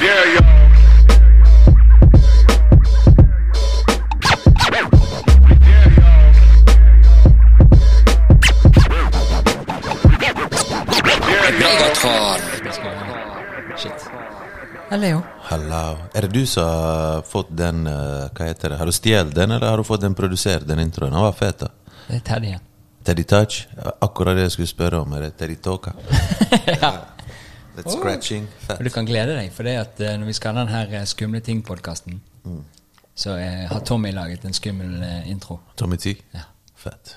Jo. Hello. Er det du som har fått den eh, Hva heter det? Har du stjålet den, eller har du fått den produsert, den introen? Den var fet, da. Det er Teddy. Teddy Touch? Akkurat det jeg skulle spørre om. Er det Teddy Talka? ja. Litt scratching. Og du kan glede deg, for det at eh, når vi skal ha den her eh, Skumle ting-podkasten, så eh, har Tommy laget en skummel intro. Tommy T? Ja. Fett.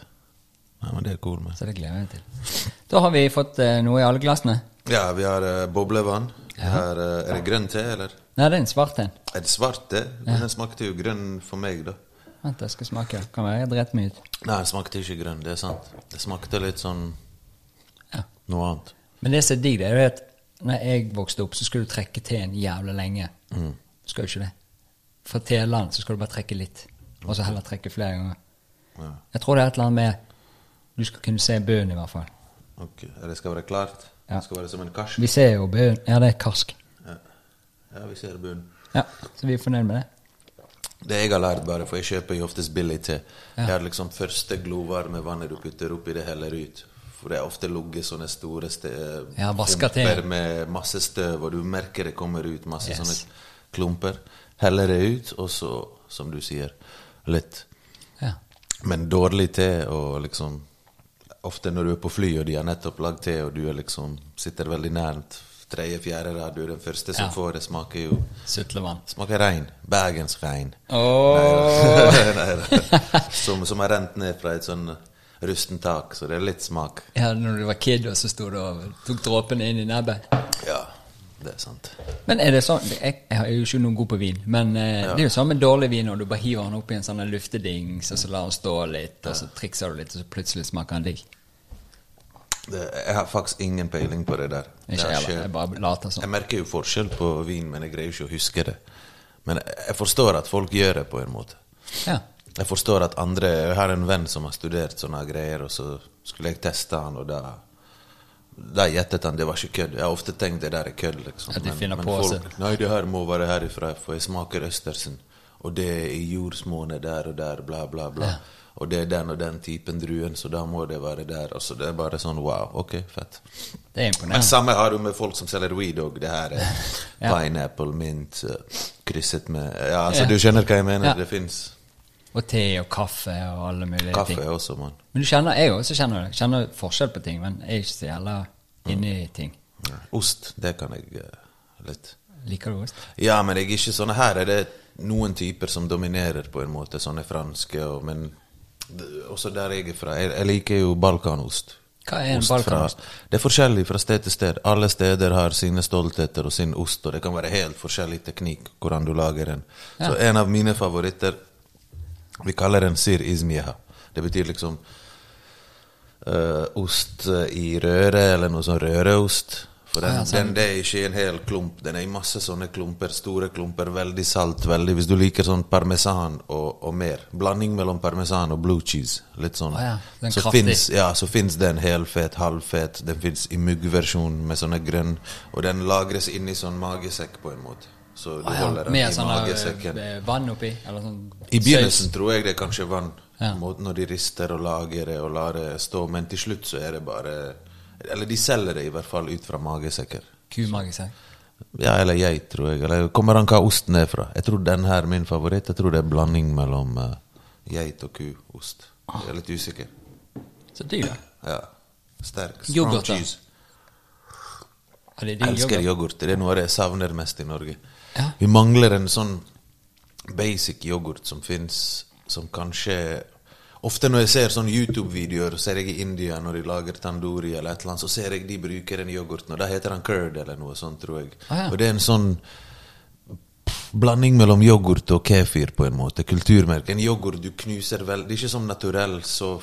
Ja, men det er cool, med. Så det gleder jeg meg til. Da har vi fått noe i alle glassene. Ja, vi har uh, boblevann. Her, uh, er det grønn te, eller? Nei, det er en svart en. Er det svart te? Den smakte jo grønn for meg, da. Vent, jeg skal smake. Kan være jeg dreit meg ut. Nei, den smakte ikke grønn, det er sant. Det smakte litt sånn Ja. noe annet. Men det som er digg, det er at når jeg vokste opp, så skulle du trekke teen jævlig lenge. Skal jo ikke det. Fra teland så skal du bare trekke litt, og så heller trekke flere ganger. Ja. Jeg tror det er et eller annet med Du skal kunne se bøen, i hvert fall. Ok, Det skal være klart? Ja. Det skal være som en karsk? Vi ser jo bøen. Ja, det er karsk. Ja, ja vi ser bunnen. Ja, Så vi er fornøyd med det. Det jeg har lært, bare, for jeg kjøper jo oftest billig te Ja. Jeg har liksom første glovarme vannet du putter oppi det, heller ut. For det er ofte ligget sånne store Ja, klumper med masse støv, og du merker det kommer ut masse Yes. sånne klumper. Heller det ut, og så, som du sier, litt. Ja. Men dårlig te og liksom Ofte når du er på fly, og de har nettopp lagd te, og du liksom sitter veldig nært tredje, fjerde rad, du er den første som Ja. får det, smaker jo Sutlevann. Smaker regn. Bergensrein. Åh. Nei. Som, som har rent ned fra et sånn rusten tak, så det er litt smak. Ja, når du var kid, og så sto du og tok dråpene inn i nebbet. Ja, det er sant. Men er det sånn Jeg, jeg er jo ikke noe god på vin, men eh, det er jo sånn med dårlig vin når du bare hiver den opp i en sånn luftedings, og så lar den stå litt, og så trikser du litt, og så plutselig smaker den digg. Det, jeg har faktisk ingen peiling på det der. Det Ikke har jeg. Jeg bare later sånn. Jeg merker jo forskjell på vin, men jeg greier ikke å huske det. Men jeg forstår at folk gjør det på en måte. Ja. Jeg forstår at andre Jeg har en venn som har studert sånne greier, og så skulle jeg teste han, og da da gjettet han det var ikke kødd. Jeg har ofte tenkt det der er kødd. liksom. At de Men- men folk. Nei, det her må være herifra, for jeg smaker Østersen. Og det er i jordsmonnet der og der, bla, bla, bla. Ja. Og det er den og den typen druen, så da må det være der. Altså, det er bare sånn wow, ok, fett. Det er Men samme har du med folk som selger weed òg. Det her er Ja. pineapple, mint, eh, krysset med Ja, altså, Ja. du skjønner hva jeg mener? Ja. Det fins Og te og kaffe og alle mulige kaffe ting. også, mann. Men du kjenner, jeg også kjenner det. Kjenner forskjell på ting, men jeg er ikke så jævla inni i ting. Ja. Ost, det kan jeg uh, litt. Liker du ost? Ja, men jeg er ikke sånn Her er det noen typer som dominerer, på en måte. Sånne franske, og, men også der jeg er fra. Jeg, jeg liker jo balkanost. Hva er en Ost balkanost? Fra, det er forskjellig fra sted til sted. Alle steder har sine stoltheter og sin ost, og det kan være helt forskjellig teknikk hvordan du lager den. Så en av mine favoritter Vi kaller den syr izmiha. Det betyr liksom uh, ost i røre, eller noe sånn røreost. For den, ja, den det er ikke en hel klump. Den er i masse sånne klumper, store klumper, veldig salt. veldig, Hvis du liker sånn parmesan og, og mer. Blanding mellom parmesan og blue cheese. Litt sånn. Ah, ja, så fins ja, så finnes den helfet, halvfet. Den fins i muggversjon med sånne grønn. Og den lagres inni sånn magesekk på en måte. Så du Ah, ja. holder den Med i sånn magesekken. eh, vann oppi? Eller sånn I begynnelsen søys. tror jeg det er kanskje vann. Ja. Når de rister og lager det og lar det stå. Men til slutt så er det bare Eller de selger det i hvert fall ut fra magesekker. Kumagesekk? Ja, eller geit, tror jeg. Eller kommer an hva osten er fra. Jeg tror den her er min favoritt. Jeg tror det er blanding mellom uh, geit og kuost. Jeg er litt usikker. Så dyr, da. Ja. Sterk. Yoghurt, da? cheese. Er elsker yoghurt. Det er noe jeg savner mest i Norge. Ja. Vi mangler en sånn basic yoghurt som fins, som kanskje Ofte når jeg ser sånne YouTube-videoer, ser jeg i India når de lager tandori eller et eller annet, så ser jeg de bruker den yoghurten, og da heter den curd eller noe sånt, tror jeg. Ah, ja. Og det er en sånn blanding mellom yoghurt og kefir, på en måte. Kulturmerke. En yoghurt du knuser vel Det er ikke sånn naturell, så,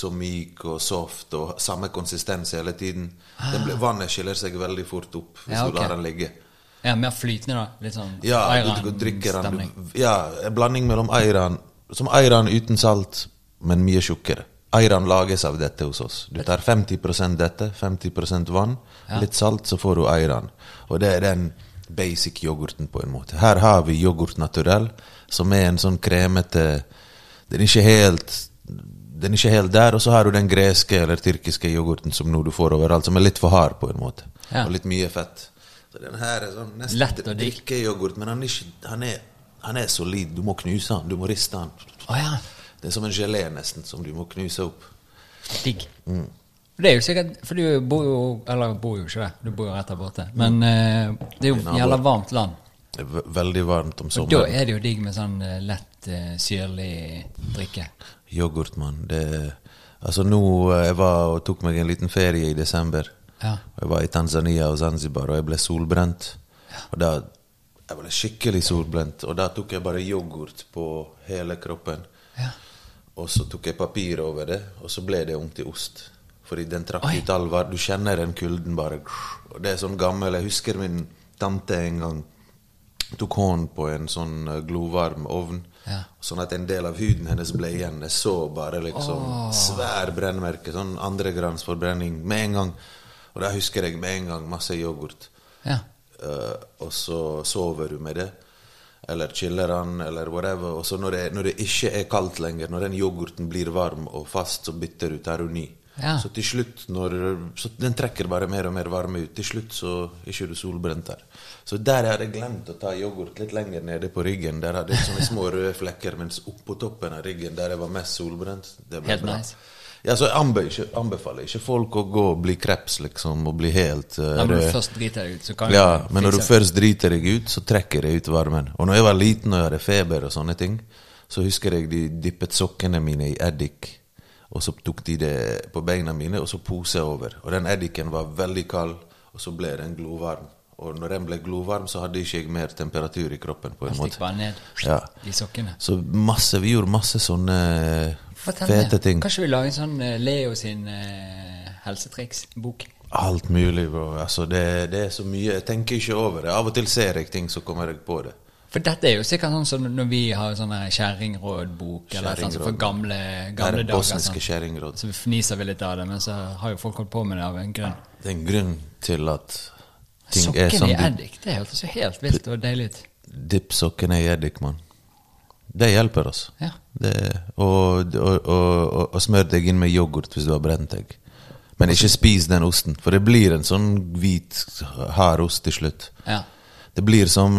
så myk og soft og samme konsistens hele tiden. Den Ble, vannet skiller seg veldig fort opp hvis Ah. Ja, okay. du lar den ligge. Ja, mer flytende, da. Litt sånn Ja, Ayran-stemning. Ja, en blanding mellom ayran Som ayran uten salt, men mye tjukkere. Ayran lages av dette hos oss. Du tar 50% dette, 50% vann, litt salt, så får du ayran. Og det er den basic yoghurten, på en måte. Her har vi yoghurt naturell, som er en sånn kremete Den er ikke helt den er ikke helt der, og så har du den greske eller tyrkiske yoghurten som nå du får overalt, som er litt for hard, på en måte. Ja. Og litt mye fett. Så den her er sånn nesten Lett og drikkeyoghurt, men han er, ikke, han, er, han er solid. Du må knuse han, du må riste han. Oh, ja. Det er som en gelé, nesten, som du må knuse opp. Digg. Mm. Det er jo sikkert For du bor jo Eller bor jo ikke det, du bor jo rett der borte. Men uh, det er jo jævla varmt land. Det er veldig varmt om sommeren. Og da er det jo digg med sånn eh, lett uh, syrlig drikke. Yoghurt, mann. Det Altså, nå eh, Jeg var og tok meg en liten ferie i desember. Ja. Jeg var i Tanzania og Zanzibar, og jeg ble solbrent. Og da Jeg ble skikkelig solbrent, og da tok jeg bare yoghurt på hele kroppen. Ja. Og så tok jeg papir over det, og så ble det om til ost. Fordi den trakk Oi. ut all var Du kjenner den kulden bare Og det er sånn gammel Jeg husker min tante en gang tok hånd på en sånn eh, glovarm ovn. Ja. Sånn at en del av huden hennes ble igjen. Jeg så bare liksom svær brennmerke. Sånn andregrads forbrenning med en gang. Og da husker jeg med en gang masse yoghurt. Ja. Uh, og så sover du med det. Eller chiller den, eller whatever. Og så når det, når det ikke er kaldt lenger, når den yoghurten blir varm og fast, så bytter du til ny. Ja. Så til slutt, når så Den trekker bare mer og mer varme ut. Til slutt så er ikke du solbrent der. Så der hadde jeg glemt å ta yoghurt litt lenger nede på ryggen. Der hadde jeg sånne små røde flekker, mens oppå toppen av ryggen, der jeg var mest solbrent det ble Helt bra. nice. Ja, så ikke, anbefaler ikke folk å gå og bli kreps, liksom, og bli helt uh, Når du først driter deg ut, så kan Ja, men når du først driter deg ut, så trekker det ut varmen. Og når jeg var liten og jeg hadde feber og sånne ting, så husker jeg de dyppet sokkene mine i eddik. Og så tok de det på beina mine, og så pose over. Og den eddiken var veldig kald, og så ble den glovarm. Og når den ble glovarm, så hadde ikke jeg mer temperatur i kroppen. på en måte. bare ned Ja. i sokkene. Så masse, vi gjorde masse sånne Fortell fete ting. Kanskje vi lager en sånn eh, Leo sin eh, helsetriks-bok? Alt mulig, bro. Altså, det, det er så mye. Jeg tenker ikke over det. Av og til ser jeg ting, så kommer jeg på det. For dette er jo sikkert sånn som når vi har sånn her kjerringråd-bok, eller sånt for gamle, gamle, Det er dager. bosniske Sånn. kjerringråd. Så fniser vi litt av det, men så har jo folk holdt på med det av en grunn. Det er en grunn til at ting er Sokken Sokkene i eddik, det hørtes jo helt vilt og deilig ut. Dipp sokkene i eddik, mann. Det hjelper oss. Ja. Det, og, og, og, og, smør deg inn med yoghurt hvis du har brent deg. Men ikke spis den osten, for det blir en sånn hvit, hard ost til slutt. Ja. Det blir som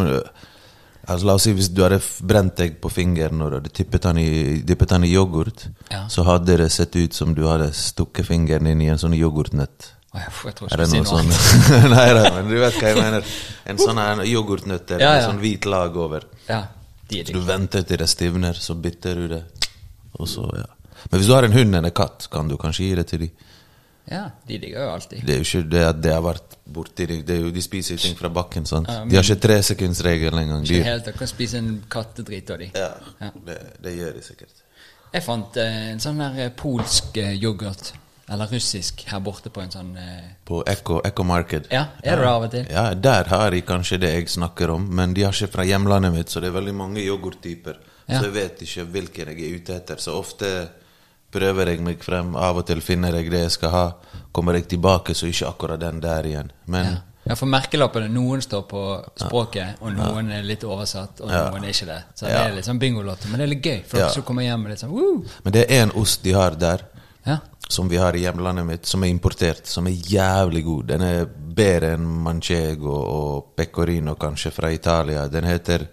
altså La oss si hvis du hadde brent deg på fingeren og du tippet den i, dyppet den i yoghurt, Ja. så hadde det sett ut som du hadde stukket fingeren inn i en sånn yoghurtnøtt. Jeg, jeg tror ikke det du noe sånn. Nei da, men du vet hva jeg mener. En sånn yoghurtnøtt med Ja, ja. sånn hvit lag over. Ja, er du venter til det stivner, så bytter du det. Så, ja. Men hvis du har en hund eller en katt, kan du kanskje gi det til dem. Ja, de ligger jo alltid. Det er jo ikke det at det har vært borti. Det jo, de spiser jo ting fra bakken. Ja, De har ikke tresekundsregelen engang. Ikke helt, de kan spise en kattedrit av de. Ja, Ja. det, det gjør de sikkert. Jeg fant eh, en sånn der eh, polsk eh, yoghurt, eller russisk, her borte på en sånn eh, På Echo, Echo Market. Ja, er det det av og til? Ja, der har de kanskje det jeg snakker om, men de har ikke fra hjemlandet mitt, så det er veldig mange yoghurttyper. Ja. Så jeg vet ikke hvilken jeg er ute etter. Så ofte prøver jeg meg frem, av og til finner jeg det jeg skal ha. Kommer jeg tilbake, så ikke akkurat den der igjen. Men Ja. ja, for merkelappene, noen står på språket, og noen er litt oversatt, og noen er ikke det. Så det er litt sånn bingolotto, men det er litt gøy, for Ja. dere som kommer hjem med litt sånn Woo! Men det er en ost de har der, Ja. Som vi har i hjemlandet mitt, som er importert, som er jævlig god. Den er bedre enn manchego og pecorino, kanskje, fra Italia. Den heter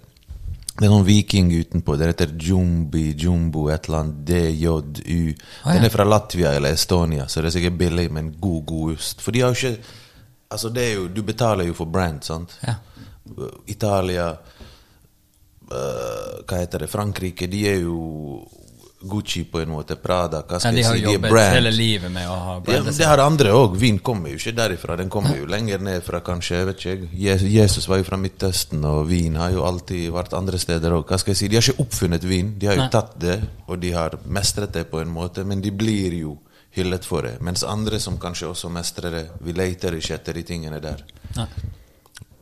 Det er noen viking utenpå. Den heter Jumbi, Jumbo, et eller annet DJU. Den er fra Latvia eller Estonia, så det er sikkert billig, men god, god ost. For de har jo ikke Altså, det er jo Du betaler jo for brand, sant? Ja. Italia uh, Hva heter det? Frankrike, de er jo Gucci på en måte. Prada, hva Ja, De de jeg har si? De jobbet brand. hele livet med å ha Ja, men seg. det har andre òg. Vin kommer jo ikke derifra. Den kommer jo lenger ned fra kanskje jeg vet ikke, Jesus var jo fra Midtøsten, og vin har jo alltid vært andre steder òg. Skal si? De har ikke oppfunnet vin. De har jo Nei. tatt det, og de har mestret det på en måte, men de blir jo hyllet for det. Mens andre som kanskje også mestrer det, vi leter ikke etter de tingene der. Ja.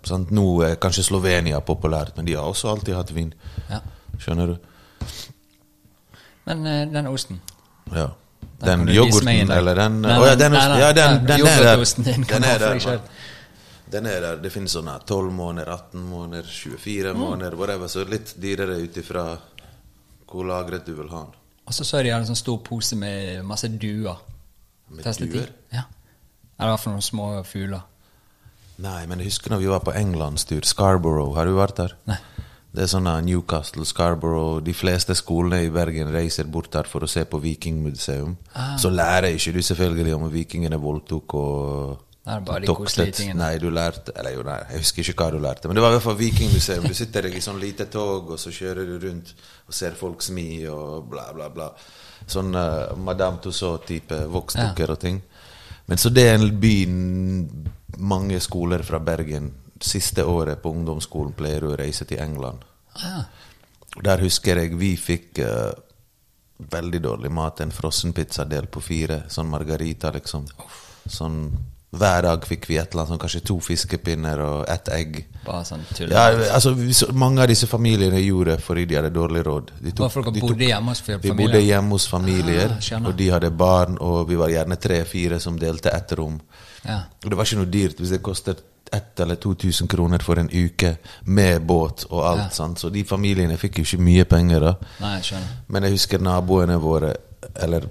Sant? Nå er kanskje Slovenia populært, men de har også alltid hatt vin. Ja. Skjønner du? Men eh, den osten Ja. Den Den yoghurten, eller den Nei, Å ja, den, ja, den, den er der. din Den er der. Den er der. Det finnes sånne 12 måneder, 18 måneder, 24 måneder, whatever. Så litt dyrere ut ifra hvor lagret du vil ha den. Og så så jeg de hadde en sånn stor pose med masse duer. Med Testet duer? Ja. Eller i hvert fall noen små fugler. Nei, men jeg husker når vi var på englandstur. Scarborough, har du vært der? Nei. Det er sånne Newcastle, Scarborough De fleste skolene i Bergen reiser bort der for å se på Vikingmuseum. Ah. Så lærer ikke du selvfølgelig om vikingene voldtok og det er bare de koselige tingene. Nei, du lærte Eller jo, nei, jeg husker ikke hva du lærte. Men det var i hvert fall vikingmuseum. Du sitter i sånn lite tog, og så kjører du rundt og ser folk smi og bla, bla, bla. Sånn uh, Madame Tussaud-type voksdukker og ting. Men så det er en by mange skoler fra Bergen siste året på ungdomsskolen pleier å reise til England. Ah, Der husker jeg vi fikk uh, veldig dårlig mat. En frossenpizza del på fire. Sånn margarita, liksom. Sånn Hver dag fikk vi et eller annet, sånn, kanskje to fiskepinner og ett egg. bare sånn tull. Ja, altså Mange av disse familiene gjorde fordi de hadde dårlig råd. De Bare folk de bodde hjemme hos familier? vi bodde hjemme hos familier, Ah, og de hadde barn, og vi var gjerne tre-fire som delte ett rom. Ja. Og det var ikke noe dyrt hvis det kostet 1000 eller 2000 kroner for en uke med båt og alt. Ja. Så de familiene fikk jo ikke mye penger. da Nei, skjønner. Men jeg husker naboene våre, eller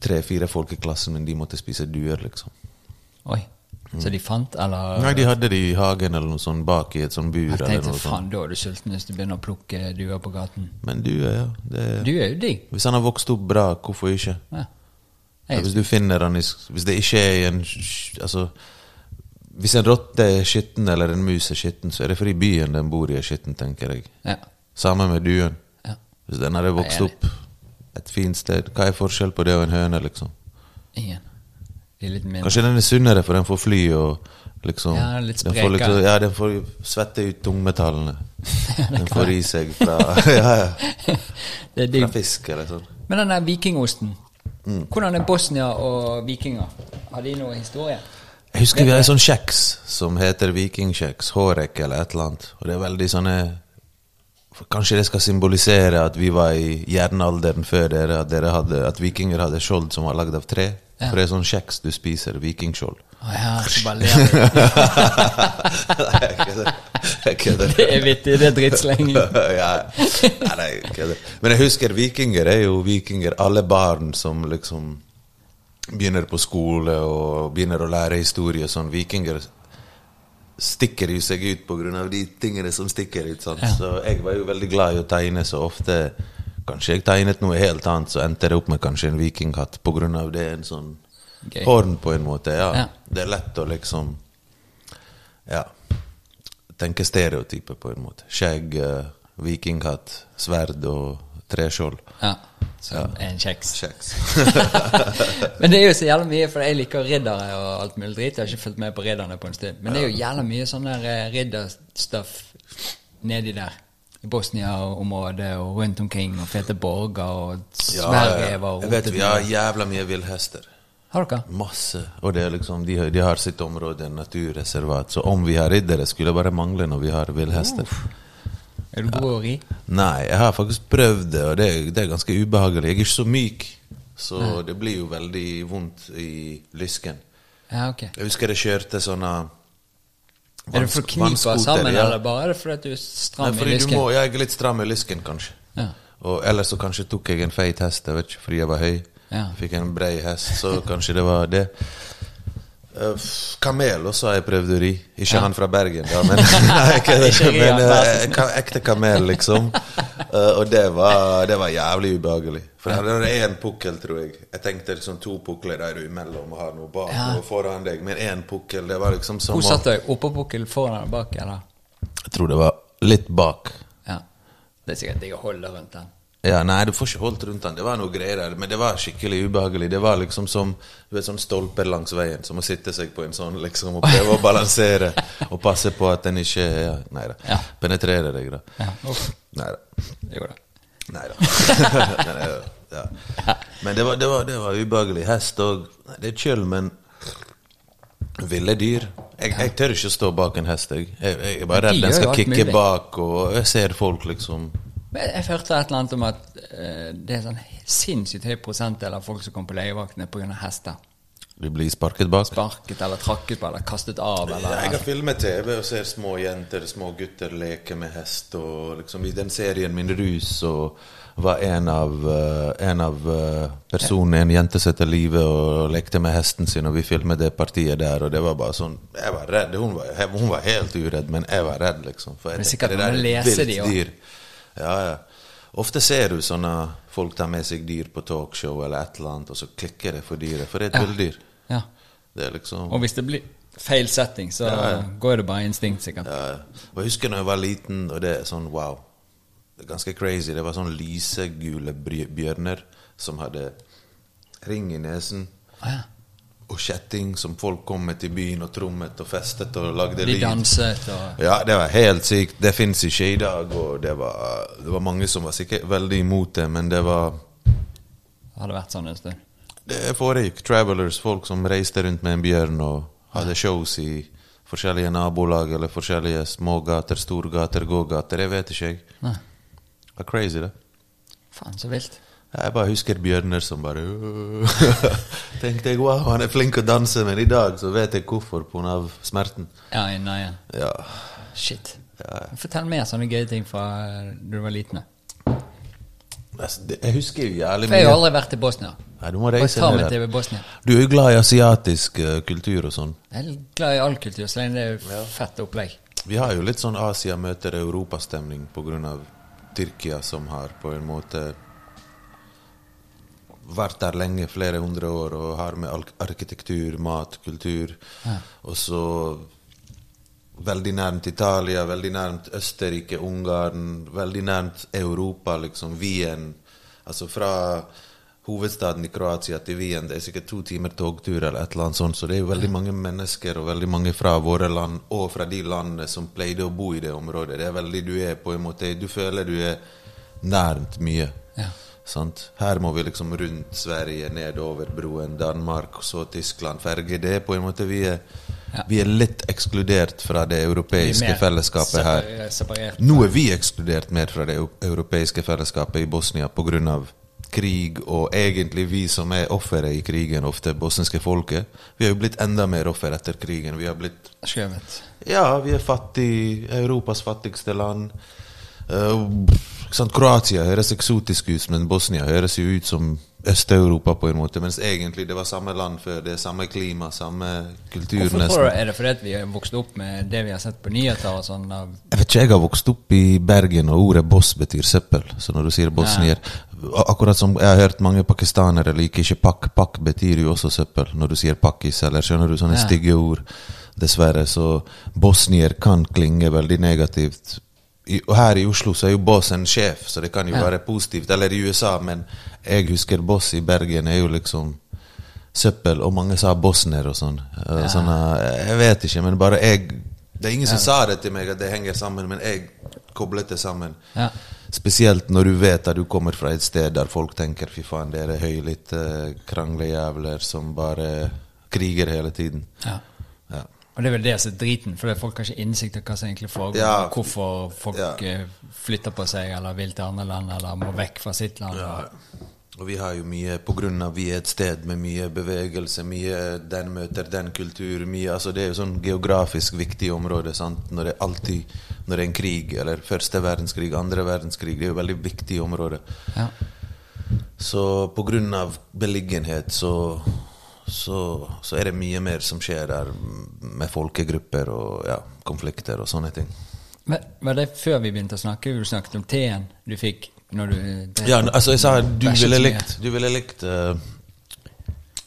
tre-fire folk i klassen min, de måtte spise duer, liksom. Oi. Så de fant, eller? Nei, de hadde det i hagen eller noe sånt, bak i et sånt bur. Jeg tenkte faen, da er du sulten hvis du begynner å plukke duer på gaten. Men duer, ja. Det, Du er jo digg. hvis han har vokst opp bra, hvorfor ikke? Ja. Ja, hvis du finner den Hvis det ikke er i en Altså Hvis en rotte er skitten eller en mus er skitten, så er det fordi byen den bor i, er skitten, tenker jeg. ja. Samme med duen. ja. Hvis den hadde vokst opp et fint sted, hva er forskjell på det og en høne, liksom? Ingen. Kanskje den er sunnere, for den får fly og liksom Ja, litt den får liksom, Ja, den får svette ut tungmetallene. Den får i seg fra, ja, ja, Det fra fisk eller sånn. Men den der vikingosten, Mm. hvordan er Bosnia og vikinger? Har de noe historie? Jeg husker vi har en sånn kjeks som heter vikingkjeks, hårek eller et eller annet. Og det er veldig sånne Kanskje det skal symbolisere at vi var i jernalderen før dere, at, dere hadde, at vikinger hadde skjold som var lagd av tre. Ja. For det er sånn kjeks du spiser, vikingskjold. Å ja, så bare ler du. Jeg kødder. Det er vittig, det er drittsleng. ja. Nei, nei, jeg kødder. Men jeg husker vikinger er jo vikinger. Alle barn som liksom begynner på skole og begynner å lære historie og sånn. Vikinger stikker jo seg ut av de tingene som stikker ut. Ja. Så jeg var jo veldig glad i å tegne, så ofte Kanskje jeg tegnet noe helt annet, så endte det opp med kanskje en vikinghatt av det. En sånn Gøy. horn, på en måte. Ja. Ja. Det er lett å liksom Ja. Tenke stereotyper, på en måte. Skjegg, eh, vikinghatt, sverd og treskjold. Ja, som en kjeks. Kjeks. Men det er jo så jævla mye, for jeg liker riddere og alt mulig dritt. Jeg har ikke fulgt med på ridderne på en stund. Men det er jo jævla mye sånn der eh, ridderstuff nedi der. I Bosnia-området og rundt omkring, og fete borger og sverdrever og Jeg vet vi har jævla mye villhester. Har dere? Masse. Og det er liksom, de, de har sitt område, naturreservat. Så om vi har riddere, skulle bare mangle når vi har villhester. Er du god å ri? Nei, jeg har faktisk prøvd det, og det, det er ganske ubehagelig. Jeg er ikke så myk, så det blir jo veldig vondt i lysken. Ja, ok. Jeg husker jeg kjørte sånne Er det for å knipe sammen, ja. eller bare er det fordi du er Nei, stram i fordi du lysken? må, jeg er litt stram i lysken, kanskje. Ja. Og ellers så kanskje tok jeg en feit hest, jeg vet ikke, fordi jeg var høy. Ja. Fikk en brei hest, så kanskje det var det. Eh, f- kamel også har jeg prøvd å ri. Ikke Ja. han fra Bergen, da, men, nei, det, men eh, ka- ekte kamel, liksom. Uh, og det var, det var jævlig ubehagelig. For han hadde én pukkel, tror jeg. Jeg tenkte liksom to pukler der imellom og har noe bak Ja. og foran deg. Men én pukkel, det var liksom som Hvor satt du? Oppå pukkel, foran eller bak? Eller? Jeg tror det var litt bak. Ja. Det er sikkert digg å holde rundt den. Ja, Nei, du får ikke holdt rundt den. Det var noe greier der, men det var skikkelig ubehagelig. Det var liksom som du vet, sånn stolper langs veien, som å sitte seg på en sånn liksom og prøve å balansere og passe på at den ikke ja, Nei da. Ja. Penetrerer deg, da. Ja, uff. Nei da. Jo da. Nei da. Men, ja, men det var, det, var, det var ubehagelig. Hest og Det er kjøl, men ville dyr jeg, jeg tør ikke stå bak en hest. Jeg, jeg, jeg er bare redd den skal kicke bak, og jeg ser folk liksom Men jeg hørte et eller annet om at eh, det er sånn sinnssykt høy prosentdel av folk som kommer på legevaktene pga. hester. De blir sparket bak. Sparket eller trakket på eller kastet av eller Jeg har filmet TV og ser små jenter, små gutter leke med hest. Og liksom I den serien min Rus og var en av, eh, en av eh, personene en jente satte livet og lekte med hesten sin, og vi filmet det partiet der, og det var bare sånn Jeg var redd. Hun var, hun var helt uredd, men jeg var redd, liksom. For jeg Det er sikkert det der noen er et leser vilt de også. Ja, ja. Ofte ser du sånne folk tar med seg dyr på talkshow eller et eller annet, og så klikker det for dyret, for det er et Ja. villdyr. Ja. Det er liksom Og hvis det blir feil setting, så Ja, ja. går det bare instinkt, sikkert. Ja, jeg husker når jeg var liten, og det er sånn wow. Det er ganske crazy. Det var sånn lysegule bjørner som hadde ring i nesen Ah, ja. Og kjetting som folk kom med til byen og trommet og festet og lagde De danset og Ja, det var helt sykt. Det fins ikke i dag, og det var, det var mange som var sikkert veldig imot det, men det var det hadde vært sånn en stund. Det foregikk. Travelers, folk som reiste rundt med en bjørn og hadde shows i forskjellige nabolag eller forskjellige smågater, storgater, gågater. Jeg vet ikke, jeg. Det var crazy, det. Faen, så vilt. Jeg bare husker bjørner som bare Tenkte jeg wow, han er flink å danse, men i dag så vet jeg hvorfor, pga. smerten. Ja, nei, ja. Ja. Shit. Fortell mer sånne gøye ting fra du var liten. Jeg husker jo jævlig For jeg har mye. aldri vært i Bosnia. Nei, du må reise ned der. Bosnia. Du er jo glad i asiatisk eh, kultur og sånn. Jeg er glad i all kultur, så lenge det er fett opplegg. Vi har jo litt sånn Asia møter Europa-stemning pga. Tyrkia, som har på en måte vært der lenge, flere hundre år, og har med arkitektur, mat, kultur. Og så veldig nærmt Italia, veldig nærmt Østerrike, Ungarn, veldig nærmt Europa, liksom Wien. Altså fra hovedstaden i Kroatia til Wien, det er sikkert to timer togtur eller et eller annet sånt, så det er jo veldig mange mennesker og veldig mange fra våre land og fra de landene som pleide å bo i det området. Det er veldig du er på en måte Du føler du er nærmt mye. Ja. Sant? Her må vi liksom rundt Sverige, nedover broen, Danmark, så Tyskland, ferge. Det er på en måte Vi er, Ja. vi er litt ekskludert fra det europeiske fellesskapet her. Separert. Nå er vi ekskludert mer fra det europeiske fellesskapet i Bosnia pga. krig, og egentlig vi som er offeret i krigen, ofte bosniske folket. Vi har jo blitt enda mer offer etter krigen. Vi har blitt Skjøvet. Ja, vi er fattig, Europas fattigste land. Uh? Kroatia høres eksotisk ut, men Bosnia høres jo ut som Øst-Europa på en måte. Mens egentlig det var samme land før. Det samme klima, samme kultur Hvorfor nesten. Hvorfor Er det fordi vi har vokst opp med det vi har sett på nyheter og sånn? Jeg vet ikke, jeg har vokst opp i Bergen, og ordet boss betyr søppel. Så når du sier bosnier Akkurat som jeg har hørt mange pakistanere liker ikke pakk. Pakk betyr jo også søppel når du sier pakkis, eller skjønner du sånne Ja. stygge ord. Dessverre. Så bosnier kan klinge veldig negativt. I, og her i Oslo så er jo boss en sjef, så det kan jo Ja. være positivt. Eller i USA, men jeg husker boss i Bergen er jo liksom søppel, og mange sa bosner og sånn. Ja. sånne, jeg vet ikke, men bare jeg Det er ingen som sa det til meg at det henger sammen, men jeg koblet det sammen. Ja. Spesielt når du vet at du kommer fra et sted der folk tenker fy faen, dere høylytte kranglejævler som bare kriger hele tiden. ja. Ja. Og det er vel det som er driten, for folk har ikke innsikt i hva som egentlig foregår. Ja. Hvorfor folk Ja. eh, flytter på seg, eller vil til andre land, eller må vekk fra sitt land. Og vi har jo mye av vi er et sted med mye bevegelse, mye den møter den kultur, mye Altså det er jo sånn geografisk viktig område, sant. Når det alltid Når det er en krig, eller første verdenskrig, andre verdenskrig, det er jo veldig viktig område. Ja. Så av beliggenhet så, så, så er det mye mer som skjer der med folkegrupper og ja, konflikter og sånne ting. Men Var det før vi begynte å snakke? Du snakket om teen du fikk når du det- Ja, altså jeg sa du ville likt Du ville likt uh,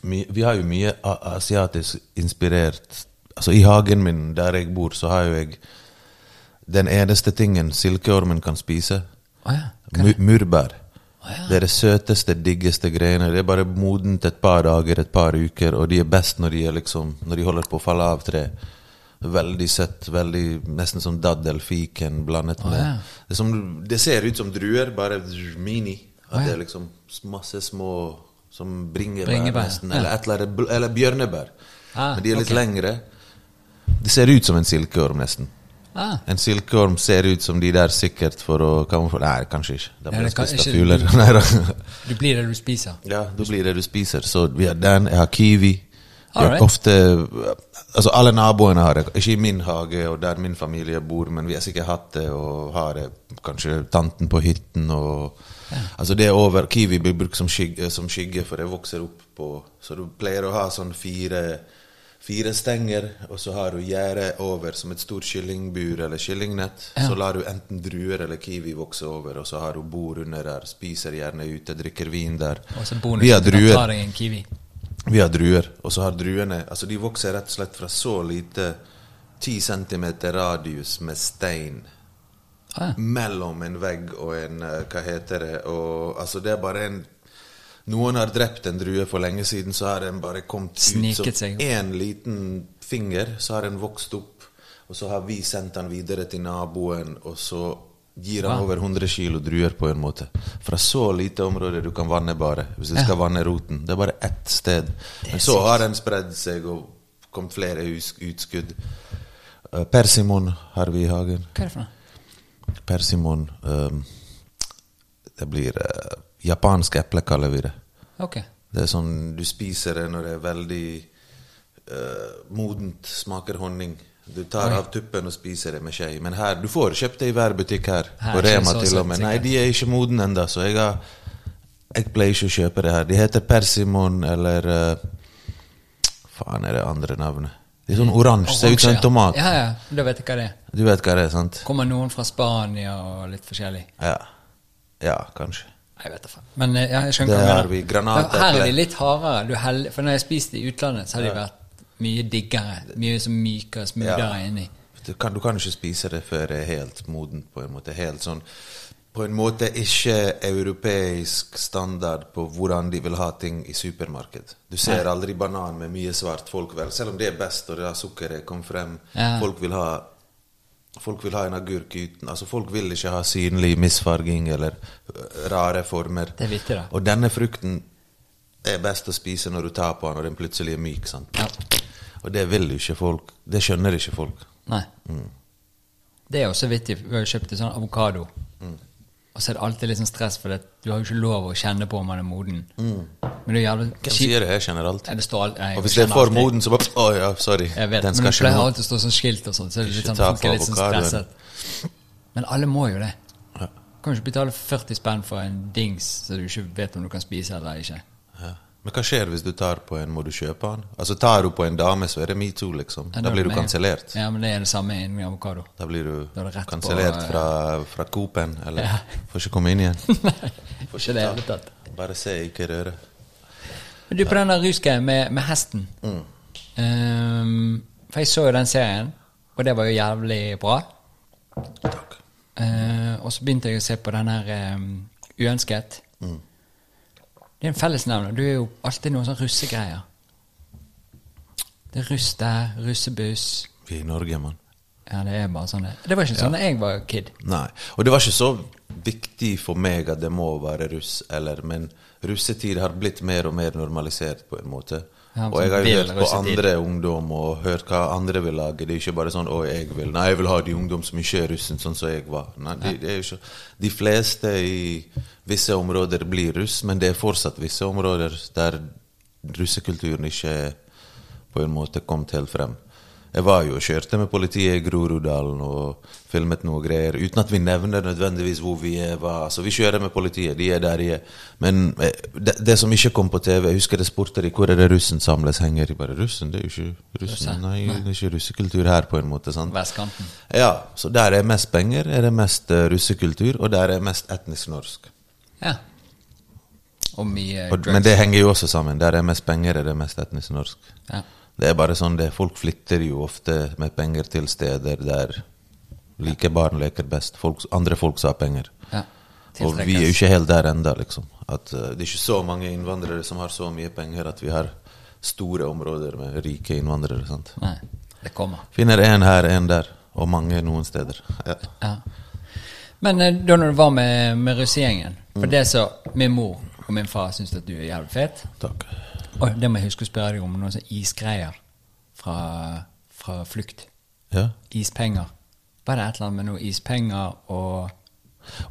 my, Vi har jo mye asiatisk inspirert Altså i hagen min der jeg bor, så har jo jeg den eneste tingen silkeormen kan spise. Oh, ja. Mu murbær. Ja. Det er det søteste, diggeste greiene. Det er bare modent et par dager, et par uker, og de er best når de, liksom, når de holder på å falle av tre. Veldig søtt, veldig, nesten som daddelfiken blandet med ja. det, som, det ser ut som druer, bare mini. At oh, ja. det er liksom masse små som bringebær, Bringebær, nesten. Eller, eller, eller bjørnebær. Ah, Men de er litt okay. lengre. Det ser ut som en silkeorm, nesten. Ah, En silkeorm ser ut som de der sikkert for å kamuflere Nei, kanskje ikke. Da blir spist av fugler. Du blir det du spiser. Ja, du blir det du spiser. Så vi har den. Jeg har kiwi. Alright. Ofte Altså, alle naboene har det. Ikke i min hage og der min familie bor, men vi har sikkert hatt det, og har det kanskje tanten på hytten og Altså, det er over Kiwi blir brukt som skygge, som skygge, for det vokser opp på Så du pleier å ha sånn fire Fire stenger, og så har du gjerdet over som et stort kyllingbur eller kyllingnett. Ja. Så lar du enten druer eller kiwi vokse over, og så har du bord under der, spiser gjerne ute, drikker vin der. Og så Vi har druer. Vi har druer, og så har druene Altså, de vokser rett og slett fra så lite 10 cm radius med stein Ah, ja. mellom en vegg og en eh, Hva heter det? Og altså, det er bare en Noen har drept en drue for lenge siden, så har den bare kommet Sniket ut som én liten finger, så har den vokst opp, og så har vi sendt den videre til naboen, og så gir han Wow. over 100 kilo druer på en måte. Fra så lite område du kan vanne bare, hvis du skal vanne roten. Det er bare ett sted. Men så har den spredd seg og kommet flere utskudd. Eh, Persimon har vi i hagen. Hva er det for noe? Persimon um, Det blir eh, japansk eple, kaller vi det. Ok. Det er sånn du spiser det når det er veldig uh, modent, smaker honning. Du tar Oi. av tuppen og spiser det med skje. Men her, du får kjøpt det i hver butikk her. Her på Rema til og med. Nei, de er ikke modne ennå, så jeg har Jeg pleier ikke å kjøpe det her. De heter persimon eller uh, Faen er det andre navnet? Det er sånn oransje, ser ut som en tomat. Ja, ja. Da vet jeg hva det er. Du vet hva det er, sant? Kommer noen fra Spania og litt forskjellig? Ja. Ja, kanskje. Jeg vet da. Men eh, ja, jeg skjønner Det hva du mener. Her er de litt hardere. For når jeg spiste i utlandet, så har de vært mye diggere. Mye så mykere, smoothere Ja. inni. Du kan, du kan ikke spise det før det er helt modent, på en måte. Helt sånn På en måte ikke europeisk standard på hvordan de vil ha ting i supermarked. Du ser aldri banan med mye svart. Folk vel, Selv om det er best, og det har sukkeret kom frem. Ja. Folk vil ha Folk vil ha en agurk uten Altså Folk vil ikke ha synlig misfarging eller øh, rare former. Det er vittig, da. Og denne frukten er best å spise når du tar på den, og den plutselig er myk. sant? Ja. Og det vil ikke folk. Det skjønner ikke folk. Nei. Mm. Det er også vittig. Vi har kjøpt en sånn avokado. Mm. Og så er det alltid litt sånn stress, for det, du har jo ikke lov å kjenne på om man er moden. Men det er jævlig Mm. Hvem sier det? Jeg kjenner alt. Ja, det står alt, nei, Og hvis det er for alltid. moden, så bare Å ja, sorry. Jeg vet, Den men skal det ikke pleier nå. alltid å stå sånn skilt og sånn, så det er litt sånn, folk er litt sånn stresset. Men alle må jo det. Ja. Kan ikke betale 40 spenn for en dings så du ikke vet om du kan spise eller ikke. Men hva skjer hvis du tar på en, må du kjøpe den? Altså Tar du på en dame, så er det metoo, liksom. Da blir du kansellert. Ja, men det er det samme innen avokado. Da blir du er kansellert eh, fra, fra Coop-en, eller Ja. får ikke komme inn igjen. Nei, får ikke det hele tatt. Bare se, ikke røre. Men du, på den der rusgreia med, med hesten Mm. um, For jeg så jo den serien, og det var jo jævlig bra. Takk. Uh, og så begynte jeg å se på den her um, Uønsket. Mm. Det er en fellesnevner. Du er jo alltid noen sånn russegreier. Det er russ der, russebuss Vi er i Norge, mann. Ja, det er bare sånn det Det var ikke sånn da jeg var kid. Nei. Og det var ikke så viktig for meg at det må være russ, eller, men russetid har blitt mer og mer normalisert på en måte. Ja, og jeg har jo hørt på andre ungdom og hørt hva andre vil lage. Det er ikke bare sånn 'Å, jeg vil Nei, jeg vil ha de ungdom som ikke er russen, sånn som jeg var'. Nei, de, det er jo ikke De fleste i visse områder blir russ, men det er fortsatt visse områder der russekulturen ikke på en måte kommet helt frem. Jeg var jo og kjørte med politiet i Groruddalen og filmet noe greier, uten at vi nevner nødvendigvis hvor vi er. Hva. Så vi kjører med politiet, de er der de er. Men eh, det, det som ikke kom på TV Jeg husker det spurte de hvor er det russen samles, henger de bare Russen? Det er jo ikke russen. Nei, det er ikke russekultur her, på en måte. sant? Vestkanten. Ja, så der er mest penger, er det mest eh, russekultur, og der er mest etnisk norsk. Ja. Og mye Og, men det henger jo også sammen. Der er mest penger, er det mest etnisk norsk. ja. Det er bare sånn det. Folk flytter jo ofte med penger til steder der like barn leker best. Folk, andre folk har penger. ja. Og vi er jo ikke helt der enda, liksom. At uh, det er ikke så mange innvandrere som har så mye penger at vi har store områder med rike innvandrere. sant? Nei, det kommer. Finner en her, en der, og mange noen steder. Ja. Ja. Men eh, da når du var med, med russegjengen For det så min mor og min far syns at du er jævlig fet. Takk. Og det må jeg huske å spørre deg om noen sånne isgreier fra, fra flukt. Ja. Ispenger. Var det et eller annet med noe ispenger og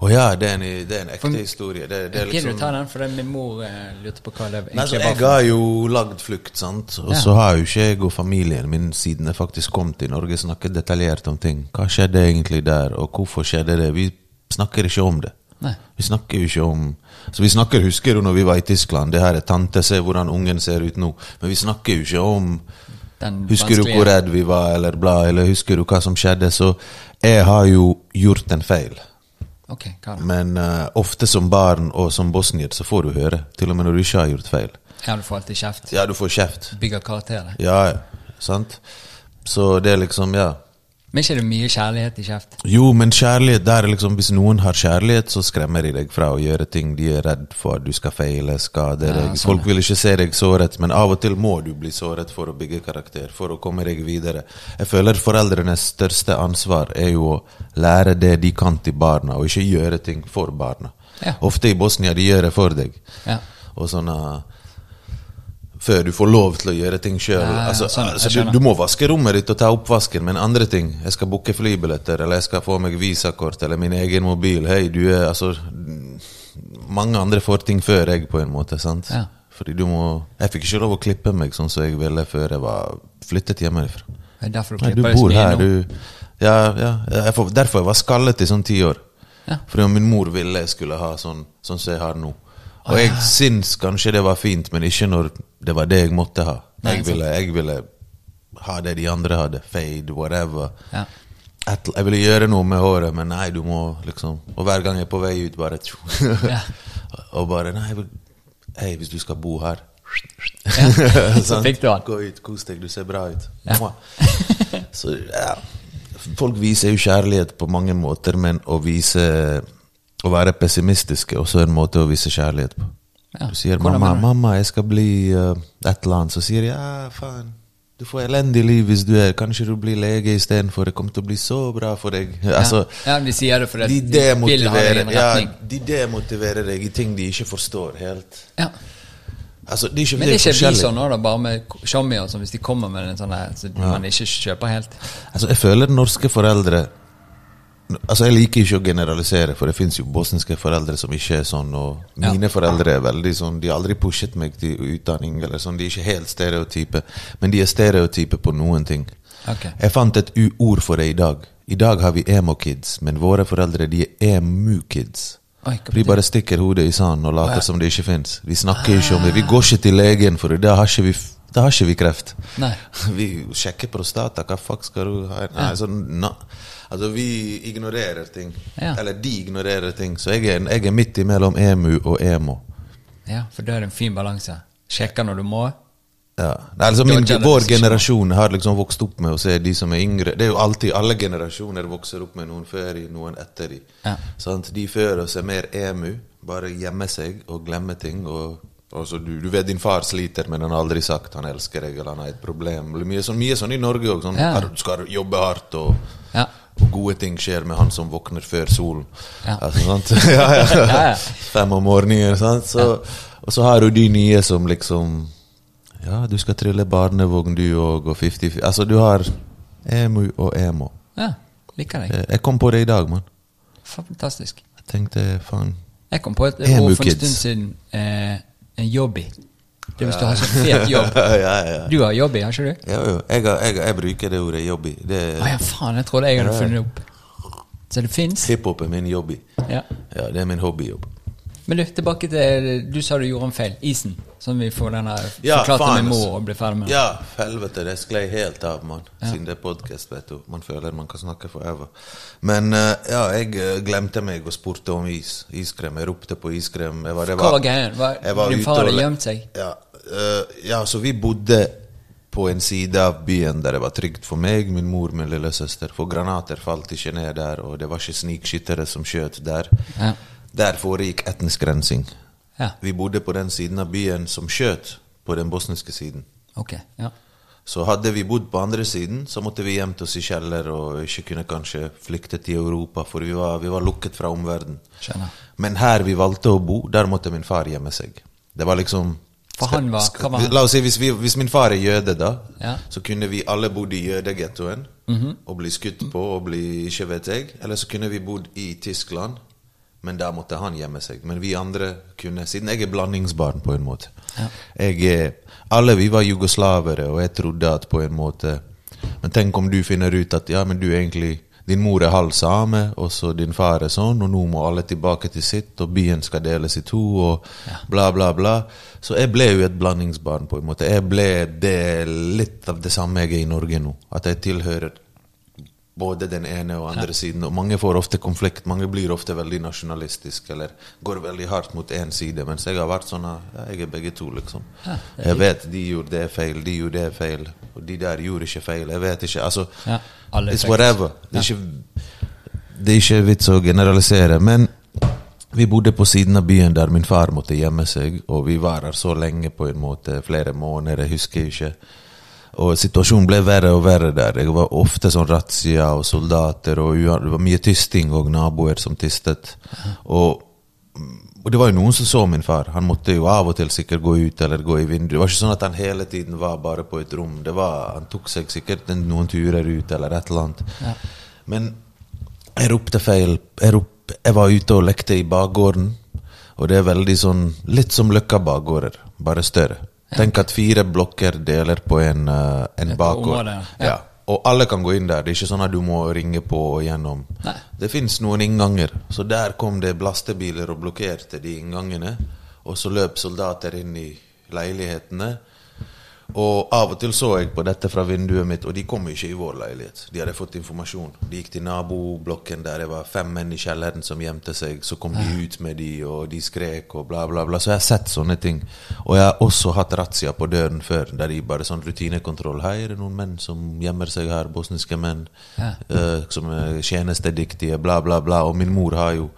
Å ja, det er en, det er en ekte historie. Det, det liksom du ta den, for min mor eh, lurte på hva det Nei, altså, egentlig jeg har jo lagd flukt, sant. Og så har jo ikke jeg og familien min, siden jeg faktisk kom til Norge, snakket detaljert om ting. Hva skjedde egentlig der, og hvorfor skjedde det? Vi snakker ikke om det. Nei. Vi snakker jo ikke om Så vi snakker, husker du når vi var i Tyskland, det her er tante, se hvordan ungen ser ut nå. Men vi snakker jo ikke om Den Husker du hvor redd vi var, eller bla, eller husker du hva som skjedde? Så jeg har jo gjort en feil. Okay? Men uh, ofte som barn og som bosnier så får du høre, til og med når du ikke har gjort feil. Ja, du får alltid kjeft. Ja, du får kjeft. Bygger karakterer. Ja, ja. Sant? Så det er liksom, ja. Men ikke det mye kjærlighet i kjeft? Jo, men kjærlighet der er liksom Hvis noen har kjærlighet, så skremmer de deg fra å gjøre ting. De er redd for at du skal feile, skade Ja, deg. sånn, Folk vil ikke se deg såret, men av og til må du bli såret for å bygge karakter, for å komme deg videre. Jeg føler foreldrenes største ansvar er jo å lære det de kan til barna, og ikke gjøre ting for barna. Ja. Ofte i Bosnia de gjør det for deg. Ja. Og sånn uh, Før du får lov til å gjøre ting sjøl. Altså, sånn, altså, du, du må vaske rommet ditt og ta oppvasken, men andre ting Jeg skal booke flybilletter, eller jeg skal få meg visakort, eller min egen mobil. Hei, du er altså Mange andre får ting før jeg, på en måte. sant? Ja. Fordi du må Jeg fikk ikke lov å klippe meg sånn som jeg ville før jeg var flyttet hjemmefra. Det er derfor du Nei, du klipper deg så bor mye her, nå. du Ja, ja. Jeg får, derfor jeg var skallet i sånn ti år. Ja. Fordi min mor ville jeg skulle ha sånn, sånn som jeg har nå. Og jeg syns kanskje det var fint, men ikke når det var det jeg måtte ha. Jeg ville, jeg ville ha det de andre hadde. Fade, whatever. Ja. Et, jeg ville gjøre noe med håret, men nei, du må liksom Og hver gang jeg er på vei ut, bare. Ja. Og bare Nei, vil, hei, hvis du skal bo her Ja, så fikk du han. Gå ut, kos deg, du ser bra ut. Ja. Så ja Folk viser jo kjærlighet på mange måter, men å vise Å være pessimistiske er også en måte å vise kjærlighet på. Ja. Du sier Hvordan 'mamma, mamma, jeg skal bli uh, et eller annet', så sier de 'ja, faen'. Du får elendig liv hvis du er Kanskje du blir lege istedenfor. Det kommer til å bli så bra for deg. Altså, ja, de sier det fordi de de demotiverer, en ja, de demotiverer deg i ting de ikke forstår helt. Ja. Altså, de er ikke, Men det er ikke vi sånn da, bare med Tjommi og sånn, hvis de kommer med en sånn her, så man ikke kjøper helt. Altså, jeg føler norske foreldre Altså, Jeg liker ikke å generalisere, for det fins jo bosniske foreldre som ikke er sånn. Og Ja. mine foreldre er veldig sånn De har aldri pushet meg til utdanning. eller sånn, De er ikke helt stereotype, men de er stereotype på noen ting. Okay. Jeg fant et ord for det i dag. I dag har vi emo-kids, men våre foreldre de er emu-kids. De bare stikker hodet i sanden og later oh, ja. som det ikke fins. Vi snakker ikke om det. Vi går ikke til legen, for det har ikke vi, da har ikke vi kreft. Nei. Vi sjekker prostata. Hva fuck skal du ha? Nei, altså, no. Altså, vi ignorerer ting. Ja. Eller de ignorerer ting. Så jeg er, jeg er midt imellom emu og emo. Ja, for da er det en fin balanse. Sjekker når du må. Ja. Nei, altså, min, vår generasjon har liksom vokst opp med å se de som er yngre. Det er jo alltid, Alle generasjoner vokser opp med noen før i, noen etter i. Ja. Sant? De før oss er mer emu. Bare gjemme seg og glemme ting. og Altså, du, du vet din far sliter, men han har aldri sagt han elsker deg eller han har et problem. Mye sånn, mye sånn i Norge òg. Sånn, Ja. Du skal jobbe hardt, og, Ja. og gode ting skjer med han som våkner før solen. Ja. Altså, sant? ja, ja. Ja, ja. Fem om morgenen. Så, Og så har du de nye som liksom Ja, du skal trille barnevogn, du òg, og 50 Altså, du har emu og emo. Ja, liker deg. Eh, Jeg kom på det i dag, mann. Fantastisk. Jeg tenkte faen Jeg kom på et ord for en stund siden. Eh, jobby. Det hvis du har så fet jobb. ja, ja, ja. Du har jobby, har ikke du? Ja, jo. Jeg, jeg, jeg bruker det ordet jobby. Det Å ja, faen, jeg trodde jeg hadde funnet det opp. Så det fins? Hiphop er min jobby. Ja. Ja, det er min hobbyjobb. Men du, tilbake til Du sa du gjorde en feil. Isen. Som vi får denne Ja, forklarte faen, med altså. mor og blir ferdig med. Ja, helvete, det sklei helt av, mann. Siden det er podkast, vet du. Man føler man kan snakke forever. Men eh, ja, jeg eh, glemte meg og spurte om is. Iskrem. Jeg ropte på iskrem. Jeg var, det Hva var greien? Var- jeg var din far hadde gjemt seg? Ja, eh, ja, så vi bodde på en side av byen der det var trygt for meg, min mor, min lillesøster. For granater falt ikke ned der, og det var ikke snikskyttere som skjøt der. Ja. Der foregikk etnisk rensing. Ja. Vi bodde på den siden av byen som skjøt på den bosniske siden. Okay, Ja. Så hadde vi bodd på andre siden, så måtte vi gjemt oss i kjeller og ikke kunne kanskje flykte til Europa, for vi var, vi var lukket fra omverdenen. Men her vi valgte å bo, der måtte min far gjemme seg. Det var liksom skal, skal, var-? La oss si hvis, vi, hvis min far er jøde, da, Ja. så kunne vi alle bodd i jødegettoen Mhm. og bli skutt på og bli ikke vet jeg. Eller så kunne vi bodd i Tyskland Men da måtte han gjemme seg. Men vi andre kunne, siden jeg er blandingsbarn på en måte jeg er, Alle vi var jugoslavere, og jeg trodde at på en måte Men tenk om du finner ut at ja, men du egentlig din mor er halv same, og så din far er sånn, og nå må alle tilbake til sitt, og byen skal deles i to, og bla, bla, bla. Så jeg ble jo et blandingsbarn, på en måte. Jeg ble det, litt av det samme jeg er i Norge nå. At jeg tilhører både den ene og andre siden. Og mange får ofte konflikt. Mange blir ofte veldig nasjonalistiske eller går veldig hardt mot én side. Mens jeg har vært sånn ja, jeg er begge to, liksom. Ja, jeg vet de gjorde det feil, de gjorde det feil, og de der gjorde ikke feil. Jeg vet ikke. Altså, Ja, it's whatever. Det er, ikke, det er ikke vits å generalisere. Men vi bodde på siden av byen der min far måtte gjemme seg, og vi var her så lenge, på en måte, flere måneder, jeg husker ikke. Og situasjonen ble verre og verre der. Det var ofte sånn razzia og soldater, og det var mye tysting og naboer som tystet. Og, og det var jo noen som så min far. Han måtte jo av og til sikkert gå ut eller gå i vinduet. Det var ikke sånn at han hele tiden var bare på et rom. Det var, han tok seg sikkert noen turer ut eller et eller annet. Men jeg ropte feil. Jeg, rop, jeg var ute og lekte i bakgården. Og det er veldig sånn Litt som Løkka bakgårder, bare større. Tenk at fire blokker deler på en, eh, en bakgård. ja. Ja. Og alle kan gå inn der. Det er ikke sånn at du må ringe på og gjennom. Nei. Det fins noen innganger. Så der kom det lastebiler og blokkerte de inngangene. Og så løp soldater inn i leilighetene. Og av og til så jeg på dette fra vinduet mitt, og de kom ikke i vår leilighet. De hadde fått informasjon. De gikk til naboblokken der det var fem menn i kjelleren som gjemte seg. Så kom de ut med de, og de skrek og bla, bla, bla. Så jeg har sett sånne ting. Og jeg har også hatt razzia på døren før, der de bare sånn rutinekontroll. Hei, er det noen menn som gjemmer seg her? Bosniske menn Ja. uh, som er tjenestedyktige, bla, bla, bla. Og min mor har jo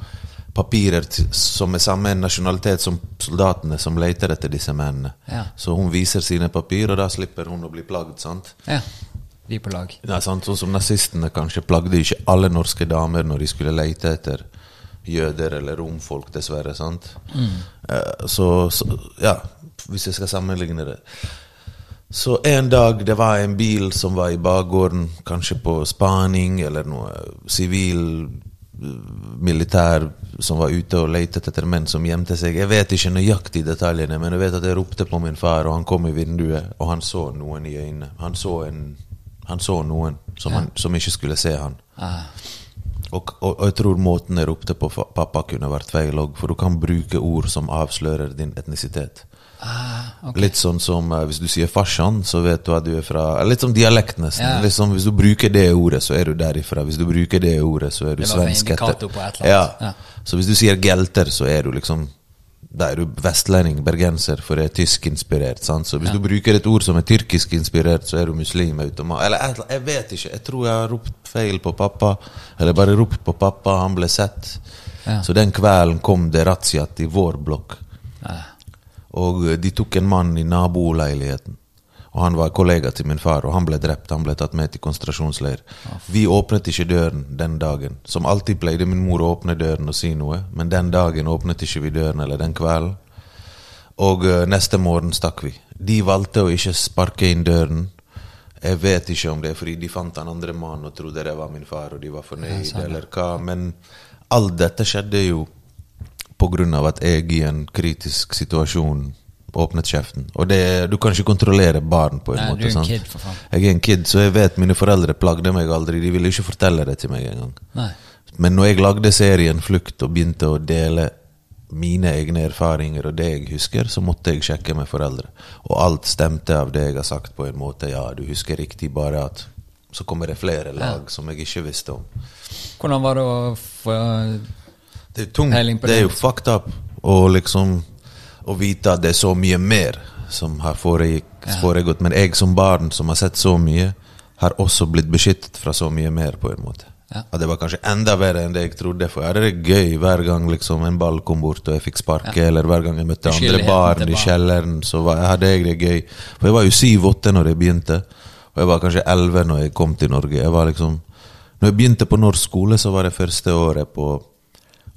papirer som er samme nasjonalitet som soldatene som leter etter disse mennene. Ja. Så hun viser sine papirer, og da slipper hun å bli plagd. sant? Ja. De på lag. Ja, sant? Sånn som nazistene kanskje plagde ikke alle norske damer når de skulle lete etter jøder eller romfolk, dessverre. sant? Eh, Så, så ja, hvis jeg skal sammenligne det. Så en dag det var en bil som var i bakgården, kanskje på spaning, eller noe sivil eh, militær som var ute og lette etter menn som gjemte seg. Jeg vet ikke nøyaktig detaljene, men jeg vet at jeg ropte på min far, og han kom i vinduet, og han så noen i øynene. Han så, en, han så noen som, han, som ikke skulle se han. Ah. Og, og, og jeg tror måten jeg ropte på pappa kunne vært feil òg, for du kan bruke ord som avslører din etnisitet. Ah, okay. Litt sånn som eh, hvis du sier farsan, så vet du at du er fra Litt som dialekt, nesten. Ja. Litt som hvis du bruker det ordet, så er du derifra. Hvis du bruker det ordet, så er du svensk indikator på et eller Ja. Ja. Så hvis du sier gelter, så er du liksom Da er du vestlending, bergenser, for det er tyskinspirert. sant? Så hvis du bruker et ord som er tyrkiskinspirert, så er du muslim automat. Eller jeg, jeg vet ikke. Jeg tror jeg har ropt feil på pappa. Eller bare ropt på pappa, han ble sett. Ja. Så den kvelden kom det razziaet i vår blokk. Ah. Og eh, de tok en mann i naboleiligheten. Og han var kollega til min far, og han ble drept. Han ble tatt med til konsentrasjonsleir. Vi åpnet ikke døren den dagen. Som alltid pleide min mor å åpne døren og si noe, men den dagen åpnet ikke vi døren, eller den kvelden. Og eh, neste morgen stakk vi. De valgte å ikke sparke inn døren. Jeg vet ikke om det er fordi de fant den andre mannen og trodde det var min far, og de var fornøyd, eller hva, men alt dette skjedde jo av at jeg i en kritisk situasjon åpnet kjeften. Og det, du kan ikke kontrollere barn på en Nei, måte. du er en sant? kid, for faen. Jeg er en kid, så jeg vet mine foreldre plagde meg aldri. De ville ikke fortelle det til meg engang. Men når jeg lagde serien Flukt og begynte å dele mine egne erfaringer og det jeg husker, så måtte jeg sjekke med foreldre. Og alt stemte av det jeg har sagt på en måte. Ja, du husker riktig, bare at så kommer det flere lag som jeg ikke visste om. Hvordan var det å få Det er tungt. Det er jo fucked up å liksom Å vite at det er så mye mer som har foregått. Men jeg som barn som har sett så mye, har også blitt beskyttet fra så mye mer, på en måte. Ja. At det var kanskje enda verre enn det jeg trodde, for jeg hadde det gøy hver gang liksom en ball kom bort og jeg fikk sparke, eller hver gang jeg møtte andre barn i kjelleren, så var, hadde jeg det gøy. For jeg var jo syv-åtte når jeg begynte, og jeg var kanskje elleve når jeg kom til Norge. Jeg var liksom Når jeg begynte på norsk skole, så var det første året på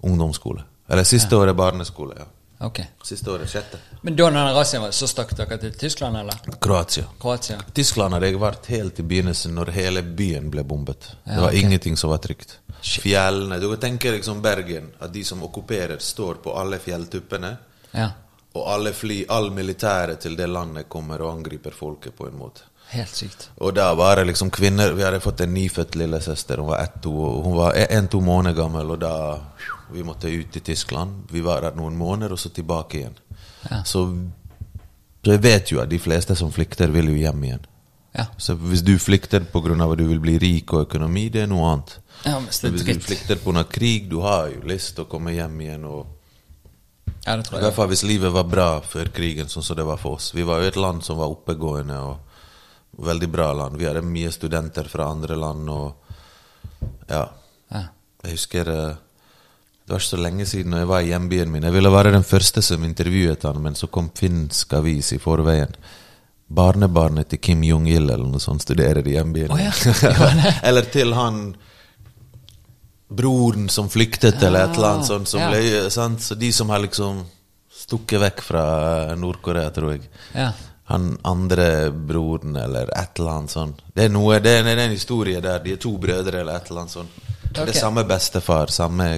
ungdomsskole. Eller siste året barneskole, ja. Ok. Siste året, sjette. Men da denne razziaen var, så stakk dere til Tyskland, eller? Kroatia. Kroatia? Tyskland hadde jeg vært helt i begynnelsen, når hele byen ble bombet. Ja, det var okay. ingenting som var trygt. Fjellene Du kan tenke liksom Bergen, at de som okkuperer, står på alle fjelltuppene. Ja. Og alle fly, all militæret til det landet kommer og angriper folket på en måte. Helt sykt. Og da var det liksom kvinner Vi hadde fått en nyfødt lillesøster. Hun var ett-to Hun var en-to måneder gammel, og da Vi måtte ut i Tyskland. Vi var der noen måneder, og så tilbake igjen. Ja. Så, så jeg vet jo at de fleste som flykter, vil jo hjem igjen. Ja. Så hvis du flykter pga. at du vil bli rik og økonomi, det er noe annet. Ja, men Men hvis du flykter pga. krig, du har jo lyst til å komme hjem igjen. og Ja, det tror i jeg. hvert fall hvis livet var bra før krigen, sånn som det var for oss. Vi var jo et land som var oppegående og veldig bra land. Vi hadde mye studenter fra andre land og Ja. Ja. Jeg husker eh, Det var ikke så lenge siden jeg var i hjembyen min. Jeg ville være den første som intervjuet han, men så kom finsk avis i forveien. Barnebarnet til Kim Jong-il eller noe sånt studerer i hjembyen. Oh, ja, eller til han broren som flyktet, eller et eller annet sånt. Som Ah, ja. ble, sant? Så de som har liksom stukket vekk fra Nord-Korea, tror jeg. Ja. Han andre broren, eller et eller annet sånt. Det er noe, det er, det er en historie der de er to brødre, eller et eller annet sånt. Det er samme bestefar, samme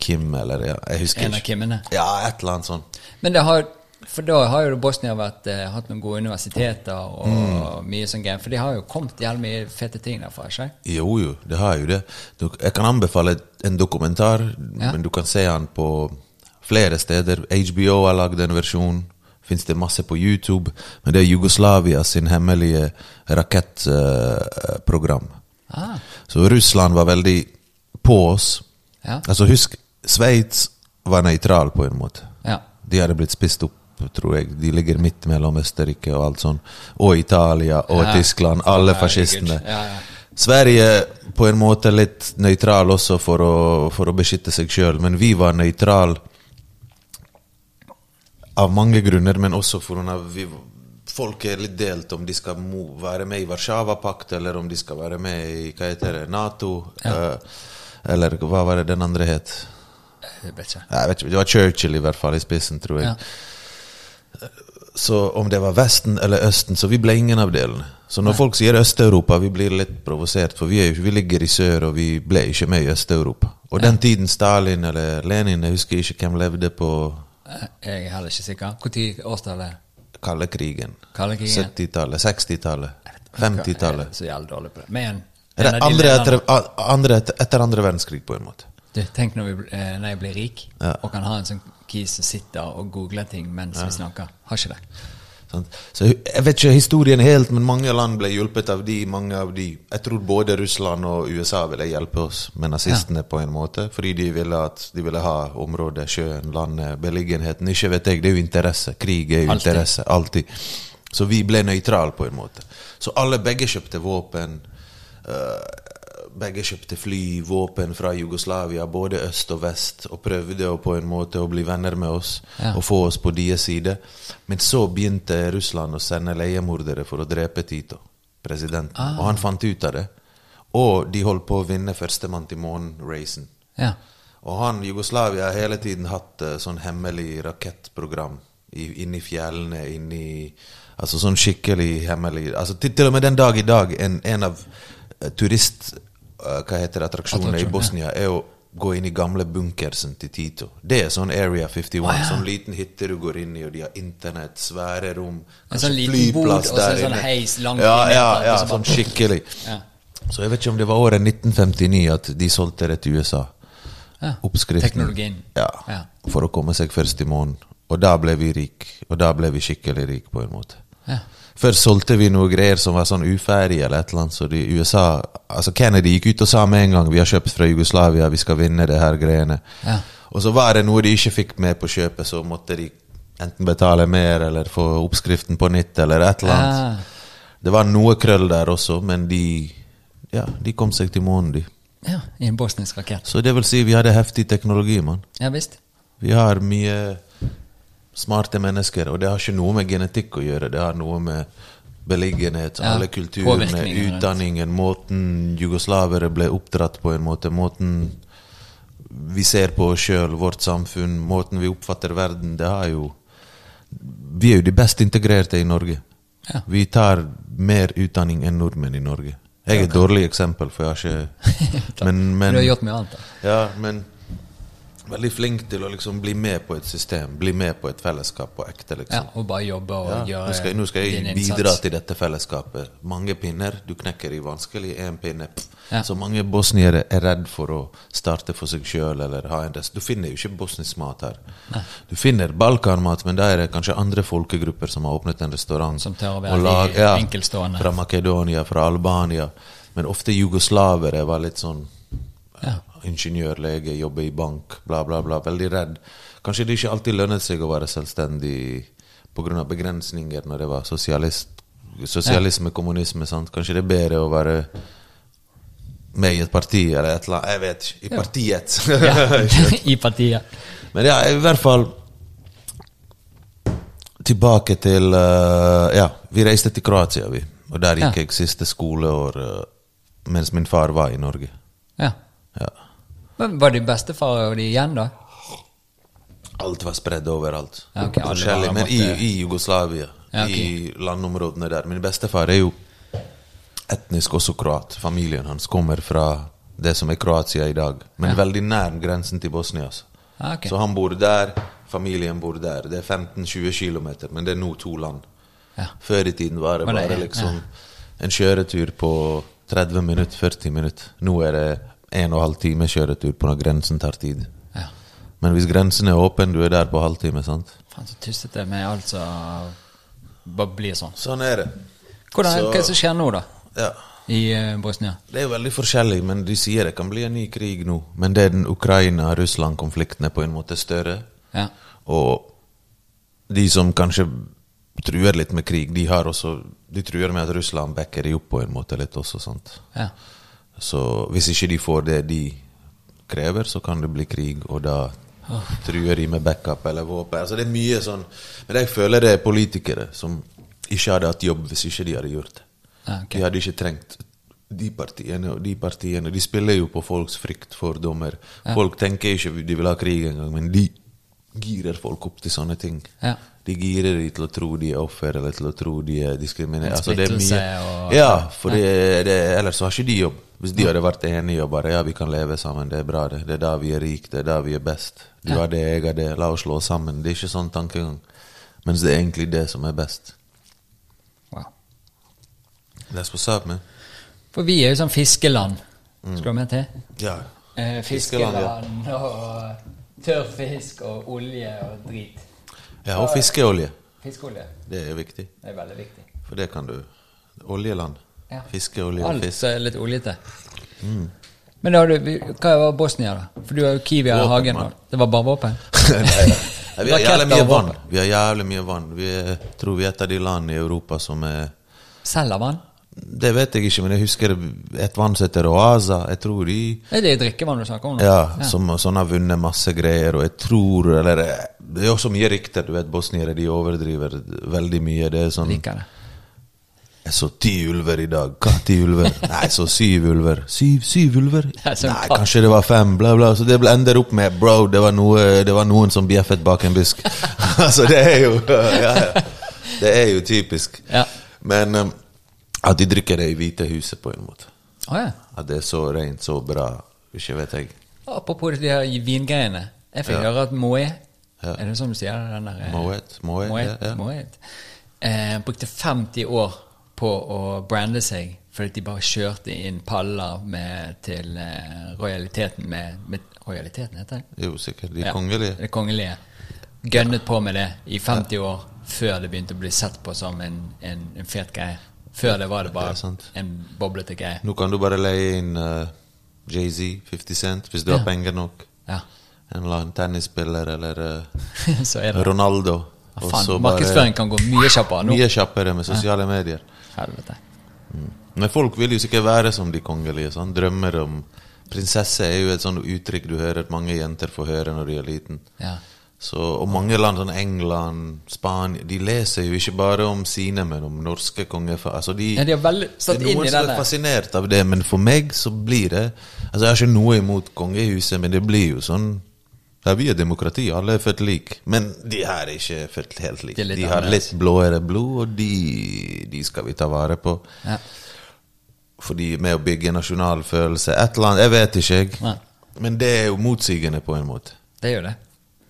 Kim, eller ja, jeg husker En av Kimmene. Ja, et eller annet sånt. Men det har, for da har jo Bosnia vært, eh, hatt noen gode universiteter og Mm. mye sånn greier. For de har jo kommet jævlig mye fete ting derfra, ikke? Jo, jo, det har jo det. Du, jeg kan anbefale en dokumentar, Ja. men du kan se den på flere steder. HBO har lagd en versjon. Fins det masse på YouTube. Men det er Jugoslavia sin hemmelige rakettprogram. Ah, Så Russland var veldig på oss. ja. Altså Husk, Sveits var nøytral på en måte. ja. De hadde blitt spist opp, tror jeg. De ligger midt mellom Østerrike og alt sånn. Og Italia og Ja. Tyskland. Alle fascistene. Ja. Sverige på en måte litt nøytral også for å, for å beskytte seg sjøl, men vi var nøytral av mange grunner, men også vi, folk er litt delt om de skal være med i Warszawapakt, eller om de skal være med i hva heter det, Nato, Ja. eller hva var det den andre het? Jeg vet ikke. Jeg vet ikke, Det var Churchill i hvert fall i spissen, tror jeg. Ja. Så om det var Vesten eller Østen, så vi ble ingen av delene. Så når folk sier Øst-Europa, vi blir litt provosert, for vi, er, vi ligger i sør, og vi ble ikke med i Øst-Europa. Og den tiden Stalin eller Lenin, jeg husker ikke hvem levde på Eh, Jeg er heller ikke sikker. Når årstallet? kalde krigen. Kalde krigen. 70-tallet, 60-tallet, er 50-tallet. så jævlig dårlig på det. Men andre etter, andre etter andre verdenskrig, på en måte. Du, tenk når, vi, eh, når jeg blir rik Ja. og kan ha en sånn kis som sitter og googler ting mens vi snakker. Har ikke det. Sånn. Så Jeg vet ikke historien helt, men mange land ble hjulpet av de. mange av de. Jeg tror både Russland og USA ville hjelpe oss med nazistene på en måte. Fordi de ville, at, de ville ha området, sjøen, landet, beliggenheten. Ikke vet jeg, det er jo interesse. Krig er jo interesse. Alltid. Så vi ble nøytrale på en måte. Så alle begge kjøpte våpen. eh, begge kjøpte fly, våpen fra Jugoslavia, både øst og vest, og prøvde på en måte å bli venner med oss Ja. og få oss på deres side. Men så begynte Russland å sende leiemordere for å drepe Tito, presidenten. Ah. Og han fant ut av det. Og de holdt på å vinne førstemann til månen-racen. Ja. Og han, Jugoslavia har hele tiden hatt uh, sånn hemmelig rakettprogram i, inni fjellene, inni Altså sånn skikkelig hemmelig altså til, til og med den dag i dag, en, en av eh, turist... eh, hva heter det, attraksjonene i Attraksjon. Bosnia er å gå inn i gamle bunkersen til Tito. Det er sånn Area 51, Ah, ja. sånn liten hytte du går inn i, og de har internett, svære rom, En sånn liten bod, og så en sånn heis langt ja, inn ja, ja, sånn skikkelig. Ja. Så jeg vet ikke om det var året 1959 at de solgte det til USA. Ja. Oppskriften. Teknologien. Ja, Ja. For å komme seg først i månen. Og da ble vi rik. Og da ble vi skikkelig rik på en måte. Ja. Først solgte vi noe greier som var sånn uferdig eller et eller annet, så de USA Altså Kennedy gikk ut og sa med en gang vi har kjøpt fra Jugoslavia, vi skal vinne det her greiene. Ja. Og så var det noe de ikke fikk med på kjøpet, så måtte de enten betale mer eller få oppskriften på nytt eller et eller annet. Ja. Det var noe krøll der også, men de Ja, de kom seg til månen, de. ja. I en bosnisk rakett. Så det vil si vi hadde heftig teknologi, mann. Ja visst. Vi har mye smarte mennesker, og det har ikke noe med genetikk å gjøre. Det har noe med beliggenhet, Ja, alle kulturene, utdanningen, måten jugoslavere ble oppdratt på en måte, måten vi ser på oss sjøl, vårt samfunn, måten vi oppfatter verden, det har jo Vi er jo de best integrerte i Norge. Ja. Vi tar mer utdanning enn nordmenn i Norge. Jeg er et dårlig eksempel, for jeg har ikke Men, men Du har gjort mye annet. da. ja, men veldig flink til å liksom bli med på et system, bli med på et fellesskap på ekte, liksom. Ja, og bare jobbe og Ja, gjøre nå, skal, nå skal jeg bidra til dette fellesskapet. Mange pinner, du knekker i vanskelig én pinne. Ja. Så mange bosniere er redd for å starte for seg sjøl eller ha en rest. Du finner jo ikke bosnisk mat her. Nei. Du finner balkanmat, men da er det kanskje andre folkegrupper som har åpnet en restaurant. Som tør å være lag- ja, enkeltstående. Fra Makedonia, fra Albania. Men ofte jugoslavere var litt sånn Ja. Ingeniør, lege, jobbe i bank, bla, bla, bla. Veldig redd. Kanskje det ikke alltid lønnet seg å være selvstendig pga. begrensninger når det var sosialist, sosialisme, kommunisme. Sant? Kanskje det er bedre å være med i et parti eller et eller annet. Jeg vet ikke. I partiet. Ja. I partiet. Men ja, i hvert fall Tilbake til eh, Ja, vi reiste til Kroatia, vi. Og der gikk Ja. jeg siste skoleår eh, mens min far var i Norge. Ja. Ja. Men Var de bestefar og de igjen, da? Alt var spredd overalt. Ja, ok, Forskjellig, men i, i Jugoslavia. Ja, okay. I landområdene der. Min bestefar er jo etnisk også kroat. Familien hans kommer fra det som er Kroatia i dag. Men veldig nær grensen til Bosnia. altså. Okay. Så han bor der, familien bor der. Det er 15-20 km, men det er nå to land. Ja. Før i tiden var det Var det- bare liksom en kjøretur på 30 minutter, 40 minutter. Nå er det en og en halv time kjøretur på når grensen tar tid. Ja. Men hvis grensen er åpen, du er der på halvtime, sant? Faen, så tustete med alt som bare blir sånn. Sånn er det. Hvordan, Så- Hva er det som skjer nå, da? Ja. I uh, Bosnia? Det er jo veldig forskjellig, men de sier det kan bli en ny krig nå. Men det er den Ukraina-Russland-konflikten er på en måte større. Ja. Og de som kanskje truer litt med krig, de har også De truer med at Russland backer de opp på en måte litt også, sant. ja. Så hvis ikke de får det de krever, så kan det bli krig, og da truer de med backup eller våpen. Altså det er mye sånn Men jeg føler det er politikere som ikke hadde hatt jobb hvis ikke de hadde gjort det. Okay. De hadde ikke trengt de partiene og de partiene. De spiller jo på folks frykt, fordommer. Folk tenker ikke de vil ha krig engang, men de girer folk opp til sånne ting. Ja. De girer de til å tro de er offer, eller til å tro de er diskriminert. Altså, det er mye. Ja, for det, det, ellers så har ikke de jobb. Hvis de hadde vært enige og bare ja, vi kan leve sammen, det er bra, det. Det er da vi er rike, det er da vi er best. Du har det, jeg har det, la oss slå oss sammen. Det er ikke sånn tankegang. Mens det er egentlig det som er best. Wow. That's what's up, man. For vi er jo sånn fiskeland. Skal du med til? Ja. Eh, Fiskeland, ja. fiskeland og tørrfisk og olje og drit. ja, og fiskeolje. Fiskeolje. Det er viktig. Det er veldig viktig. For det kan du. Oljeland. Ja. Fiskeolje og Alt fisk. som er litt oljete. Men da har du, hva var Bosnia, da? For du har jo Kiwi i Våpen, hagen. mann. da. Det var bare våpen? Nei, nei. Nei, vi har jævlig mye og vann. våpen. Vi har jævlig mye vann. Vi er, tror vi er et av de landene i Europa som er Selger vann? Det vet jeg ikke, men jeg husker et vann som heter Oaza. Jeg tror de Er det drikkevann du snakker om nå? Ja, som sånn har vunnet masse greier, og jeg tror Eller eh, det er også mye rykter, du vet, bosniere de overdriver veldig mye. Det er sånn Liker det. Jeg så ti ulver i dag. Hva ti ulver? Nei, jeg så syv ulver. Syv, syv ulver? Nei, kanskje det var fem, bla, bla. Så det ender opp med Bro, det var, noe, det var noen som bjeffet bak en busk. altså, det er jo ja, ja. Det er jo typisk. Ja. Men um, at de drikker det i Hvite huset, på en måte. Oh, ja. At det er så rent, så bra. Ikke vet jeg. Apropos de her vingreiene. Jeg fikk høre at Moet Er det sånn du sier det? Eh, Moet, Moet. Moet. Eh, brukte 50 år på å brande seg fordi de bare kjørte inn paller med, til eh, rojaliteten med, med Rojaliteten, heter det? Jo, sikkert. De Ja, kongelige. Det kongelige. Gønnet på med det i 50 år før det begynte å bli sett på som en, en, en fet greie. Før det var det bare det en boblete greie. Nå kan du bare leie inn uh, Jay-Z, 50 Cent, hvis du har penger nok. Ja. En eller annen tennisspiller eller uh, Ronaldo. Ja, faen, Markedsføring kan gå mye kjappere nå. Mye kjappere med sosiale medier. Helvete. Men folk vil jo sikkert være som de kongelige. Sånn. Drømmer om Prinsesse er jo et sånt uttrykk du hører at mange jenter får høre når de er liten. Ja. Så, og mange land, sånn England, Spania, de leser jo ikke bare om sine, men om norske kongefar Altså de, Ja, de er veldig satt inn noen i som er fascinert av det, men for meg så blir det Altså, jeg har ikke noe imot kongehuset, men det blir jo sånn Ja, vi er demokrati, alle er født lik. Men de her er ikke født helt like. De har litt blåere blod, og de, de skal vi ta vare på. Ja. Fordi med å bygge nasjonalfølelse Et eller annet, jeg vet ikke, jeg. Nei. Men det er jo motsigende på en måte. Det jo det.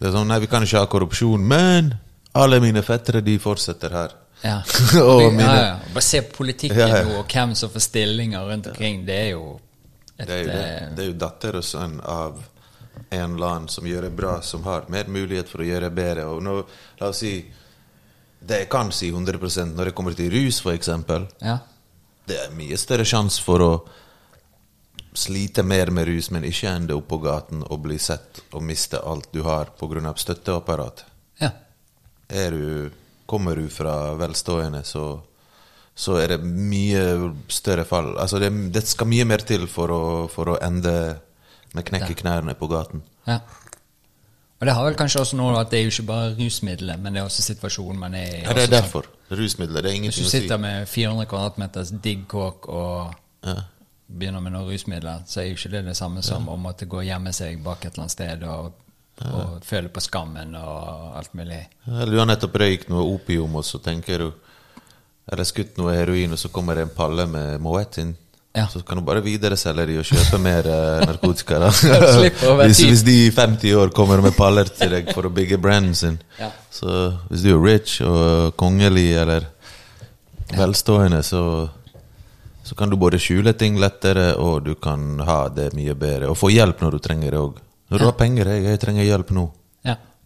Det er sånn, nei, vi kan ikke ha korrupsjon, men alle mine fettere, de fortsetter her. Ja. Og mine- ja. Bare se politikken Ja, ja. nå, og hvem som får stillinger rundt omkring. Det er jo et Det er jo, det. eh, Det er jo datter og sønn av en land som gjør det bra, som har mer mulighet for å gjøre det bedre. Og nå, la oss si Det jeg kan si 100% når det kommer til rus, eksempel, Ja. det er mye større sjanse for å slite mer med rus, men ikke ende opp på gaten og bli sett og miste alt du har pga. støtteapparatet. ja. Er du, kommer du fra velstående, så, så er det mye større fall. Altså det, det skal mye mer til for å, for å ende med knekker knærne på gaten. ja. Og det har vel kanskje også noe at det er jo ikke bare rusmidler, men det er også situasjonen man er i. Ja, det er derfor. Rusmidler, det er Hvis ingenting du å si. sitter med 400 kvadratmeters digg kåk og Ja. begynner med noen rusmidler, så er jo ikke det det samme som å måtte gå og gjemme seg bak et eller annet sted og, og føle på skammen og alt mulig. Eller du har nettopp røykt noe opium, og så tenker du Eller skutt noe heroin, og så kommer det en palle med Moet inn. Ja. Så kan du bare videreselge de og kjøpe mer eh, narkotika. da hvis, hvis de i 50 år kommer med paller til deg for å bygge branden sin. Ja. Så hvis du er rich og kongelig eller velstående, så så kan du både skjule ting lettere, og du kan ha det mye bedre. Og få hjelp når du trenger det òg. Når du har penger, jeg, jeg trenger hjelp nå.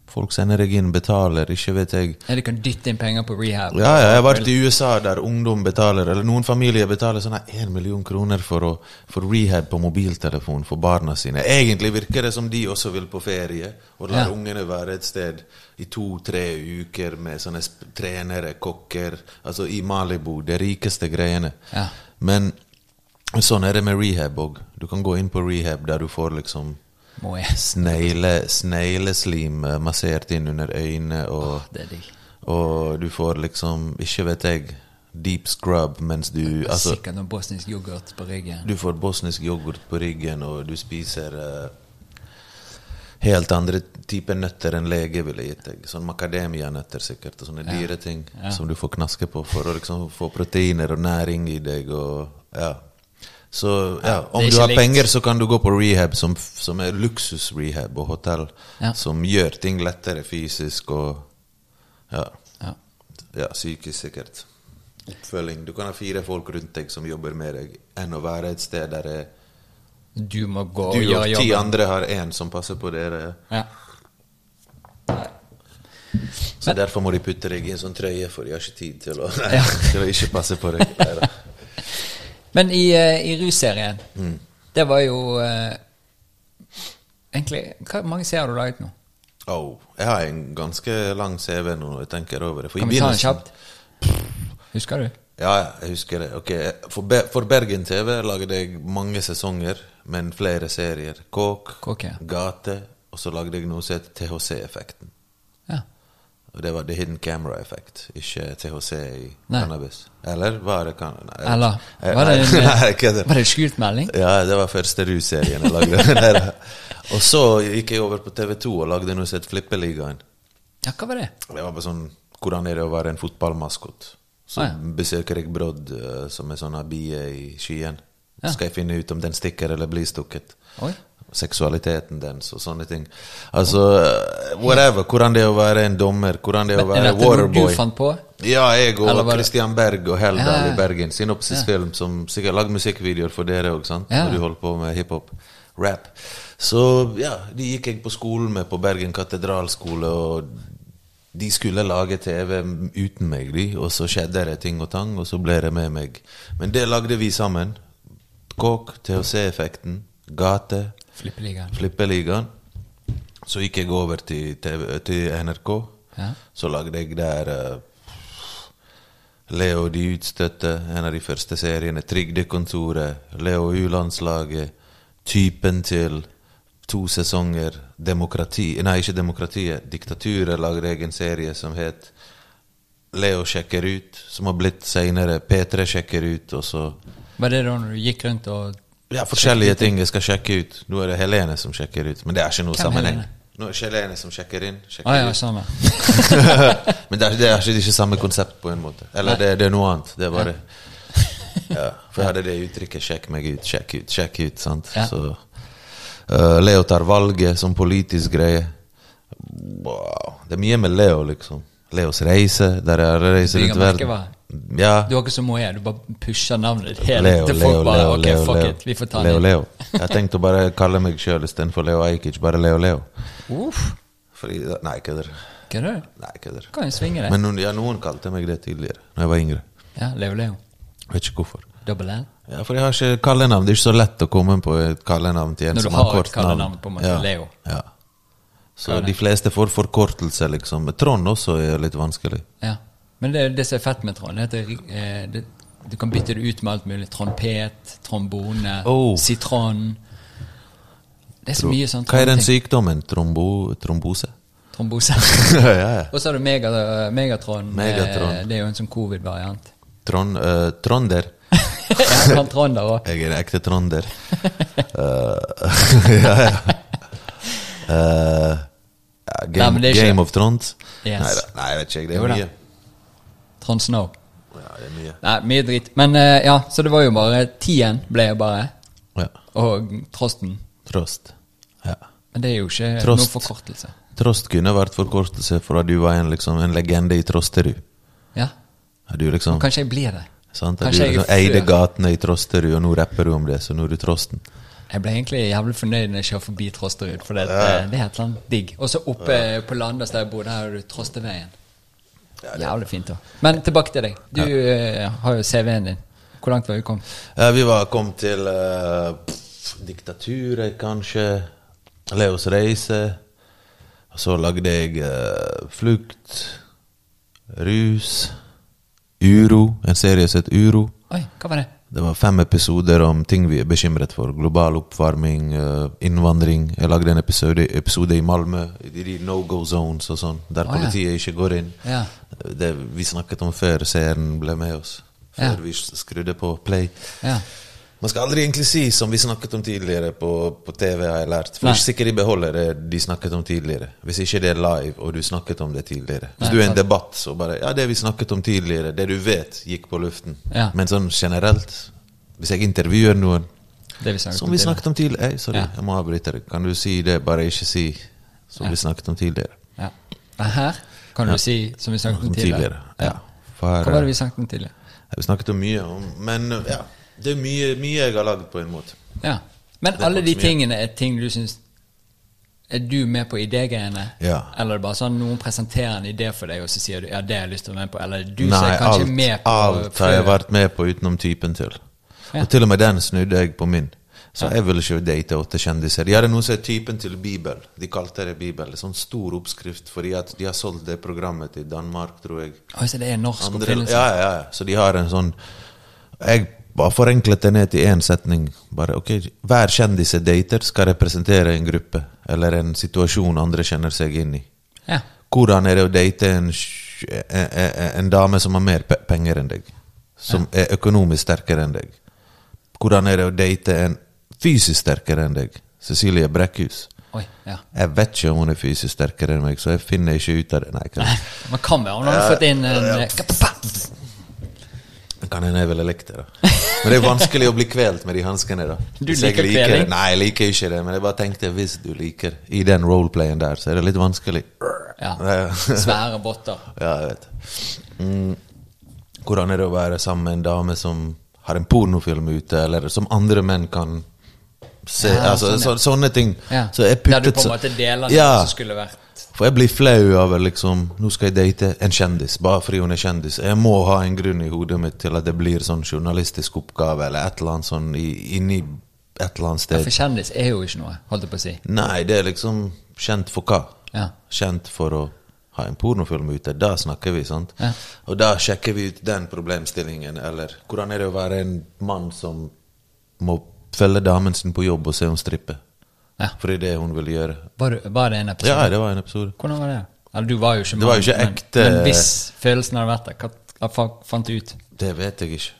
Folk sender deg inn, betaler, ikke vet jeg. Ja, de kan dytte inn penger på rehab. Ja, ja, jeg har vært i USA der ungdom betaler, eller noen familier betaler sånn én million kroner for, å, for rehab på mobiltelefon for barna sine. Egentlig virker det som de også vil på ferie, og lar Ja. ungene være et sted i to-tre uker med sånne trenere, kokker, altså i Malibu, det rikeste greiene. Ja. Men sånn er det med rehab òg. Du kan gå inn på rehab der du får liksom Må jeg. snegle, snegleslim eh, massert inn under øynene og Det er digg. og du får liksom, ikke vet jeg, deep scrub mens du Altså, Sikkert noe bosnisk yoghurt på ryggen. du får bosnisk yoghurt på ryggen, og du spiser uh, helt andre typer nøtter enn lege ville gitt deg. Sånn macadamia-nøtter sikkert, og sånne dyre ting Ja. som du får knaske på for å liksom få proteiner og næring i deg. og ja. Så ja, om du har likt. penger, så kan du gå på rehab, som, som er luksusrehab og hotell, Ja. som gjør ting lettere fysisk og ja. Ja. Ja, psykisk sikkert. Oppfølging. Du kan ha fire folk rundt deg som jobber med deg, enn å være et sted der det, Du må gå du og og ti andre har én som passer på dere. Ja. Så derfor må de putte deg i en sånn trøye, for de har ikke tid til å, Ja. til å ikke passe på deg. Neida. Men i, eh, i russerien, Mm. det var jo eh, Egentlig, Hvor mange serier har du laget nå? Oh, jeg har en ganske lang CV nå jeg tenker over det. For Kan vi ta den kjapt? Husker du? Ja, jeg husker det. Okay. For, Be for Bergen TV lagde jeg mange sesonger, men flere serier. Kåk, Kåk, ja. Gate, og så lagde jeg noe som het THC-effekten. Og det var The Hidden Camera Effect, ikke THC i Nei. cannabis. Eller var det kan... Nei, Eller Eh, var det nei, en, nei, det. var det skjult melding? Ja, det var første russerien jeg lagde. Og så gikk jeg over på TV2 og lagde noe som het Flippeligaen. Ja, hva var det? Det var bare sånn Hvordan er det å være en fotballmaskot? Så Ah, ja. besøker jeg Brodd, eh, som er sånn bie i skyen. Ja. Skal jeg finne ut om den stikker eller blir stukket. Oi. Seksualiteten dens og sånne ting. Altså, eh, whatever. Hvordan det er å være en dommer. Hvordan det er å være Men, waterboy. du fant på? Ja, jeg og var Christian Berg og Heldal Ja, ja. i Bergen. Synopsisfilm som sikkert lagde musikkvideoer for dere òg, sant? Ja. Når du holdt på med hiphop. Rap. Så ja, de gikk jeg på skolen med på Bergen katedralskole, og de skulle lage TV uten meg, de. Og så skjedde det ting og tang, og så ble det med meg. Men det lagde vi sammen. Kåk, THC-effekten, Gate, Flippeligaen. Flippeligaen. Så gikk jeg over til, TV, til NRK. Ja. Så lagde jeg der uh, Leo de utstøtte, en av de første seriene. Trygdekontoret, Leo U-landslaget, Typen til to sesonger demokrati Nei, ikke demokratiet. Diktaturet lager egen serie som het Leo sjekker ut, som har blitt seinere P3 sjekker ut, og så Var det da når du gikk rundt og Ja, forskjellige ting jeg skal sjekke ut. Nå er det Helene som sjekker ut, men det er ikke noe Hvem sammenheng. Helene? Nå er det ikke Helene som sjekker inn. Sjekker ah, ja, ut. sånn. Men det er, det er ikke, ikke samme konsept på en måte. Eller det, det er noe annet. Det er bare ja, For jeg hadde det uttrykket 'sjekk meg ut, sjekk ut, sjekk ut'. sant? Ja. Så uh, Leo tar valget som politisk greie. Wow. Det er mye med Leo, liksom. Leos reise, der jeg reiser rundt verden. Ja. Du har ikke så mye, du bare pusher navnet ditt helt Leo, til folk Leo, bare Leo, Ok, Leo, fuck Leo. it, vi får ta Leo, den. Leo. Jeg tenkte å bare kalle meg sjøl istedenfor Leo Ajkic. Bare Leo Leo. Uff, Fordi, nei, kødder. kødder du? Nei, kødder. Kan jo svinge det. Men noen, ja, noen kalte meg det tidligere, da jeg var yngre. Ja, Leo Leo. Vet ikke hvorfor. Double L. Ja, For jeg har ikke kallenavn. Det er ikke så lett å komme på et kallenavn til en Når du som har har et kort navn. kallenavn, på en måte, ja. Leo. Ja. Så er de fleste får forkortelse, liksom. Trond også er litt vanskelig. Ja. Men det, det som er fett med Trond, er at det, eh, det, du kan bytte det ut med alt mulig. Trompet, trombone, Oh. sitron. Det er så mye sånn Hva er den sykdommen? Trombo, trombose? Trombose. ja, ja. Og så har du mega, Megatron. eh, Megatron. Det er jo en sånn covid-variant. Trond, uh, tronder. jeg kan Trond òg. Jeg er en ekte tronder. Uh, ja, ja. Uh, Nei, Game, Game of Thrones? Yes. Nei, jeg vet ikke. Det er mye. Trond Snow. Ja, det er mye. Nei, mye dritt. Men eh, ja, så det var jo bare Tien ble jo bare. Ja. Og Trosten. Trost. Ja. Men det er jo ikke Trost. noen forkortelse. Trost kunne vært forkortelse for at du var en, liksom, en legende i Trosterud. Ja. Er Du liksom, Kanskje jeg blir det. sant? Er kanskje du jeg liksom eide gatene i Trosterud, og nå rapper du om det, så nå er du Trosten. Jeg ble egentlig jævlig fornøyd når jeg kjører forbi Trosterud, for det, ja. det er et eller annet digg. Og så oppe på Landås der jeg bor, der har du Trosteveien. Jævlig fint da. Men tilbake til deg. Du ja. har jo CV-en din. Hvor langt var vi kommet? Ja, vi var kom til uh, pff, diktaturet, kanskje. Leos reise. Og så lagde jeg uh, Flukt, Rus, Uro. En serie som het Uro. Oi, hva var det? Det var fem episoder om ting vi er bekymret for. Global oppvarming, eh, innvandring. Jeg lagde en episode, episode i Malmö, i de no go zones og sånn, der oh, ja. politiet ikke går inn. Ja. Det vi snakket om før seeren ble med oss. Før Ja. vi skrudde på play. Ja. Man skal aldri egentlig si som vi snakket om tidligere på, på TV, har jeg lært. For Nei. ikke sikkert de beholder det de snakket om tidligere. Hvis ikke det er live, og du snakket om det tidligere. Hvis Nei, du er i en debatt, så bare Ja, det vi snakket om tidligere, det du vet, gikk på luften. Ja. Men sånn generelt, hvis jeg intervjuer noen vi som vi snakket om tidligere Hey, sorry, jeg må avbryte deg. Kan du si det, bare ikke si som vi snakket om tidligere? Ja. Her kan du si, som vi snakket om tidligere. tidligere. Ja. For, Hva var det vi snakket om tidligere? Vi snakket om mye om Men ja, det er mye, mye jeg har lagd på en måte. Ja. Men alle de tingene er ting du syns Er du med på idégreiene? Ja. Eller er det bare sånn noen presenterer en idé for deg, og så sier du ja, det har jeg lyst til å være med på? Eller er du Nei, er kanskje alt, med på alt har jeg vært med på utenom typen til. Ja. Og til og med den snudde jeg på min. Så jeg ville ikke date åtte kjendiser. De har noe som er typen til Bibel. De kalte det Bibel. En sånn stor oppskrift, fordi at de har solgt det programmet til Danmark, tror jeg. Oi, så det er norsk Andre, oppfinnelse? ja, ja, ja. Så de har en sånn Jeg bare forenklet det ned til én setning. Bare, ok, Hver kjendis jeg dater, skal representere en gruppe eller en situasjon andre kjenner seg inn i. Ja. Hvordan er det å date en, en, en, en dame som har mer penger enn deg? Som er økonomisk sterkere enn deg? Hvordan er det å date en fysisk sterkere enn deg? Cecilie Brekkhus. Oi, ja. Jeg vet ikke om hun er fysisk sterkere enn meg, så jeg finner ikke ut av det. Nei, kan, Man kan vel, hun har fått inn en kan hende jeg ville likt det, da. Men det er vanskelig å bli kvelt med de hanskene, da. Du liker liker det. kveling? Nei, jeg liker ikke det, men jeg bare tenkte hvis du liker I den roleplayen der, så er det litt vanskelig. Ja. Svære botter. Ja, jeg vet. Mm. Hvordan er det å være sammen med en dame som har en pornofilm ute, eller som andre menn kan se Ja, altså, sånn, ja. så, Sånne ting. Ja. Så jeg Der du på en måte deler det som skulle vært For jeg blir flau av liksom Nå skal jeg date en kjendis, bare fordi hun er kjendis. Jeg må ha en grunn i hodet mitt til at det blir sånn journalistisk oppgave, eller et eller annet sånn i, inni et eller annet ja, sted. For kjendis er jo ikke noe, holdt jeg på å si. Nei, det er liksom kjent for hva? Ja. Kjent for å ha en pornofilm ute. Da snakker vi, sant? Ja. Og da sjekker vi ut den problemstillingen. Eller hvordan er det å være en mann som må følge damen sin på jobb og se henne strippe? Ja. For det er det hun vil gjøre. Var, var det en episode? Ja, det var en episode. Hvordan var det? Eller du var jo ikke Det var jo ikke men- ekte- Men, hvis følelsen hadde vært der, hva, fant du ut? Det vet jeg ikke.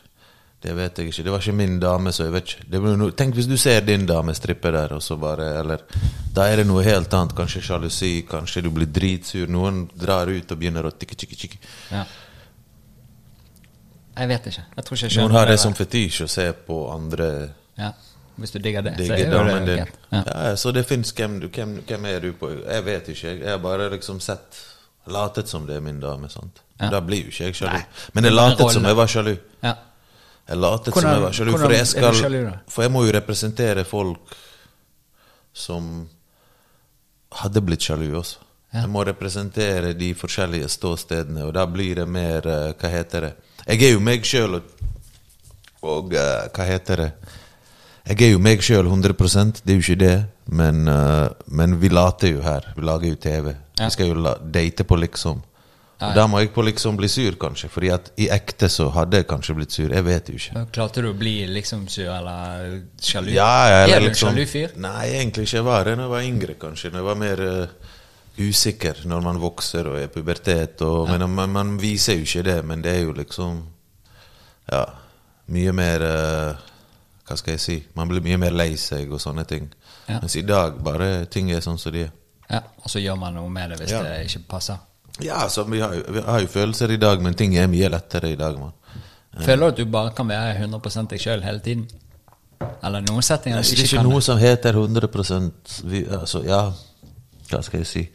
Det vet jeg ikke. Det var ikke min dame, så jeg vet ikke. Var tenk hvis du ser din dame strippe der, og så bare Eller Da er det noe helt annet. Kanskje sjalusi, kanskje du blir dritsur. Noen drar ut og begynner å tikke, tikke, tikke. Ja. Jeg vet ikke. Jeg tror ikke jeg Noen har det det som fetisj å se på andre Ja. Hvis du digger det, så er det greit. Ja. Ja, så det fins hvem, hvem, hvem er du på Jeg vet ikke. Jeg Jeg har bare liksom sett Latet som det er min dame. sant? Ja. Da blir jo ikke jeg sjalu. Nei. Men jeg latet som jeg var sjalu. Ja. Jeg latet Hvordan- som jeg var sjalu, for jeg, skal, sjalu, for jeg må jo representere folk som hadde blitt sjalu også. Ja. Jeg må representere de forskjellige ståstedene, og da blir det mer eh, Hva heter det? Jeg er jo meg sjøl, og, og eh, hva heter det? Jeg er jo meg sjøl 100% det er jo ikke det, men, uh, men vi later jo her. Vi lager jo TV. Ja. Vi skal jo la, date på liksom. Og. Da må jeg på liksom bli sur, kanskje. Fordi at i ekte så hadde jeg kanskje blitt sur. Jeg vet jo ikke. Klarte du å bli liksom sur eller sjalu? Ja, ja, eller er du en liksom, sjalu fyr? Nei, egentlig ikke. Jeg var det når jeg var yngre, kanskje. Når jeg var mer uh, usikker når man vokser og er pubertet. Og, Men man, man viser jo ikke det, men det er jo liksom Ja, mye mer eh, Hva skal jeg si? Man blir mye mer lei seg og sånne ting. Ja. Mens i dag bare ting er sånn som de er. Ja, og så gjør man noe med det hvis Ja. det ikke passer. Ja, så vi har, vi har jo følelser i dag, men ting er mye lettere i dag, Man. Føler du at du bare kan være 100 deg sjøl hele tiden? Eller noen settinger Det du er ikke ikke kan noe det? som heter 100% vi, altså, Ja, hva skal jeg si?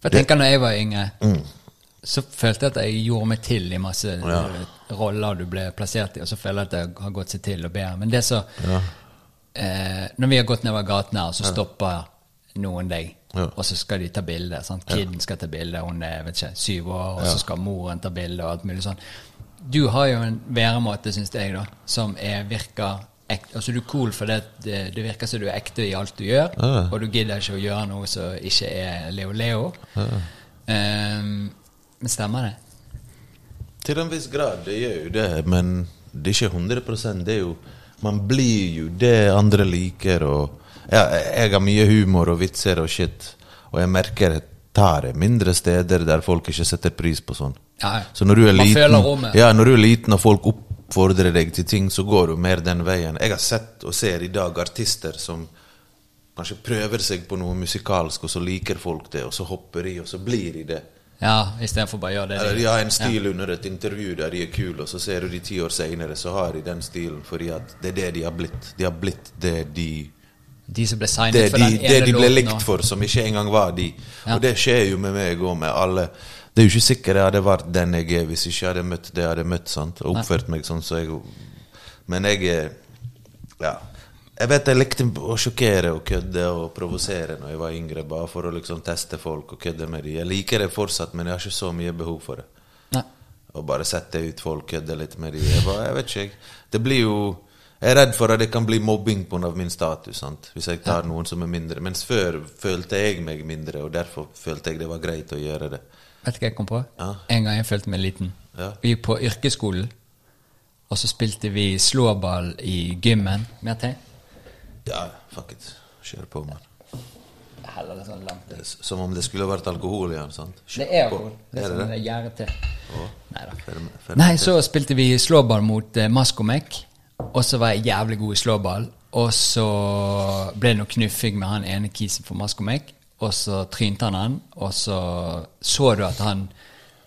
For jeg tenker når jeg var yngre, Mm. så følte jeg at jeg gjorde meg til i masse Ja. Roller du ble plassert i, og så føler jeg at det har gått seg til og bedre. Men det så Ja. eh, Når vi har gått nedover gaten her, så stopper noen deg, Ja. og så skal de ta bilde. sant? Kiden skal ta bilde, hun er vet ikke, syv år, og så skal moren ta bilde og alt mulig sånn. Du har jo en væremåte, syns jeg, da, som er, virker ekte. Altså, du er cool fordi det, det virker som du er ekte i alt du gjør, Ja. og du gidder ikke å gjøre noe som ikke er Leo-Leo. Ehm, men stemmer det? Til en viss grad, det gjør jo det, men det er ikke 100% det er jo Man blir jo det andre liker, og ja, Jeg har mye humor og vitser og shit, og jeg merker jeg tar det mindre steder der folk ikke setter pris på sånn. Ja, Så når du er liten, ja, når du er liten og folk oppfordrer deg til ting, så går du mer den veien. Jeg har sett og ser i dag artister som kanskje prøver seg på noe musikalsk, og så liker folk det, og så hopper de, og så blir de det. Ja, istedenfor bare å gjøre det Eller de- har en stil under et intervju der de er kule, og så ser du de ti år senere, så har de den stilen fordi at det er det de har blitt. De har blitt det de De som ble signet det for de, den det de ble likt og- for, som ikke engang var de. Ja. Og det skjer jo med meg og med alle. Det er jo ikke sikkert jeg hadde vært den jeg er hvis ikke jeg hadde møtt det jeg hadde møtt, sant? og oppført meg sånn som jeg Men jeg er Ja. Jeg vet jeg likte å sjokkere og kødde og provosere når jeg var yngre, bare for å liksom teste folk og kødde med dem. Jeg liker det fortsatt, men jeg har ikke så mye behov for det. Nei. Å bare sette ut folk, kødde litt med dem. Jeg, bare, jeg vet ikke. Det blir jo Jeg er redd for at det kan bli mobbing pga. min status, sant? hvis jeg tar noen som er mindre. Mens før følte jeg meg mindre, og derfor følte jeg det var greit å gjøre det. Vet du hva jeg kom på? Ja. En gang jeg følte meg liten. Ja. Vi gikk på yrkesskolen, og så spilte vi slåball i gymmen. Mer til? Ja, fuck it. Kjør på, mann. Heller det sånn langt. Det s- Som om det skulle vært alkohol igjen, sant? Det er alkohol. på. Det er Er sånn det det det? gjærer til. Nei da. Nei, så spilte vi slåball mot eh, Maskomek, og så var jeg jævlig god i slåball. Og så ble det noe knuffing med han ene kisen for Maskomek, og så trynte han han, og så så du at han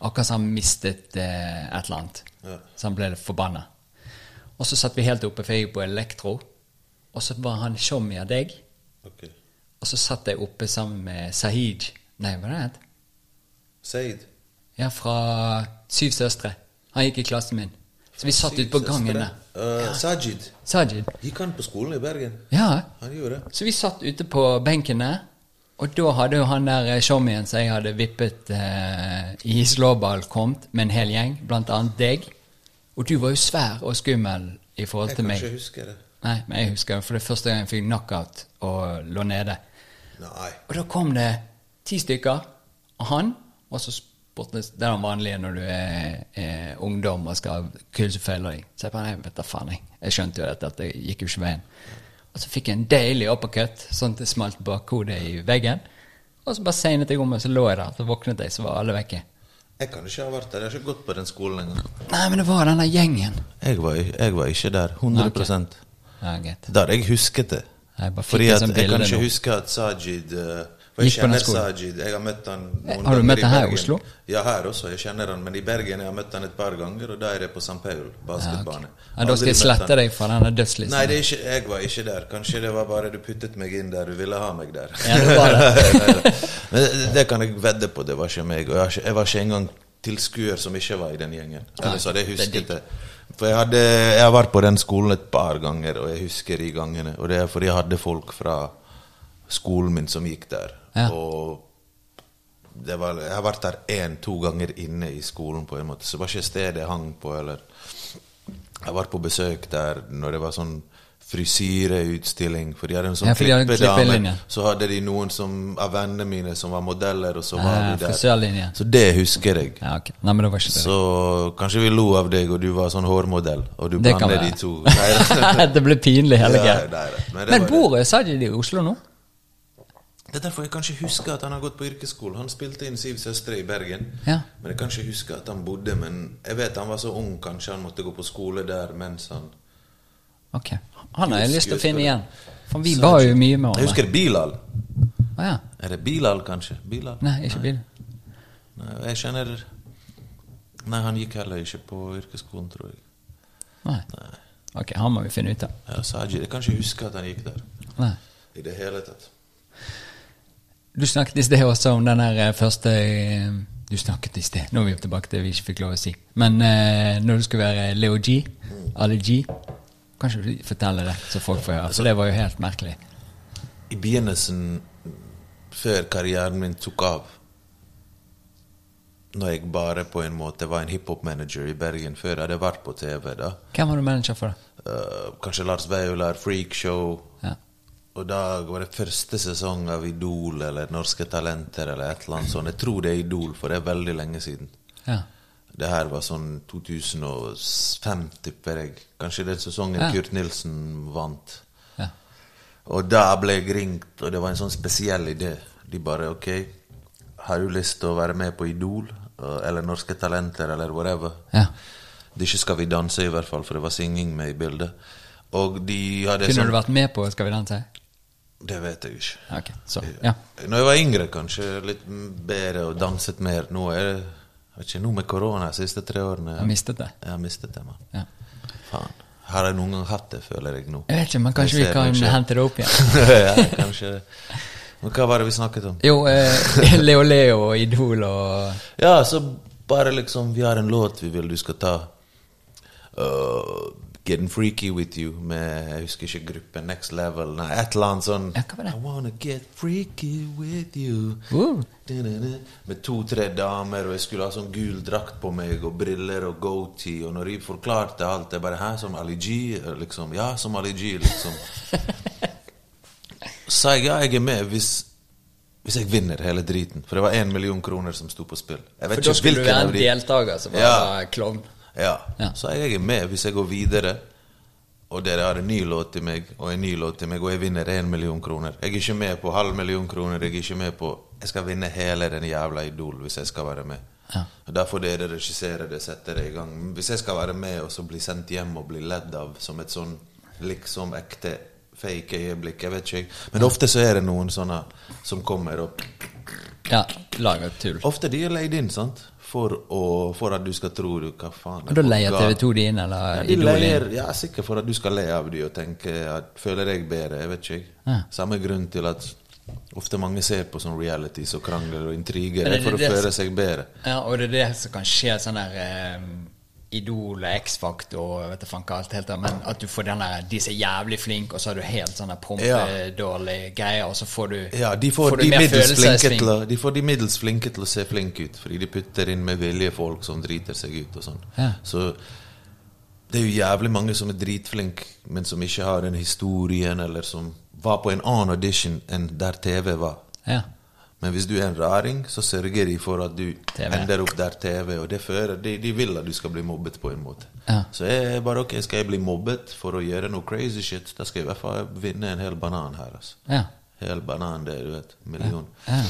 akkurat som han mistet eh, et eller annet. Ja. Så han ble forbanna. Og så satt vi helt oppe, for jeg på elektro, og så var han showmy av deg. Okay. Og så satt jeg oppe sammen med Sahid Nei, hva det het? Said? Ja, fra Syv søstre. Han gikk i klassen min. Så vi satt ute på gangen der. Uh, Sajid. Sajid. Gikk han på skolen i Bergen? Ja. Han gjorde det. Så vi satt ute på benkene, og da hadde jo han der eh, showmien som jeg hadde vippet eh, i slåball, kommet med en hel gjeng, blant annet deg. Og du var jo svær og skummel i forhold Jeg til kan ikke huske det. Nei, men jeg husker for det første gang jeg fikk knockout og lå nede. Nei. Og da kom det ti stykker, og han, og så spurte Det er det vanlige når du er, er ungdom og skal kunne feiler deg. Så jeg bare, nei, vet da faen, jeg. Jeg skjønte jo dette, at det gikk jo ikke veien. Og så fikk jeg en deilig uppercut, sånn at det smalt bakhodet i veggen. Og så bare segnet jeg om, og så lå jeg der. Så våknet jeg, så var alle vekke. Jeg kan ikke ha vært der. Jeg har ikke gått på den skolen engang. Nei, men det var den der gjengen. Jeg var, jeg var ikke der. 100 Ja, greit. Der jeg husket det. Jeg bare Fordi at jeg kan ikke huske at Sajid eh, For jeg kjenner? Sajid. Jeg har møtt han noen Har du møtt han her i Oslo? Ja, her også. Jeg kjenner han. Men i Bergen jeg har møtt han et par ganger, og da er det på St. Paul basketbane. Ja, da skal jeg slette deg fra denne dødslisten. Nei, det er ikke, jeg var ikke der. Kanskje det var bare du puttet meg inn der du ville ha meg der. Ja, det var det. Neida. Men det- det kan jeg vedde på, det var ikke meg. Og jeg, jeg var ikke engang tilskuer som ikke var i den gjengen. Så hadde jeg det husket det. For jeg, hadde, jeg har vært på den skolen et par ganger, og jeg husker de gangene. Og det er fordi jeg hadde folk fra skolen min som gikk der. Ja. Og det var, jeg har vært der én-to ganger inne i skolen, på en måte. Så det var ikke stedet jeg hang på, eller Jeg var på besøk der når det var sånn frisyreiutstilling. For de hadde en sånn Ja, de klippedame. Så hadde de noen som, av vennene mine som var modeller, og så Ja, var vi der. Så det husker jeg. Ja, okay. Nei, men det det. Så kanskje vi lo av deg, og du var sånn hårmodell, og du Det kan blander være. de to. Nei, det ble pinlig, hele Ja, greia. Men Men bor Sajid i Oslo nå? Det er derfor jeg kan ikke huske at han har gått på yrkesskole. Han spilte inn Siv Søstre i Bergen. Ja. Men jeg kan ikke huske at han bodde Men jeg vet han var så ung, kanskje han måtte gå på skole der mens han Ok. Han har jeg lyst til å finne igjen. For vi var jo mye med Jeg husker Bilal. Ah, ja. Er det Bilal, kanskje? Bilal? Nei, ikke Bilal. Nei, jeg kjenner Nei, han gikk heller ikke på yrkesskolen, tror jeg. Nei. Ok, han må vi finne ut av. Ja, Saji. Jeg kan ikke huske at han gikk der Nei. i det hele tatt. Du snakket i sted også om den her eh, første eh, Du snakket i sted, nå er vi tilbake til det vi ikke fikk lov å si. Men eh, når du skulle være Leo G, Ali G, kan ikke du fortelle det, så folk får høre? For det var jo helt merkelig. I begynnelsen, før karrieren min tok av Når jeg bare på en måte var en hiphop-manager i Bergen før jeg hadde vært på TV, da Hvem var du manager for? eh, Kanskje Lars Vaular, Freakshow Ja. Og da var det første sesong av Idol eller Norske Talenter eller et eller annet sånt. Jeg tror det er Idol, for det er veldig lenge siden. Ja. Det her var sånn 2005, tipper jeg. Kanskje den sesongen Ja. Kurt Nilsen vant. ja. Og da ble jeg ringt, og det var en sånn spesiell idé. De bare OK, har du lyst til å være med på Idol? eh, Eller Norske Talenter, eller whatever? ja. Det ikke Skal vi danse, i hvert fall, for det var synging med i bildet. Og de hadde Kunne sånn du vært med på Skal vi danse? Det vet jeg ikke. Ok, så, ja. Når jeg var yngre, kanskje litt bedre og danset mer. Nå er det vet ikke, nå med korona de siste tre årene. Har mistet det? Jeg har mistet det, mann. Ja. Faen. Har jeg noen gang hatt det, føler jeg nå. Jeg vet ikke, men kanskje vi kan meg hente det opp igjen? ja, kanskje det. Men hva var det vi snakket om? Jo, eh, Leo Leo og Idol og Ja, så bare liksom Vi har en låt vi vil du skal ta. Uh, Getting Freaky With You med Jeg husker ikke gruppen Next Level. Nei, et eller annet sånn Ja, hva var det? I wanna get freaky with you. uh. Med to-tre damer, og jeg skulle ha sånn gul drakt på meg, og briller og goatee. Og når jeg forklarte alt, jeg bare Hæ, som Ali G? Liksom. Ja, som Ali G, liksom. sa jeg ja, jeg er med hvis, hvis jeg vinner hele driten. For det var én million kroner som sto på spill. Jeg vet For da ikke skulle du være en deltaker som var Ja. klovn. Ja. Ja. Så jeg er med hvis jeg går videre, og dere har en ny låt til meg, og en ny låt til meg, og jeg vinner én million kroner. Jeg er ikke med på halv million kroner, jeg er ikke med på Jeg skal vinne hele den jævla Idol hvis jeg skal være med. Ja. Da får dere regissere det, sette det i gang. Hvis jeg skal være med og så bli sendt hjem og bli ledd av som et sånn liksom ekte fake øyeblikk, jeg vet ikke. Men ofte så er det noen sånne som kommer og Ja, lager tull. Ofte de er leid inn, sant? For, å, for at du skal tro du Hva faen? Og da leier Ga- TV2 de inn, eller ja, de leier, ja, sikkert for at du skal le av de og tenke at føler jeg bedre. Jeg vet ikke. Ja. Samme grunn til at ofte mange ser på sånn realities og krangler og intriger det, det- for å det- føle seg bedre. Ja, og det er det som kan skje, sånn der eh, Idol og X-Faktor vet du faen hva alt der, men at du får den der De som er jævlig flinke, og så har du helt sånne prompedårlige greier, og så får du Ja, de får, du de, middels flinke til de får de middels flinke til å se flinke ut, fordi de putter inn med vilje folk som driter seg ut og sånn. Ja. Så det er jo jævlig mange som er dritflinke, men som ikke har den historien, eller som var på en annen audition enn der TV var. Ja. Men hvis du er en raring, så sørger de for at du TV. ender opp der TV, og det fører de, de vil at du skal bli mobbet på en måte. Ja. Så jeg bare ok, skal jeg bli mobbet for å gjøre noe crazy shit, da skal jeg i hvert fall vinne en hel banan her, altså. Ja. Hel banan, det, du vet. Million. ja.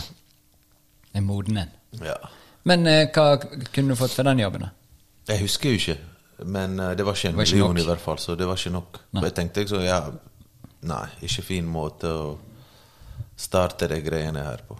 Er moden en. Ja. Men eh, hva kunne du fått for den jobben, da? Jeg husker jo ikke, men eh, det var ikke en var ikke million nok. i hvert fall, så det var ikke nok. Nei. Jeg tenkte så, ja, nei, ikke fin måte å starte de greiene her på.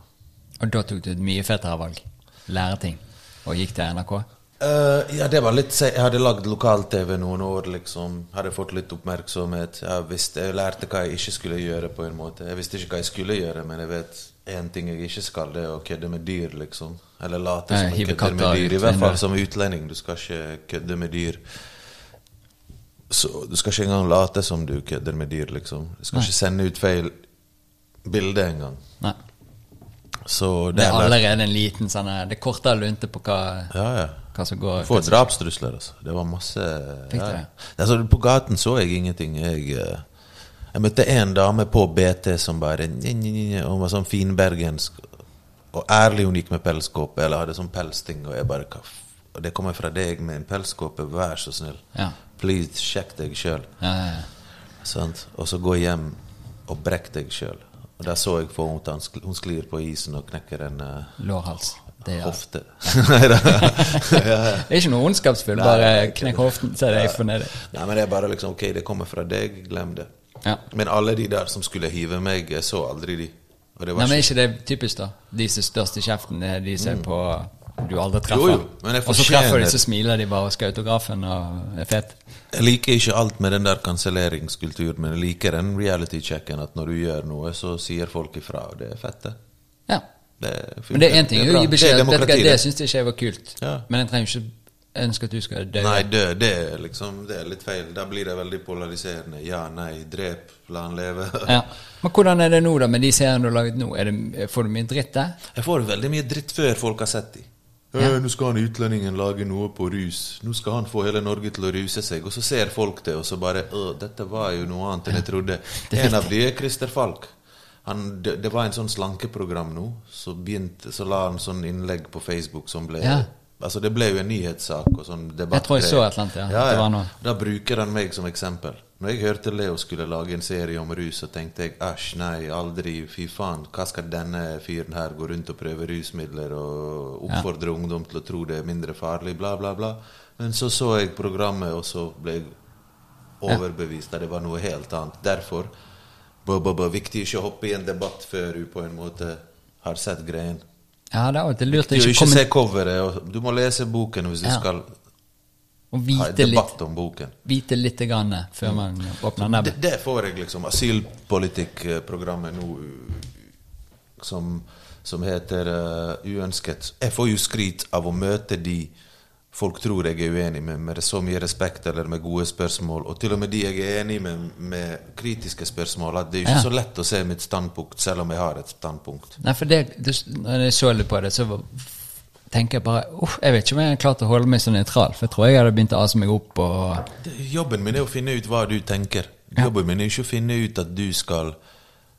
Og da tok du et mye fetere valg. Lære ting. Og gikk til NRK. Uh, ja, det var litt Jeg hadde lagd lokal-TV noen år, liksom. Hadde fått litt oppmerksomhet. Jeg visste, jeg lærte hva jeg ikke skulle gjøre, på en måte. Jeg visste ikke hva jeg skulle gjøre, men jeg vet én ting jeg ikke skal, det er å kødde med dyr, liksom. Eller late som jeg kødder med dyr. I hvert fall som utlending. Du skal ikke kødde med dyr. Så du skal ikke engang late som du kødder med dyr, liksom. Du skal Nei. ikke sende ut feil bilde engang. Nei. Så Det er allerede en liten sånn Det er kortere lunte på hva, Ja, ja. hva som går Få drapstrusler, altså. Det var masse Fikk ja. det? Altså, På gaten så jeg ingenting. Jeg, eh, jeg møtte en dame på BT som bare nye, nye, nye, Hun var sånn finbergensk og ærlig. Hun gikk med pelskåpe eller hadde sånn pelsting. Og jeg bare og Det kommer fra deg med en pelskåpe, vær så snill. Ja. Please, sjekk deg sjøl. Ja, ja, ja. Og så gå hjem og brekk deg sjøl. Og der så jeg for henne at hun sklir på isen og knekker en uh, Lårhals. Det ja. hofte. Det er ikke noe ondskapsfull. Bare knekk hoften, så er jeg fornøyd. Nei, men det er bare liksom, ok, det kommer fra deg, glem det. Ja. Men alle de der som skulle hive meg, jeg så aldri de. Nei, men er ikke, det typisk, da? De som størst i kjeften, de som er på du aldri treffer. Jo, jo, men jeg og så treffer de, så smiler de bare og skal autografen og er fet. jeg liker ikke alt med den der kanselleringskulturen, men jeg liker den reality-checken at når du gjør noe, så sier folk ifra, og det er fett, det. Ja. Det. Men det er én ting Det å gi Det beskjed du Det det. syns jeg ikke var kult. Ja. Men jeg trenger ikke ønske at du skal dø. Nei, dø, det er liksom Det er litt feil. Da blir det veldig polariserende. Ja, nei, drep, la han leve. Ja. Men hvordan er det nå, da, med de seriene du har laget nå? Det, får du mye dritt der? Jeg får veldig mye dritt før folk har sett de. Ja. «Øh, Nå skal han utlendingen lage noe på rus. Nå skal han få hele Norge til å ruse seg. Og så ser folk det, og så bare Dette var jo noe annet enn jeg trodde. En av de er Christer Falk. Han, det, det var en sånn slankeprogram nå. Så, begynte, så la han sånn innlegg på Facebook som ble Ja. Altså Det ble jo en nyhetssak og sånn debatt. Jeg tror jeg så et eller annet, ja. ja, Det ja. var noe. Da bruker han meg som eksempel. Når jeg hørte Leo skulle lage en serie om rus, så tenkte jeg æsj, nei, aldri, fy faen. Hva skal denne fyren her gå rundt og prøve rusmidler og oppfordre ungdom til å tro det er mindre farlig, bla, bla, bla. Men så så jeg programmet, og så ble jeg overbevist at det var noe helt annet. Derfor bo, bo, bo, viktig ikke å hoppe i en debatt før du på en måte har sett greien. Ja, det er av lurt Du ikke ikke se coveret, du må lese boken hvis du Ja. skal og vite litt, om boken. vite litt grann før man åpner nebbet. Det, det får jeg liksom. Asylpolitikkprogrammet nå som, som heter uh, Uønsket. Jeg får jo skryt av å møte de folk tror jeg er uenig med, med så mye respekt eller med gode spørsmål. Og til og med de jeg er enig med med kritiske spørsmål. At det er ikke Ja. så lett å se mitt standpunkt, selv om jeg har et standpunkt. Nei, for det, det, når jeg så litt på det, så var- tenker jeg bare Uff, jeg vet ikke om jeg har klart å holde meg så nøytral. For jeg tror jeg hadde begynt å ase meg opp og Jobben min er å finne ut hva du tenker. Jobben min er ikke å finne ut at du skal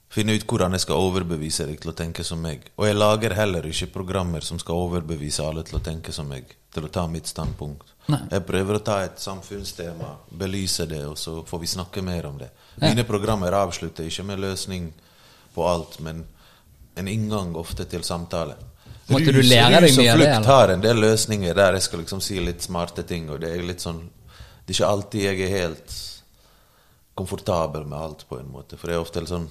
Finne ut hvordan jeg skal overbevise deg til å tenke som meg. Og jeg lager heller ikke programmer som skal overbevise alle til å tenke som meg. Til å ta mitt standpunkt. Nei. Jeg prøver å ta et samfunnstema, belyse det, og så får vi snakke mer om det. Ja. Mine programmer avslutter ikke med løsning på alt, men en inngang ofte til samtale. Måtte du lære deg mye av det, flukt har en del løsninger der jeg skal liksom si litt smarte ting, og det er litt sånn Det er ikke alltid jeg er helt komfortabel med alt, på en måte. For det er ofte sånn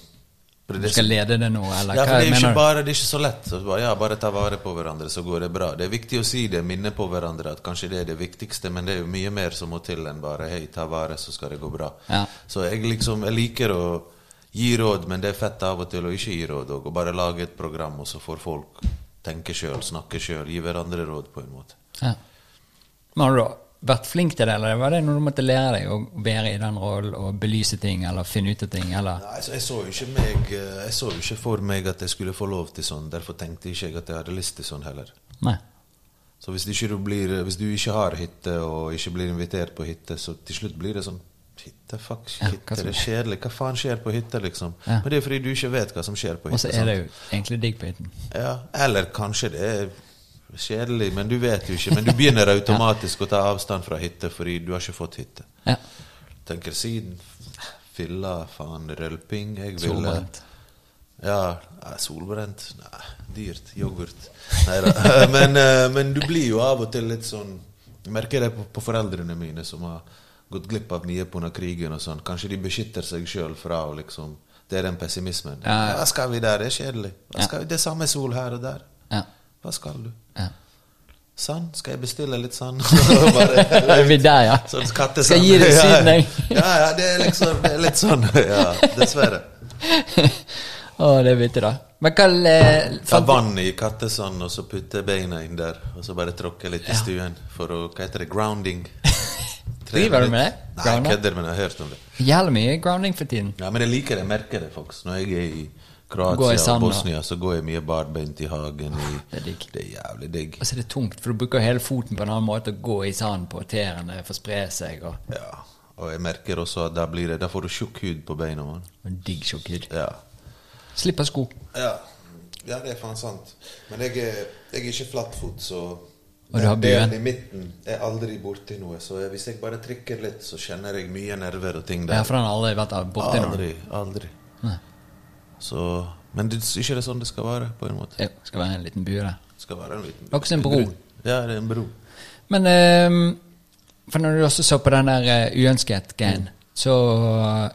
du skal lede det nå, eller ja, hva det er, mener du? bare, det er ikke så lett. Så bare, ja, bare ta vare på hverandre, så går det bra. Det er viktig å si det, minne på hverandre at kanskje det er det viktigste, men det er jo mye mer som må til enn bare hei, ta vare, så skal det gå bra. Ja. Så jeg liksom, jeg liker å gi råd, men det er fett av og til å ikke gi råd òg. Og bare lage et program, og så får folk tenke sjøl, snakke sjøl, gi hverandre råd, på en måte. Ja. Men har du vært flink til det, eller var det noe du måtte lære deg å være i den rollen og belyse ting, eller finne ut av ting, eller Nei, jeg så jo ikke meg eh, Jeg så ikke for meg at jeg skulle få lov til sånn. Derfor tenkte ikke jeg at jeg hadde lyst til sånn heller. Nei. Så hvis, du blir, hvis du ikke har hytte og ikke blir invitert på hytte, så til slutt blir det sånn Hytte, fuck, Ja, som- det er kjedelig. Hva faen skjer på hytta, liksom? Ja. Men det er fordi du ikke vet hva som skjer på Og så er det jo egentlig digg på hytten. Ja, eller kanskje det er kjedelig, men du vet jo ikke. Men du begynner automatisk å ta avstand fra hytte fordi du har ikke fått hytte. Ja. Tenker siden filla, faen, rølping Jeg ville Solbrent. Ja, ja, solbrent Nei, dyrt. Yoghurt. Nei da. Men, eh, men du blir jo av og til litt sånn Jeg merker det på, på foreldrene mine som har gått glipp av mye pga. krigen og sånn. Kanskje de beskytter seg sjøl fra å liksom Det er den pessimismen. Ja, ja. Hva skal vi der? Det er kjedelig. Det er samme sol her og der. Ja. Hva skal du? ja. Sand? Skal jeg bestille litt sand? Bare, Er vi der, ja? sånn. Skal jeg gi deg Syden, jeg? ja, ja, det er liksom det er litt sånn. Ja, dessverre. Å, det er vittig, da. Men hva eh, Ta vann i kattesand, og så putte beina inn der. Og så bare tråkke litt i stuen for å Hva heter det? Grounding. Driver du med det? Nei, jeg kødder, men jeg har hørt om det. Jævlig mye grounding for tiden. Ja, Men jeg liker det, jeg merker det, faktisk. Når jeg er i Kroatia og. Bosnia, så går jeg mye barbeint i hagen. I, det er. Det er jævlig digg. Og så er det tungt, for du bruker hele foten på en annen måte å gå i sand på tærne for å spre seg. Og, Ja. Og jeg merker også at da, blir det, da får du tjukk hud på beina. Man. digg tjukk hud. Ja. Slipper sko. Ja. ja, det er faen sant. Men jeg er, jeg er ikke flatfot, så Og den delen i midten er aldri borti noe. Så hvis jeg bare trykker litt, så kjenner jeg mye nerver og ting der. Ja, for han har aldri vært borti noe. aldri, aldri. Nei. Så Men det er ikke det sånn det skal være, på en måte. Jo, skal være en liten by, der. Det skal være en liten by. Også en bro. Ja, det er en bro. Men um, For når du også så på den der uønsket-gen, mm. så eh,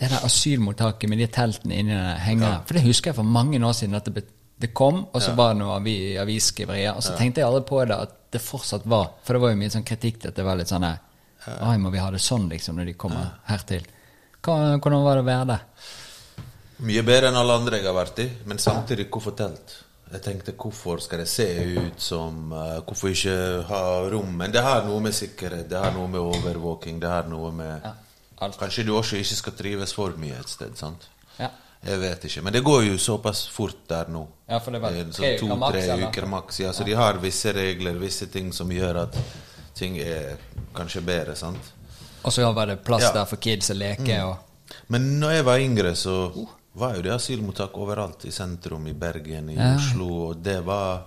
Det der asylmottaket med de teltene inni den ja. For det husker jeg for mange år siden at det, ble- det kom, og så Ja. var det noe avi, avisskriverier. Og så tenkte jeg aldri på det at det fortsatt var For det var jo mye sånn kritikk til at det var litt sånn Ai, må vi ha det sånn, liksom, når de kommer hertil? Hva, hvordan var det å være der? Mye bedre enn alle andre jeg har vært i, men samtidig hvorfor telt? Jeg tenkte hvorfor skal det se ut som uh, Hvorfor ikke ha rom? Men det har noe med sikkerhet, det har noe med overvåking, det har noe med Ja. Kanskje du også ikke skal trives for mye et sted, sant? Ja. Jeg vet ikke. Men det går jo såpass fort der nå. Ja, for det var er tre uker maks, To-tre uker maks. Ja, så de har visse regler, visse ting som gjør at ting er kanskje bedre, sant? Og så var det plass Ja. der for kids å leke og Men når jeg var yngre, så var jo det asylmottak overalt. I sentrum, i Bergen, i Ja. Oslo. Og det var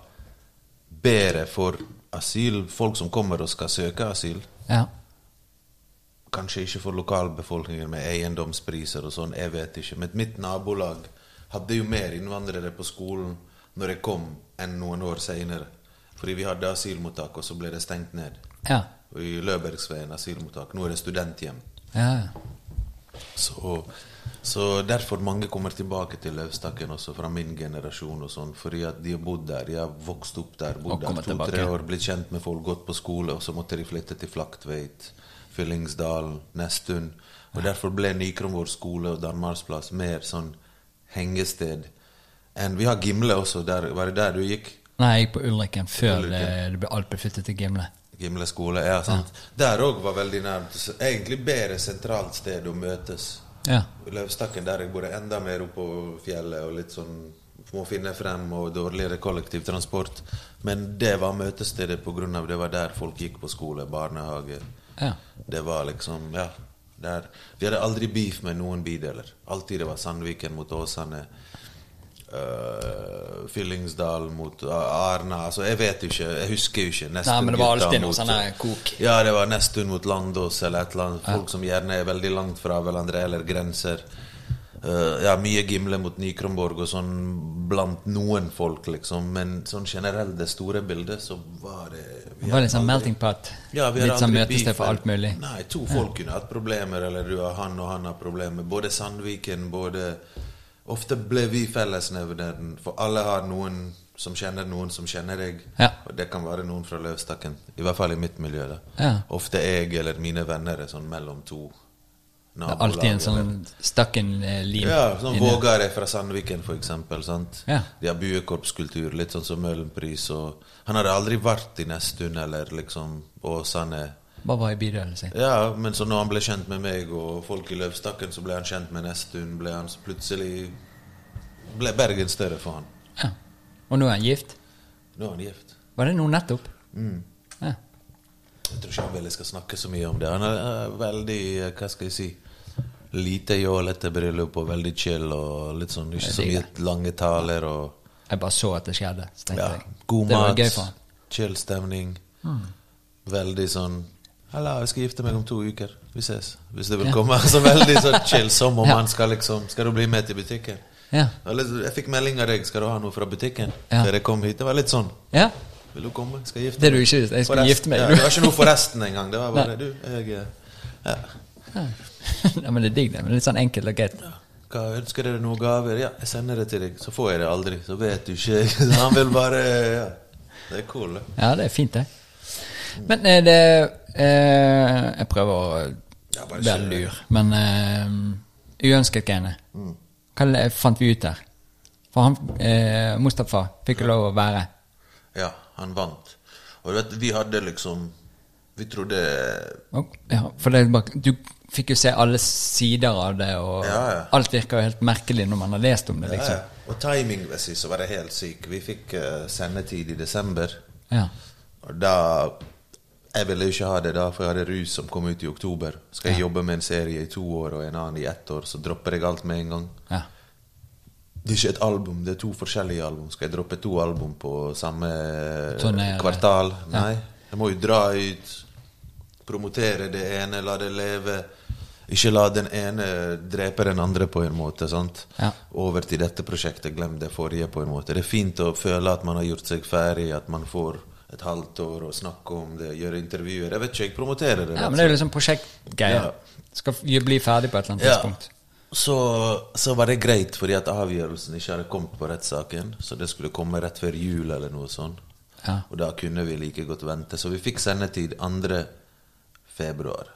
bedre for asyl, folk som kommer og skal søke asyl. Ja. Kanskje ikke for lokalbefolkningen med eiendomspriser og sånn, jeg vet ikke. Men mitt nabolag hadde jo mer innvandrere på skolen når jeg kom, enn noen år seinere. Fordi vi hadde asylmottak, og så ble det stengt ned. Ja. Og I Løbergsveien asylmottak. Nå er det studenthjem. ja. Så, så derfor mange kommer tilbake til Løvstakken også fra min generasjon. og sånn, Fordi at de har bodd der, de har vokst opp der, bodd der to-tre år, blitt kjent med folk, gått på skole, og så måtte de flytte til Flaktveit, Fyllingsdalen, Nesttun. Og derfor ble Nykronvår skole og Danmarksplass mer sånn hengested enn Vi har Gimle også, der, var det der du gikk? Nei, jeg gikk på Ulriken før Ulriken. ble alt ble flyttet til Gimle. Gimle skole, ja, sant. Der òg var veldig nært. Egentlig bedre sentralt sted å møtes. Ja. Løvstakken der jeg er enda mer oppå fjellet og litt sånn må finne frem og dårligere kollektivtransport. Men det var møtestedet av det var der folk gikk på skole, barnehage. Ja. Det var liksom, ja der. Vi hadde aldri beef med noen bydeler. Alltid det var Sandviken mot Åsane. Uh, Fyllingsdal mot Arna altså Jeg vet ikke, jeg husker jo ikke. Nei, men det var alltid noe sånn kok. ja, det var Nestun mot Landås eller et eller annet. Folk som gjerne er veldig langt fra hverandre eller grenser. Eh, ja, mye Gimle mot Nykronborg og sånn blant noen folk, liksom. Men sånn generelt, det store bildet, så var det Det var liksom aldri- melting pot. Ja, vi litt sånn møtested for alt mulig. Nei, to folk kunne hatt problemer, eller du har han og han har problemer. Både Sandviken, både Ofte ble vi fellesnevneren, for alle har noen som kjenner noen som kjenner deg. Ja. Og det kan være noen fra Løvstakken. I hvert fall i mitt miljø. da Ja. Ofte jeg eller mine venner er sånn mellom to Det er alltid en sånn stakken eh, lim. ja, sånn inni. Vågar er fra Sandviken, for eksempel. Sant? Ja. De har buekorpskultur, litt sånn som Møhlenpris. Han hadde aldri vært i Nesttun eller liksom Åsane. Bare var i bydelen sin. Ja, men så når han ble kjent med meg og folk i Løvstakken, så ble han kjent med Nesttun. Ble han så plutselig Ble Bergen større for han. Ja. Og nå er han gift. Nå er han gift. Var det nå nettopp? Mm. Ja. Jeg tror ikke han ville skal snakke så mye om det. Han er veldig, eh, hva skal jeg si Lite jålete bryllup og veldig chill og litt sånn ikke så mye lange taler og Jeg bare så at det skjedde. Så tenkte ja, jeg, god det mat, gøy for han. chill stemning. Veldig sånn Halla, jeg skal gifte meg om to uker. Vi ses. Hvis du vil komme. Så veldig sånn chill, som om Ja. han skal liksom Skal du bli med til butikken? Ja. Jeg fikk melding av deg. Skal du ha noe fra butikken? Ja. Før jeg kom hit. Det var litt sånn. ja. Vil du komme? Skal jeg gifte Det du ikke Jeg skal gifte meg. Ja, det var ikke noe forresten engang. Det var bare du, jeg eh, ja. ja, men det er digg, det. Litt sånn enkelt og greit. Hva Ønsker dere noen gaver? Ja, jeg sender det til deg. Så får jeg det aldri. Så vet du ikke. Han vil bare ja. Det er cool. Ja, det er fint, det. Men er det eh, Jeg prøver å Ja, være lur, men eh, uønsket greiene. Hva fant vi ut der? For han eh, Mustafa fikk jo lov å være. Ja, han vant. Og du vet, vi hadde liksom Vi trodde ja, for det er bare, du fikk jo se alle sider av det, og Ja, ja. alt virka jo helt merkelig når man har lest om det, liksom. ja. Og timingmessig så var det helt syk. Vi fikk uh, sendetid i desember. Ja. Og da Jeg ville jo ikke ha det da, for jeg hadde Rus som kom ut i oktober. Skal jeg jobbe med en serie i to år og en annen i ett år, så dropper jeg alt med en gang. ja. Det er ikke et album, det er to forskjellige album. Skal jeg droppe to album på samme Turné, kvartal? Nei. Jeg må jo dra ut, promotere det ene, la det leve. Ikke la den ene drepe den andre, på en måte. Ja. Over til dette prosjektet, glem det forrige, på en måte. Det er fint å føle at man har gjort seg ferdig, at man får et halvt år å snakke om det, gjøre intervjuer. Jeg vet ikke, jeg promoterer det. ja, men det er jo liksom prosjektgreier. Ja. Skal bli ferdig på et eller annet tidspunkt. Så, så var det greit, fordi at avgjørelsen ikke hadde kommet på rettssaken. Så det skulle komme rett før jul eller noe sånt. Ja. Og da kunne vi like godt vente. Så vi fikk sendetid 2. februar.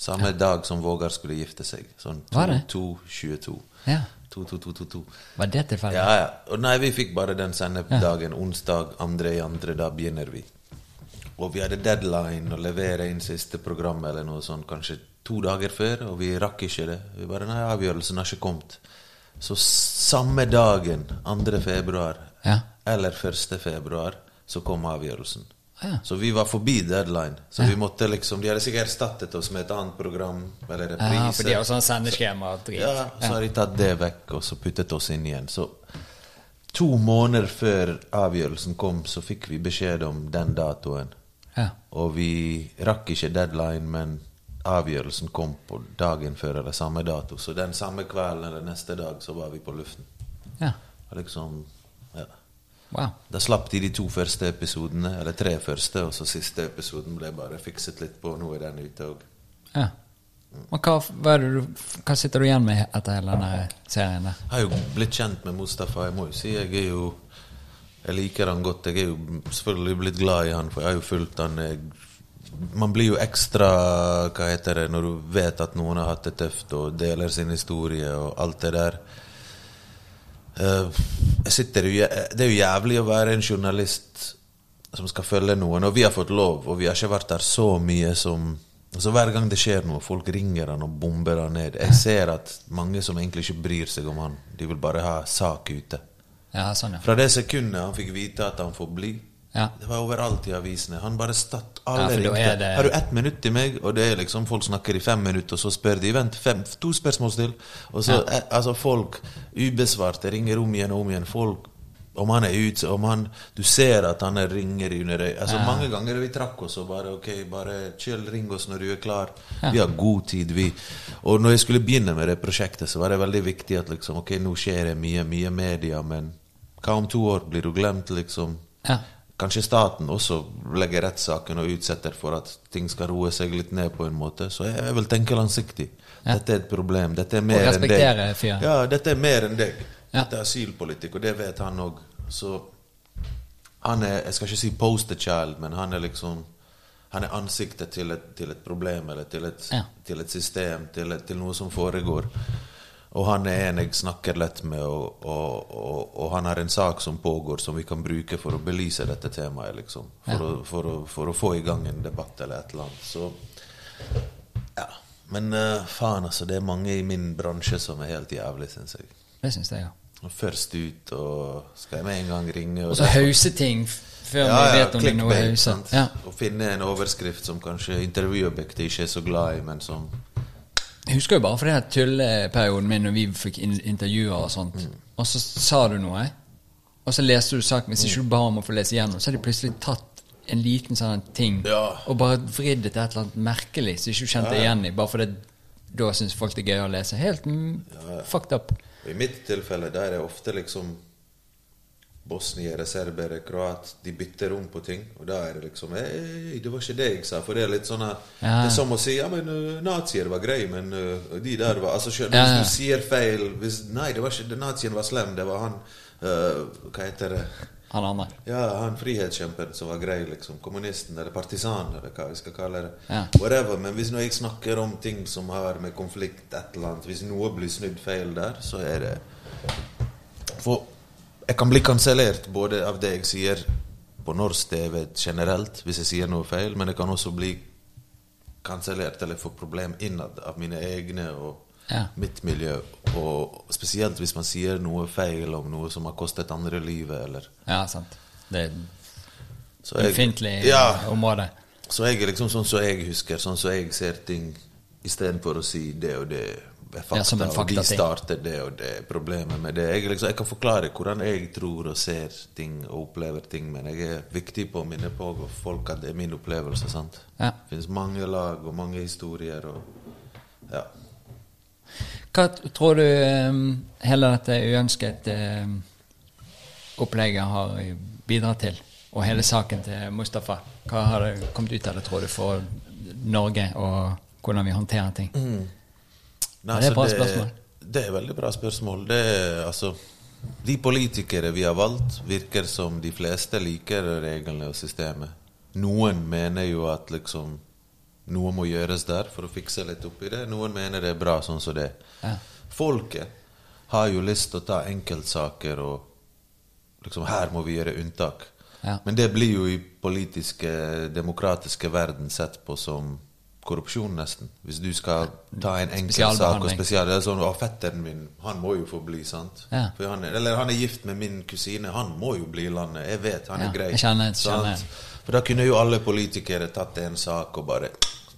Samme dag som Vågar skulle gifte seg. Sånn Var det? 2-22. Ja. 2-2-2-2. Var det tilfeldig? Ja, ja. Og nei, vi fikk bare den sendedagen. Onsdag 2. i andre, da begynner vi. Og vi hadde deadline å levere inn siste program eller noe sånt kanskje to dager før, og vi rakk ikke det. Vi bare Nei, avgjørelsen har ikke kommet. Så samme dagen, 2. februar, Ja. eller 1. februar, så kom avgjørelsen. Ja. Så vi var forbi deadline. Så vi måtte liksom De hadde sikkert erstattet oss med et annet program eller reprise. Ja, for de har sånn sendeskjema og drit. Ja, så har de tatt det vekk og så puttet oss inn igjen. Så to måneder før avgjørelsen kom, så fikk vi beskjed om den datoen. Ja. Og vi rakk ikke deadline, men avgjørelsen kom på dagen før eller samme dato. Så den samme kvelden eller neste dag så var vi på luften. ja. Og liksom, ja. Wow. Da slapp de de to første episodene, eller tre første, og så siste episoden ble bare fikset litt på. Nå er den ute òg. Ja. Men hva, hva, du, hva sitter du igjen med etter hele denne serien der? Jeg har jo blitt kjent med Mustafa. Jeg må jo si jeg er jo Jeg liker han godt. Jeg er jo selvfølgelig blitt glad i han, for jeg har jo fulgt han. Jeg, man blir jo ekstra Hva heter det når du vet at noen har hatt det tøft og deler sin historie og alt det der. Eh, sitter det er jo jævlig å være en journalist som skal følge noen, og vi har fått lov, og vi har ikke vært der så mye som altså Hver gang det skjer noe, folk ringer han og bomber han ned. Jeg ser at mange som egentlig ikke bryr seg om han, de vil bare ha sak ute. Ja, sånn, ja. Fra det sekundet han fikk vite at han får bli, Ja. det var overalt i avisene. Han bare statt alle ja, ringte. det- Har du ett minutt til meg? Og det er liksom folk snakker i fem minutter, og så spør de vent, fem, to spørsmål til. Og så ja. altså folk ubesvarte ringer om igjen og om igjen. Folk om han er ute, om han Du ser at han er ringer under øyet. Altså Mange ganger vi trakk oss og bare Ok, bare chill, ring oss når du er klar. Vi har god tid, vi. Og når jeg skulle begynne med det prosjektet, så var det veldig viktig at liksom Ok, nå skjer det mye, mye media, men hva om to år? Blir du glemt, liksom? Ja. Kanskje staten også legger rettssaken og utsetter for at ting skal roe seg litt ned på en måte. Så jeg, vil tenke langsiktig. Ja. Dette er et problem. Dette er mer enn deg. Ja, dette er mer enn deg. Ja. Dette er asylpolitikk, og det vet han òg. Så han er Jeg skal ikke si poster child, men han er liksom Han er ansiktet til et, til et problem eller til et, Ja. til et system, til, et, til noe som foregår. Og han er en jeg snakker lett med, og, og, og, og han har en sak som pågår som vi kan bruke for å belyse dette temaet, liksom. For, Ja. å, for, å, for å få i gang en debatt eller et eller annet. Så ja. Men uh, faen, altså. Det er mange i min bransje som er helt jævlig, syns jeg. Det syns jeg, ja. Og Først ut, og skal jeg med en gang ringe og så hause ting før ja, vi vet om det er noe clickbait, hause. Ja. Og finne en overskrift som kanskje intervjuobjektet ikke er så glad i, men som Jeg husker jo bare for den tulleperioden min når vi fikk in intervjuer og sånt. Mm. Og så sa du noe, og så leste du saken. Hvis ikke du ba om å få lese igjennom, så har de plutselig tatt en liten sånn ting Ja. og bare vridd det til et eller annet merkelig som ikke du kjente igjen i, bare fordi da syns folk det er gøy å lese. Helt mm, fucked up. I mitt tilfelle der er ofte liksom bosniere, serbere, kroat De bytter om på ting. Og da er det liksom Ei, det var ikke det jeg sa. For det er litt sånn Ja. Det er som å si Ja, men uh, nazier var grei, men uh, de der var Altså skjønner, Ja, Hvis ja. du sier feil hvis, Nei, det var ikke nazien var slem. Det var han uh, Hva heter det? Han andre. Ja, han frihetskjemperen som var grei, liksom. Kommunisten eller partisanen, eller hva vi skal kalle det. Ja. Whatever. Men hvis når jeg snakker om ting som har med konflikt et eller annet Hvis noe blir snudd feil der, så er det For jeg kan bli kansellert både av det jeg sier på norsk TV generelt, hvis jeg sier noe feil, men jeg kan også bli kansellert eller få problem innad av mine egne og Ja. mitt miljø. Og spesielt hvis man sier noe feil om noe som har kostet andre livet, eller Ja, sant. Det er så et ømfintlig Ja, område. så jeg er liksom sånn som jeg husker, sånn som jeg ser ting, istedenfor å si det og det fakta, Ja, som en og de starter det og det problemet med det. Jeg, liksom, jeg kan forklare hvordan jeg tror og ser ting og opplever ting, men jeg er viktig på å minne på folk at det er min opplevelse. sant? Ja. Det finnes mange lag og mange historier og ja. Hva tror du heller hele dette uønsket eh, opplegget har bidratt til? Og hele saken til Mustafa? Hva har kommet ut av det, tror du, for Norge, og hvordan vi håndterer ting? Nei, det er et bra det, spørsmål. Det er veldig bra spørsmål. Det altså, de politikere vi har valgt, virker som de fleste liker reglene og systemet. Noen mener jo at liksom noe må gjøres der for å fikse litt opp i det. Noen mener det er bra sånn som det. Ja. Folket har jo lyst til å ta enkeltsaker og liksom Her må vi gjøre unntak. Ja. Men det blir jo i politiske, demokratiske verden sett på som korrupsjon, nesten. Hvis du skal ta en enkel sak og spesial... Det er sånn, å, fetteren min, han må jo få bli, sant? Ja. Han er, eller han er gift med min kusine, han må jo bli i landet. Jeg vet, han Ja, er grei. jeg kjenner- kjenner. For da kunne jo alle politikere tatt en sak og bare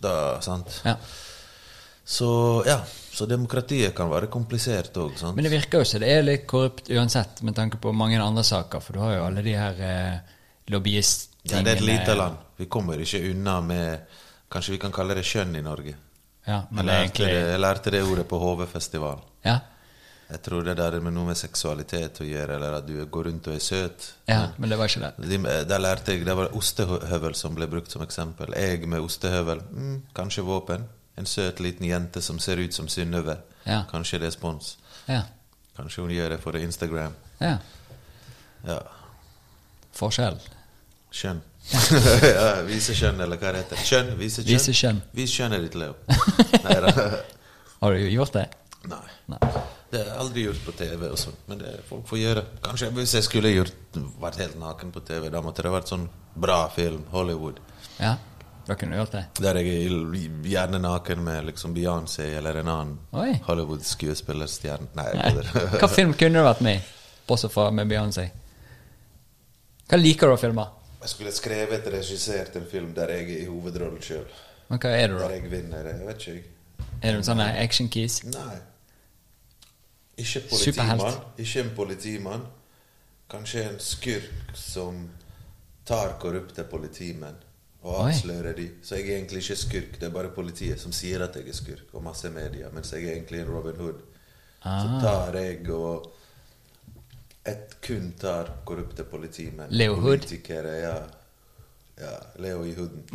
da, sant? Ja. Så ja, så demokratiet kan være komplisert òg. Men det virker jo som det er litt korrupt uansett, med tanke på mange andre saker. For du har jo alle de her eh, lobbyisttingene. Ja, det er et lite land. Vi kommer ikke unna med Kanskje vi kan kalle det kjønn i Norge. Ja, Jeg men det er lærte, egentlig det, jeg lærte det ordet på HV-festival. Ja, Jeg tror det der er med noe med seksualitet å gjøre, eller at du går rundt og er søt. ja men det var ikke det. De, der lærte jeg, Det var ostehøvel som ble brukt som eksempel. Jeg med ostehøvel. Mm, kanskje våpen. En søt liten jente som ser ut som Synnøve. Ja. Kanskje respons. Ja. Kanskje hun gjør det for Instagram. ja. Ja. Forskjell. Kjønn. Ja, vise kjønn, eller hva det heter. Kjønn, vise kjønn. Vise kjønn. Vis kjønnet ditt, Leo. Neida. Har du gjort det? Nei. Nei. Det har jeg aldri gjort på TV, også, men det folk får gjøre. Kanskje Hvis jeg skulle gjort, vært helt naken på TV, da måtte det vært sånn bra film, Hollywood. Ja, da kunne du gjort det. Der jeg er gjerne naken med liksom Beyoncé eller en annen Hollywood-skuespillerstjerne. Nei, Nei. Hva film kunne du vært med i, bortsett fra med Beyoncé? Hva liker du å filme? Jeg skulle skrevet og regissert en film der jeg er i hovedrollen sjøl. Men hva er du, Der jeg vinner. Jeg vet ikke, jeg. Er du en sånn action keys? Nei. Ikke politimann. Ikke en politimann. Kanskje en skurk som tar korrupte politimenn og avslører de. Så jeg er egentlig ikke skurk, det er bare politiet som sier at jeg er skurk, og masse media, mens jeg er egentlig en Robin Hood. Så Ah. tar jeg og et kun tar korrupte politimenn. Leo Hood? Politikere, ja. Ja, Leo i hooden.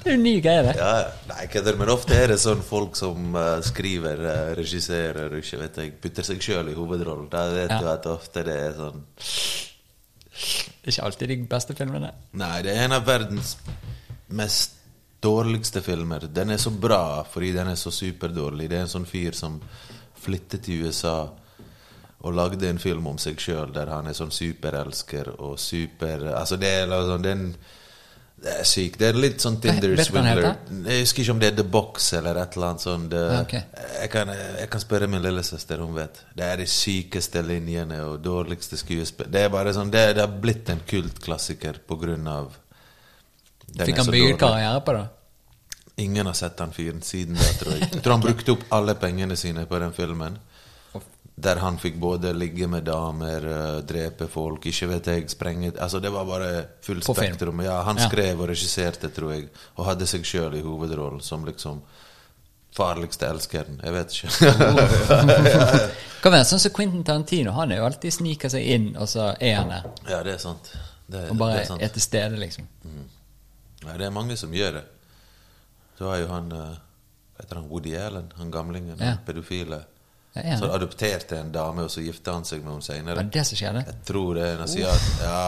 Det er jo nye ny greie, det. Ja. Nei, kødder, men ofte er det sånn folk som uh, skriver, uh, regisserer, ikke vet jeg, putter seg sjøl i hovedrollen. Da vet Ja. du at ofte det er sånn ikke alltid de beste filmene. Nei, det er en av verdens mest dårligste filmer. Den er så bra fordi den er så superdårlig. Det er en sånn fyr som flytter til USA og lagde en film om seg sjøl der han er sånn superelsker og super Altså, det er liksom den Det er sykt. Det er litt sånn Tinder swindler. Jeg husker ikke om det er The Box eller et eller annet sånt. Det, Ah, jeg, kan, jeg kan spørre min lillesøster, hun vet. Det er de sykeste linjene og dårligste skuespill. Det er bare sånn, det, det har blitt en kultklassiker på grunn av Fikk er han bygd karriere på det? Ingen har sett han fyren siden det, tror jeg. Jeg tror han brukte opp alle pengene sine på den filmen. Der han fikk både ligge med damer, eh, drepe folk, ikke vet jeg, sprenge Altså, det var bare full spektrum. Ja, han Ja. skrev og regisserte, tror jeg, og hadde seg sjøl i hovedrollen som liksom farligste elskeren. Jeg vet ikke. Kan være sånn som Quentin Tarantino. Han er jo alltid sniker seg inn, og så er han der. ja, det er sant. Det, Og bare er er til stede, liksom. Ja, det er mange som gjør det. Så har jo han eh, Hva heter han? Woody Allen, han gamlingen, Ja. pedofile. Så adopterte en dame, og så gifta han seg med henne seinere. Ja, det som skjedde? Jeg tror det. Han sier at ja,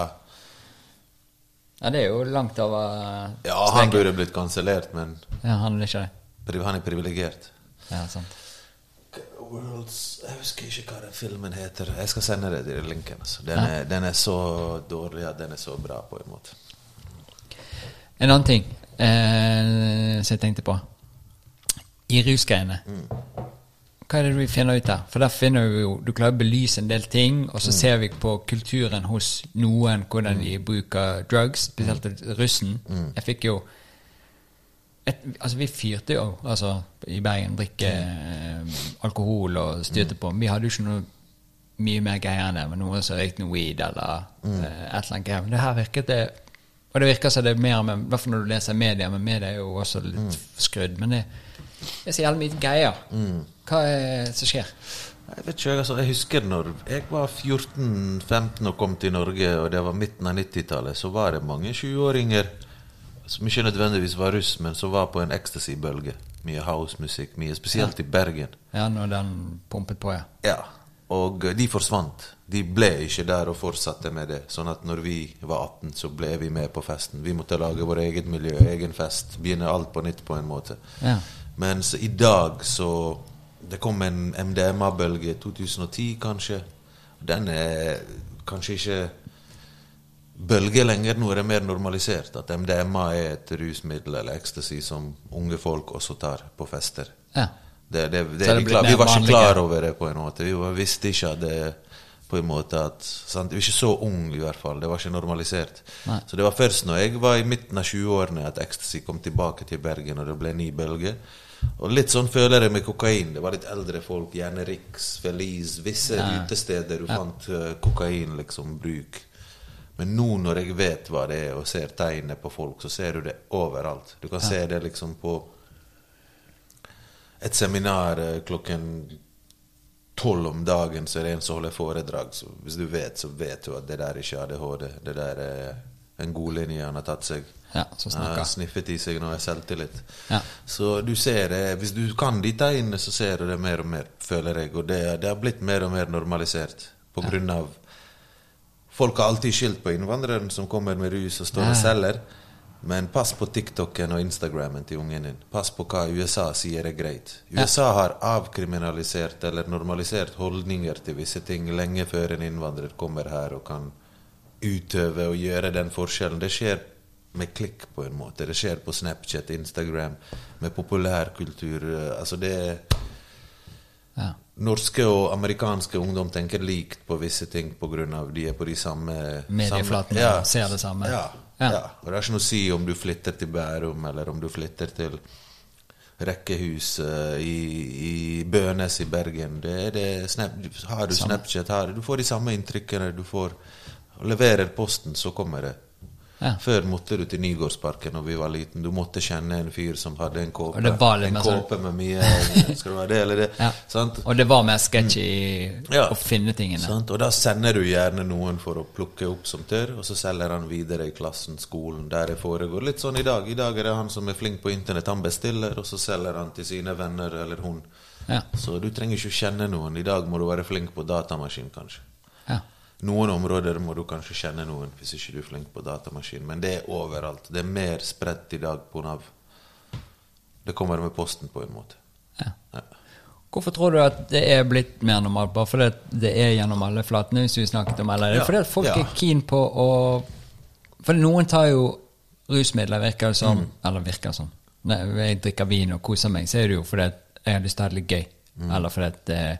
Ja, det er jo langt over ja, han burde blitt kansellert, men Ja, han er ikke det. han er privilegert. Ja, sant. Worlds Jeg husker ikke hva den filmen heter. Jeg skal sende deg til linken. Altså. Den, Ja. er, den er så dårlig at den er så bra, på en måte. En annen ting eh, som jeg tenkte på. I rusgreiene. Hva er det vi finner ut der? For der finner vi jo Du klarer å belyse en del ting, og så ser vi på kulturen hos noen, hvordan de bruker drugs, spesielt russen. Jeg fikk jo et, altså Vi fyrte jo altså, i Bergen, drikke eh, alkohol og styrte på. Vi hadde jo ikke noe mye mer greier enn det. Men noen som røykte noe weed eller eh, et eller annet greier. Men det her virket det Og det virker som det er mer med I hvert fall når du leser media, men media er jo også litt skrudd. Men det, det er så jævlig mye greier. Hva er det som skjer? Jeg vet ikke, altså, jeg husker når jeg var 14-15 og kom til Norge, og det var midten av 90-tallet, så var det mange 20-åringer som ikke nødvendigvis var russ, men som var på en ecstasy-bølge. Mye housemusikk, mye spesielt i Bergen. Ja, når den pumpet på, ja. Ja, og de forsvant. De ble ikke der og fortsatte med det. Sånn at når vi var 18, så ble vi med på festen. Vi måtte lage vår eget miljø, egen fest. Begynne alt på nytt på en måte. Ja. Mens i dag så Det kom en MDMA-bølge i 2010, kanskje. Den er kanskje ikke bølge lenger. Nå er det mer normalisert at MDMA er et rusmiddel eller ecstasy som unge folk også tar på fester. ja. Det, det, det, vi, klar, vi var ikke klar over det på en måte. Vi visste ikke at det på en måte at sant? Vi var ikke så ung i hvert fall. Det var ikke normalisert. Nei. Så det var først når jeg var i midten av 20-årene at ecstasy kom tilbake til Bergen, og det ble ny bølge. Og litt sånn føler jeg med kokain. Det var litt eldre folk, gjerne Rix, Feliz, visse Ja. utesteder du fant uh, kokain liksom bruk. Men nå når jeg vet hva det er, og ser tegnene på folk, så ser du det overalt. Du kan se det liksom på et seminar eh, klokken tolv om dagen, så er det en som holder foredrag. Så hvis du vet, så vet du at det der ikke er ADHD. Det der er en god linje han har tatt seg. Ja, har sniffet i seg noe selvtillit. Ja. Så du ser det, hvis du kan de tegnene, så ser du det mer og mer, føler jeg. Og det, det har blitt mer og mer normalisert på grunn av Folk har alltid skyldt på innvandreren som kommer med rus og står og selger. Men pass på TikToken og Instagrammen til ungen din. Pass på hva USA sier er greit. USA har avkriminalisert eller normalisert holdninger til visse ting lenge før en innvandrer kommer her og kan utøve og gjøre den forskjellen. Det skjer med klikk, på en måte. Det skjer på Snapchat, Instagram, med populærkultur. Altså det Ja. Norske og amerikanske ungdom tenker likt på visse ting pga. de er på de samme Medieflatene ja. ser det samme. Ja, Ja. Og det har ikke noe å si om du flytter til Bærum, eller om du flytter til rekkehus eh, i, i Bønes i Bergen. Det er det snap, har du Snapchat, har du får de samme inntrykkene. Du får Leverer posten, så kommer det. Ja. Før måtte du til Nygårdsparken når vi var liten. Du måtte kjenne en fyr som hadde en kåpe. Og en mer sånn- kåpe med mye Skal det være det eller det? Ja. Sant? Og det var mer sketchy Ja. å finne tingene. Sant? Og da sender du gjerne noen for å plukke opp som tør, og så selger han videre i klassen, skolen, der det foregår. Litt sånn i dag. I dag er det han som er flink på internett, han bestiller, og så selger han til sine venner eller hun. Ja. Så du trenger ikke kjenne noen. I dag må du være flink på datamaskin, kanskje. Noen områder må du kanskje kjenne noen hvis ikke du er flink på datamaskin, men det er overalt. Det er mer spredt i dag på Nav. Det kommer med posten, på en måte. Ja. Ja. Hvorfor tror du at det er blitt mer normalt? Bare fordi det er gjennom alle flatene hvis vi snakket om eller er det Ja, fordi folk ja. er keen på å For noen tar jo rusmidler virker det som Mm. Eller virker som. Når jeg drikker vin og koser meg, så er det jo fordi jeg har lyst til å ha det litt gøy. Mm. Eller fordi at eh,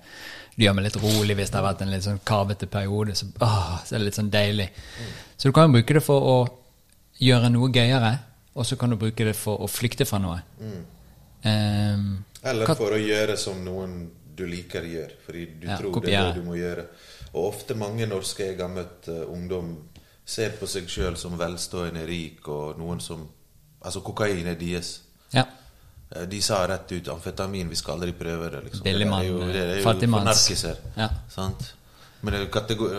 det gjør meg litt rolig hvis det har vært en litt sånn kavete periode. Så, åh, så er det litt sånn deilig. Mm. Så du kan bruke det for å gjøre noe gøyere, og så kan du bruke det for å flykte fra noe. Ehm, Eller hva- for å gjøre som noen du liker gjør, fordi du Ja, tror det er det du må gjøre. Og ofte mange norske jeg har møtt uh, ungdom, ser på seg sjøl som velstående rik, og noen som Altså, kokain er deres. ja. Eh, De sa rett ut amfetamin, vi skal aldri prøve det. liksom. Billigmann, Det er jo, det er jo for narkiser. Ja. Sant? Men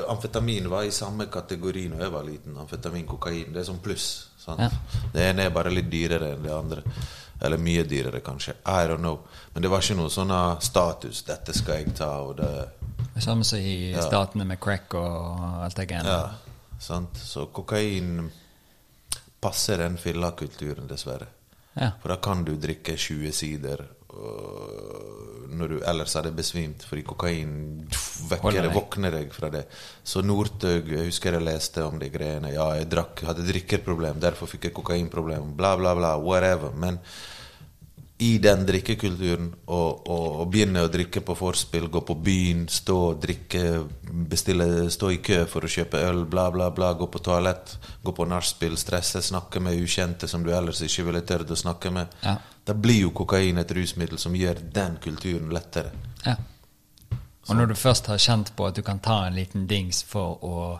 amfetamin var i samme kategori når jeg var liten. Amfetamin, kokain. Det er sånn pluss. Ja. Det ene er bare litt dyrere enn det andre. Eller mye dyrere, kanskje. I don't know. Men det var ikke noe sånn ah, status. 'Dette skal jeg ta', og Det samme som i Ja. statene med crack og alt det greiene. Ja, sant. Så kokain passer den fillakulturen, dessverre. Ja. For da kan du drikke 20 sider når du ellers hadde besvimt, fordi kokain vekker deg, våkner deg fra det. Så Northug, jeg husker jeg leste om de greiene. Ja, jeg drakk, hadde drikkerproblem, derfor fikk jeg kokainproblem. Bla, bla, bla. Whatever. Men i den drikkekulturen å og, og, begynne å drikke på forspill, gå på byen, stå og drikke, bestille, stå i kø for å kjøpe øl, bla, bla, bla, gå på toalett, gå på nachspiel, stresse, snakke med ukjente som du ellers ikke ville tørt å snakke med. Ja. Da blir jo kokain et rusmiddel som gjør den kulturen lettere. Ja. Og når du først har kjent på at du kan ta en liten dings for å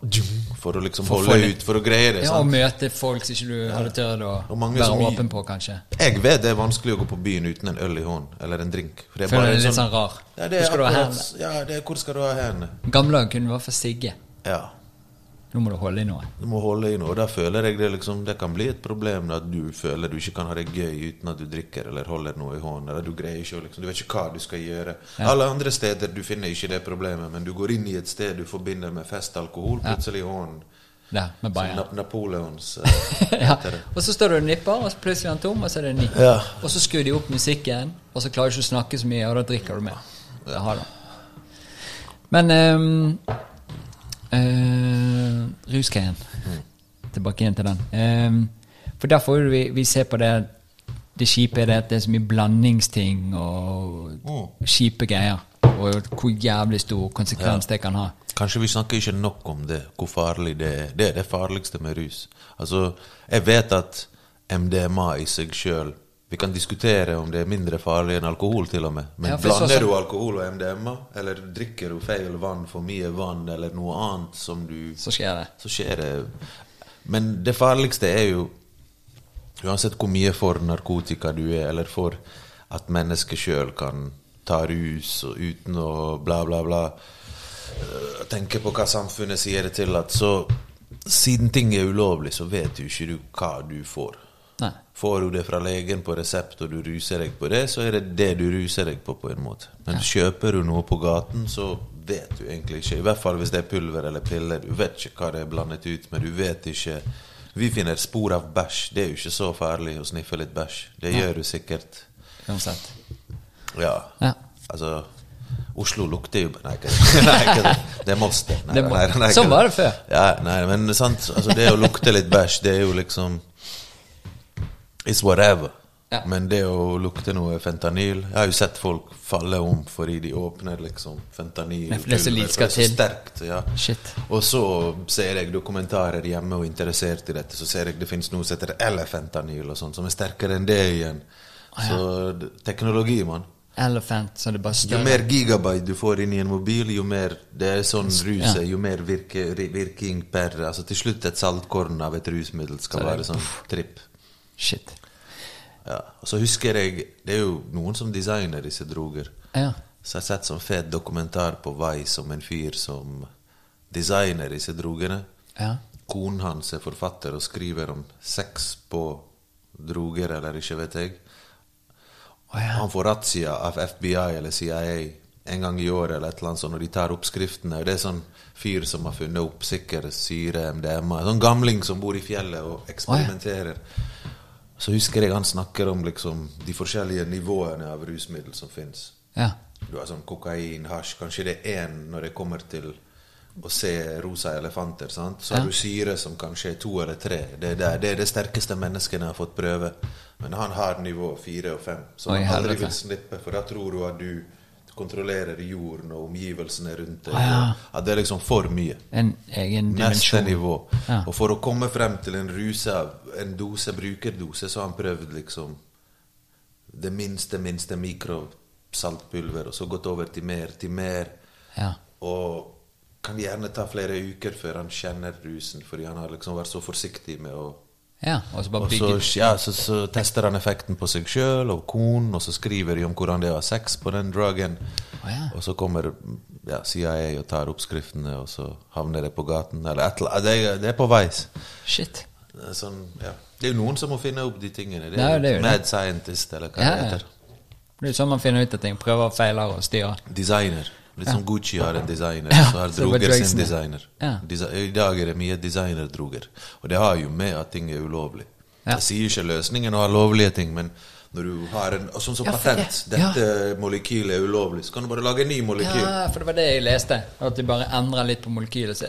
For å liksom For holde ut, for å greie det. ja, og møte folk som ikke du hadde tørt å være åpen på, kanskje. Jeg vet det er vanskelig å gå på byen uten en øl i hånden, eller en drink. For det er, en det litt sånn rar. Ja, det Hvor er skal du ha akkurat- Ja, det er hvor skal du ha hendene? Gamle dager kunne hvert fall sigge. Ja. Nå må du holde i noe. Du må holde i noe. Da føler jeg det liksom Det kan bli et problem at du føler du ikke kan ha det gøy uten at du drikker eller holder noe i hånden. Eller du greier ikke liksom Du vet ikke hva du skal gjøre. Alle andre steder du finner ikke det problemet, men du går inn i et sted du forbinder med fest, alkohol, plutselig i hånden. Ja, med Bayern. Som Napoleons eh, ja. Og så står du og nipper, og så plutselig er han tom, og så er det ny. Ja. Og så skrur de opp musikken, og så klarer du ikke å snakke så mye, og da drikker du mer. Ja. Men um, Rusgreien. Tilbake igjen til den. Ehm, for derfor får vi, vi se på det Det kjipe er det at det er så mye blandingsting og kjipe greier. Og hvor jævlig stor konsekvens det kan ha. Kanskje vi snakker ikke nok om det, hvor farlig det er. Det er det farligste med rus. Altså, jeg vet at MDMA i seg sjøl Vi kan diskutere om det er mindre farlig enn alkohol, til og med. Men Ja, blander så- du alkohol og MDMA, eller drikker du feil vann, for mye vann, eller noe annet som du Så skjer det. så skjer det Men det farligste er jo Uansett hvor mye for narkotika du er, eller for at mennesket sjøl kan ta rus uten å bla, bla, bla øh, Tenke på hva samfunnet sier det til at så Siden ting er ulovlig, så vet jo ikke du hva du får. Nei. Får du det fra legen på resept, og du ruser deg på det, så er det det du ruser deg på, på en måte. Men kjøper du noe på gaten, så vet du egentlig ikke. I hvert fall hvis det er pulver eller piller. Du vet ikke hva det er blandet ut med. Du vet ikke Vi finner spor av bæsj. Det er jo ikke så farlig å sniffe litt bæsj. Det gjør du sikkert. Uansett. Ja. Ja. Altså Oslo lukter jo Nei, ikke det. Nei, ikke det. det er Moss, det. Sånn var det før. Ja, nei, men sant, altså det å lukte litt bæsj, det er jo liksom It's whatever. Ja. Men det å lukte noe fentanyl Jeg har jo sett folk falle om fordi de åpner liksom fentanyl. Det er så er skal sterkt, ja. Shit. Og så ser jeg dokumentarer hjemme og er interessert i dette, så ser jeg det finnes noe som heter elefentanyl og sånt, som er sterkere enn det igjen. Så teknologi, mann. Elephant, så det bare større. Jo mer gigabyte du får inn i en mobil, jo mer det er sånn rus Ja. jo mer virke, virking per Altså til slutt et saltkorn av et rusmiddel skal Så være sånn tripp. Shit. Ja. Og så husker jeg Det er jo noen som designer disse droger. Ja. Så jeg har sett sånn fet dokumentar på Vei som en fyr som designer disse drogene. Ja. Konen hans er forfatter og skriver om sex på droger, eller ikke vet jeg. Oh, ja. Han får razzia av FBI eller CIA en gang i året eller et eller annet sånt, og de tar oppskriftene. Det er sånn fyr som har funnet opp sikker syre, MDMA. En sånn gamling som bor i fjellet og eksperimenterer. Så husker jeg han snakker om liksom de forskjellige nivåene av rusmiddel som fins. Ja. Du har sånn kokain, hasj Kanskje det er én når det kommer til å se rosa elefanter. sant? Så har du syre som kanskje er to eller tre. Det det, det er det sterkeste menneskene har fått prøve. Men han har nivå fire og fem, som han aldri vil slippe. For da tror du at du kontrollerer jorden og omgivelsene rundt deg. Å, ja. At det er liksom for mye. En egen Neste dimensjon. nivå. Ja. Og for å komme frem til en ruse en dose, brukerdose, så har han prøvd liksom det minste, minste mikrosaltpulver, og så gått over til mer, til mer. Ja. Og kan gjerne ta flere uker før han kjenner rusen, fordi han har liksom vært så forsiktig med å ja, og så bare og så, ja, så, så tester han effekten på seg sjøl og konen, og så skriver de om hvordan det var sex på den drugen. Oh, ja. Og så kommer ja, CIA og tar oppskriftene, og så havner det på gaten. Eller et. Det, det er på veis. Shit. Sånn, ja. det er jo noen som må finne opp de tingene. Det Ja, er, det er jo det. mad scientist, eller hva Ja, det heter. Det er jo sånn man finner ut av ting. Prøver og feiler og styrer. Designer. Litt som Gucci har en designer, så har droger sin designer. I dag er det mye designerdroger. Og det har jo med at ting er ulovlig. Jeg sier ikke løsningen å ha lovlige ting, men når du har en Sånn som Ja, patent. det- ja. Dette molekylet er ulovlig. Så kan du bare lage en ny molekyl. Ja, for det var det jeg leste. At du bare endrer litt på molekylet. Så,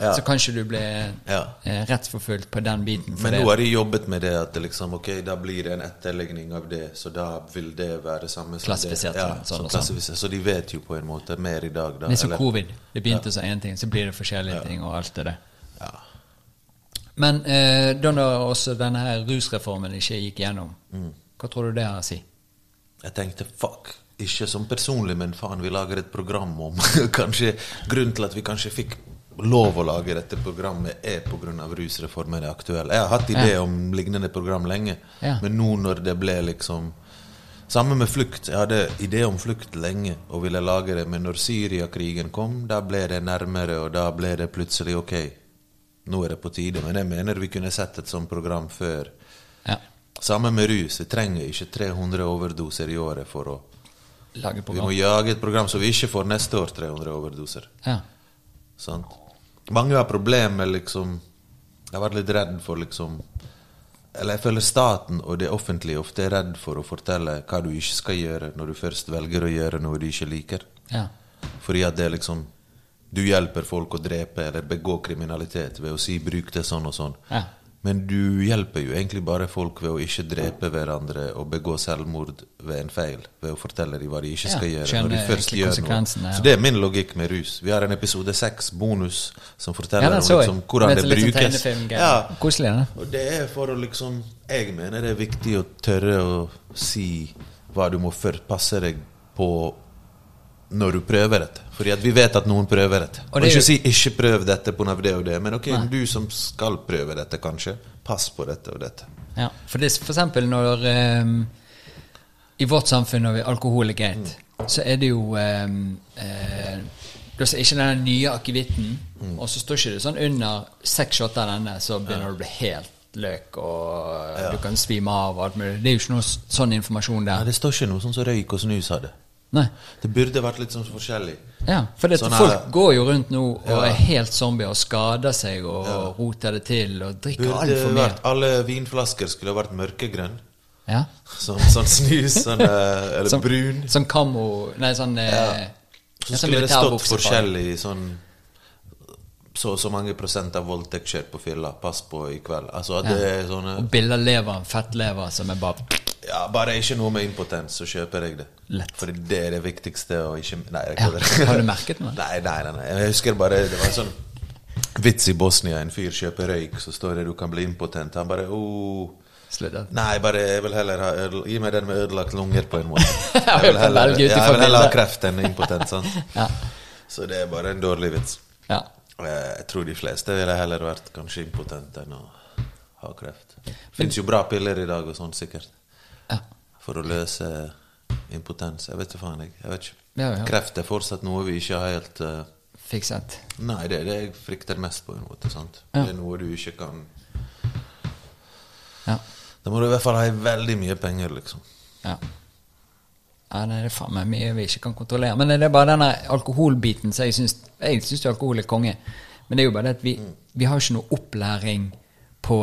Ja. så kanskje du blir Ja. eh, rettsforfulgt på den biten. Men det. nå har de jobbet med det at det liksom, ok, da blir det en etterligning av det, så da vil det være samme som Klassifisert det. Ja, sånn, sånn sånn. klassifisert. så de vet jo på en måte mer i dag. Da, Det er som covid. Det begynte som én ting, så blir det forskjellige ting og alt det der. Ja. Men eh, da også denne her rusreformen ikke gikk gjennom, Mm. Hva tror du det har å si? Jeg tenkte fuck, ikke som personlig, men faen, vi lager et program om kanskje Grunnen til at vi kanskje fikk lov å lage dette programmet, er pga. rusreformen er aktuell. Jeg har hatt idé Ja. om lignende program lenge, Ja. men nå når det ble liksom Samme med flukt. Jeg hadde idé om flukt lenge og ville lage det, men når Syriakrigen kom, da ble det nærmere, og da ble det plutselig ok. Nå er det på tide. Men jeg mener vi kunne sett et sånt program før. Samme med rus. Vi trenger ikke 300 overdoser i året for å Lage program. Vi må jage et program så vi ikke får neste år 300 overdoser. Ja. Sant? Mange har problemer med liksom Jeg har vært litt redd for liksom Eller jeg føler staten og det offentlige ofte er redd for å fortelle hva du ikke skal gjøre når du først velger å gjøre noe du ikke liker. ja. Fordi at det er liksom Du hjelper folk å drepe eller begå kriminalitet ved å si 'bruk det sånn og sånn'. Ja. Men du hjelper jo egentlig bare folk ved å ikke drepe hverandre og begå selvmord ved en feil. Ved å fortelle dem hva de ikke Ja, skal gjøre. Når de først gjør noe. ja. Så det er min logikk med rus. Vi har en episode seks, bonus, som forteller ja, om liksom, hvordan det sånn brukes. Ja, Koselig, det. og det er for å liksom Jeg mener det er viktig å tørre å si hva du må forpasse deg på når du prøver dette. Fordi at vi vet at noen prøver dette. Og det ikke si 'ikke prøv dette pga. det og det', men ok, du som skal prøve dette, kanskje, pass på dette og dette. Ja, for, det, for eksempel når um, I vårt samfunn når vi, alkohol er greit, så er det jo um, uh, Du ikke den nye akevitten, og så står ikke det sånn under seks shotter av denne, så begynner du å bli helt løk, og du kan svime av og alt mulig. Det er jo ikke noe sånn informasjon der. der. det står ikke noe sånn som røyk og snus hadde. Nei. Det burde vært litt sånn forskjellig. Ja, for det, Sånn folk her, går jo rundt nå og Ja. er helt zombier og skader seg og roter det til og drikker altfor mye. alle vinflasker skulle vært mørkegrønn. Ja. Sånn, sånn snus, sånn, eh, eller Sånn, brun. sånn kammo Nei, sånn ja. Så sånn skulle det stått forskjellig sånn Så og så mange prosent av voldtekt skjer på fylla. Pass på i kveld. Altså det er sånne Og billedlever, fettlever som er bare Ja, bare ikke noe med impotens, så kjøper jeg det. Lett. For det er det viktigste, ikke Nei, Ja, har du merket noe? Nei, nei, nei, nei. Jeg husker bare Det var en sånn vits i Bosnia. En fyr kjøper røyk, så står det du kan bli impotent. Han bare oh. Slutter. Nei, bare jeg vil heller ha ødel- Gi meg den med ødelagt lunger, på en måte. Jeg vil heller, jeg vil heller ha kreft enn impotent. sant? Ja. Så det er bare en dårlig vits. ja. Jeg jeg tror de fleste ville heller vært kanskje impotent enn å ha kreft. Fins jo bra piller i dag og sånn, sikkert. For å løse impotens. Jeg vet ikke faen, jeg. jeg vet ikke. Ja, ja. Kreft er fortsatt noe vi ikke har helt uh... Fikset. Nei, det er det jeg frykter mest på en måte. sant? Ja. Det er noe du ikke kan Ja. Da må du i hvert fall ha veldig mye penger, liksom. ja. Ja, nei, det er faen meg mye vi ikke kan kontrollere. Men det er bare denne alkoholbiten så jeg syns Jeg syns alkohol er konge. Men det er jo bare det at vi, vi har jo ikke noe opplæring på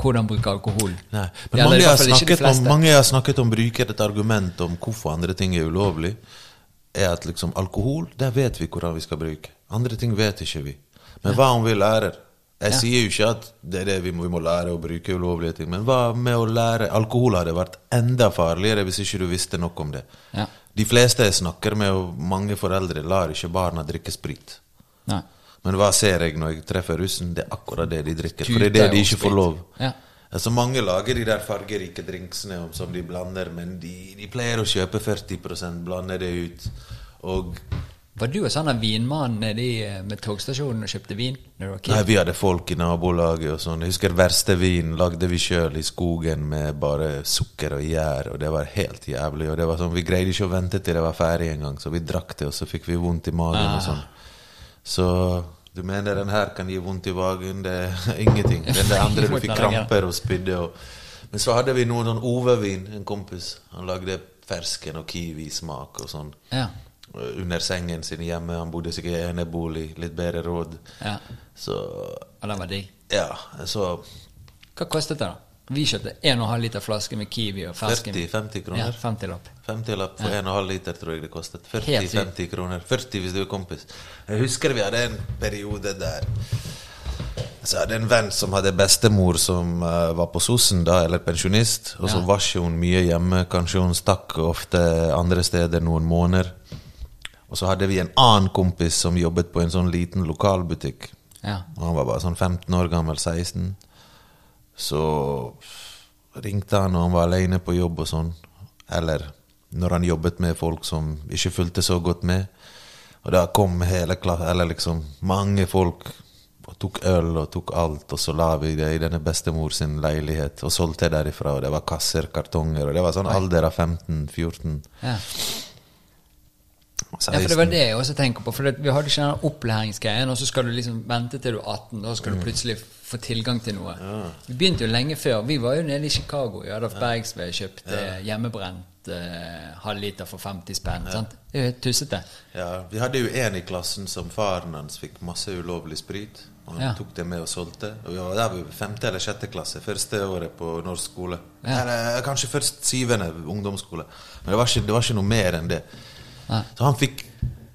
hvordan bruke alkohol. Nei. Men mange har, snakket om, mange har snakket om bruker et argument om hvorfor andre ting er ulovlig, er at liksom alkohol, der vet vi hvordan vi skal bruke. Andre ting vet ikke vi. Men hva om vi lærer? Jeg Ja. sier jo ikke at det er det vi må, vi må lære å bruke ulovlige ting, men hva med å lære Alkohol hadde vært enda farligere hvis ikke du visste nok om det. Ja. De fleste jeg snakker med, og mange foreldre, lar ikke barna drikke sprit. Nei. Men hva ser jeg når jeg treffer russen? Det er akkurat det de drikker. For det er det de ikke får lov. Ja. Altså Mange lager de der fargerike drinksene som de blander, men de, de pleier å kjøpe 40 blande det ut. Og Var du en sånn vinmann nede eh, med togstasjonen og kjøpte vin? Når du var? Nei, vi hadde folk i nabolaget og sånn. Jeg husker verste vin lagde vi sjøl i skogen med bare sukker og gjær, og det var helt jævlig. Og det var sånn, Vi greide ikke å vente til det var ferdig engang, så vi drakk det, og så fikk vi vondt i magen og Ah. sånn. Så du mener den her kan gi vondt i magen? Det er ingenting. Den der andre du fikk kramper og spydde og Men så hadde vi noe sånn Ove-vin, en kompis. Han lagde fersken og kiwismak og sånn. Ja. Under sengen sin hjemme. Han bodde sikkert i enebolig, litt bedre råd. ja. Så Og den var digg. ja, så Hva kostet det, da? Vi kjøpte 1,5 liter flaske med Kiwi og fersken. 40-50 kroner. Ja, 50-lapp. 50-lapp for 1,5 liter tror jeg det kostet. 40-50 kroner. 40 hvis du er kompis. Jeg husker vi hadde en periode der så jeg hadde en venn som hadde bestemor som uh, var på sosen da, eller pensjonist. Og så Ja. var ikke hun mye hjemme. Kanskje hun stakk ofte andre steder noen måneder. Og så hadde vi en annen kompis som jobbet på en sånn liten lokalbutikk. Ja. Og Han var bare sånn 15 år gammel, 16. Så ringte han når han var alene på jobb og sånn. Eller når han jobbet med folk som ikke fulgte så godt med. Og da kom hele klassen, eller liksom mange folk og tok øl og tok alt, og så la vi det i denne bestemor sin leilighet og solgte derifra, og det var kasser, kartonger, og det var sånn alder av 15-14. Ja. 16. ja, for det var det jeg også tenker på. For det, vi hadde ikke den opplæringsgreien, og så skal du liksom vente til du er 18, da skal du plutselig få tilgang til noe. Vi begynte jo lenge før. Vi var jo nede i Chicago i Adolf Bergsvei og kjøpte hjemmebrent eh, halvliter for 50 spenn. Sant? Det er jo helt tussete. Ja, Vi hadde jo en i klassen som faren hans fikk masse ulovlig sprit. Og han Ja. tok det med og solgte. Og vi var der vi femte eller sjette klasse. Første året på norsk skole. Ja. Eller kanskje først syvende ungdomsskole. Men det var ikke, det var ikke noe mer enn det. Nei. Så han fikk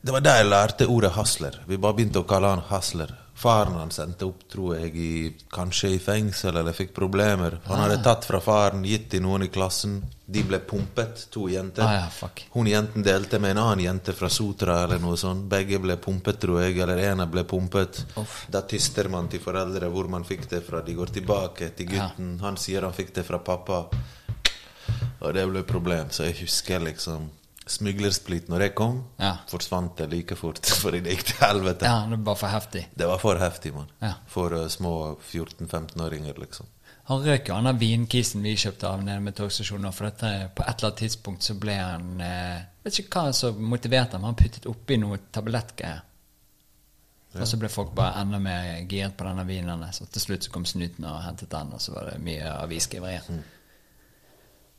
Det var der jeg lærte ordet hasler. Vi bare begynte å kalle han hasler. Faren hans endte opp, tror jeg, i, kanskje i fengsel eller fikk problemer. Han hadde tatt fra faren, gitt til noen i klassen. De ble pumpet, to jenter. Ah, ja. Hun jenten delte med en annen jente fra Sotra eller noe sånt. Begge ble pumpet, tror jeg, eller ene ble pumpet. Uff. Da tyster man til foreldre hvor man fikk det fra. De går tilbake til gutten. Han sier han fikk det fra pappa. Og det ble problem. Så jeg husker liksom Smuglersplit når jeg kom, Ja. forsvant det like fort. Fordi det gikk til helvete. Ja, det var for heftig. Det var for heftig, mann. Ja. For uh, små 14-15-åringer, liksom. Han røk jo, han av vinkisen vi kjøpte av nede med togstasjonen. For dette, på et eller annet tidspunkt så ble han eh, Vet ikke hva som motiverte ham, han puttet oppi noe tablettgreier. Og så ble folk bare enda mer giret på denne vinen. Så til slutt så kom snuten og hentet den, og så var det mye avisskriverien.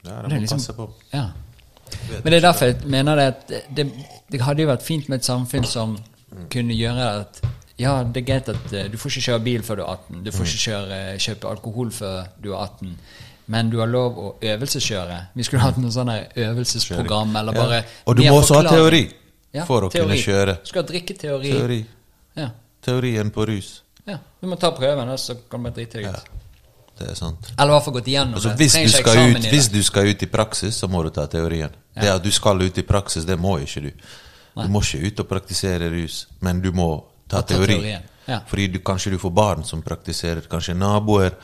Ja, Det må liksom- passe på. Ja. Men det er derfor jeg mener det at det, det hadde jo vært fint med et samfunn som kunne gjøre at ja, det er greit at eh, du får ikke kjøre bil før du er 18, du får ikke kjøre, kjøpe alkohol før du er 18, men du har lov å øvelseskjøre. Vi skulle hatt noe sånn øvelsesprogram, eller Ja. Og du må også ha teori Ja, for å kunne kjøre. Du skal ha drikketeori. Teori. Ja. Teorien på rus. ja. Du må ta prøven, så kan du bare drite deg ut. Det er sant. Eller i hvert fall gått igjennom Altså, det. hvis, Trenger du ut, i hvis du skal ut i praksis, så må du ta teorien. Det at du skal ut i praksis, det må ikke du. Du må ikke ut og praktisere rus, men du må ta ta teori. teorien, ja. Fordi du, kanskje du får barn som praktiserer, kanskje naboer.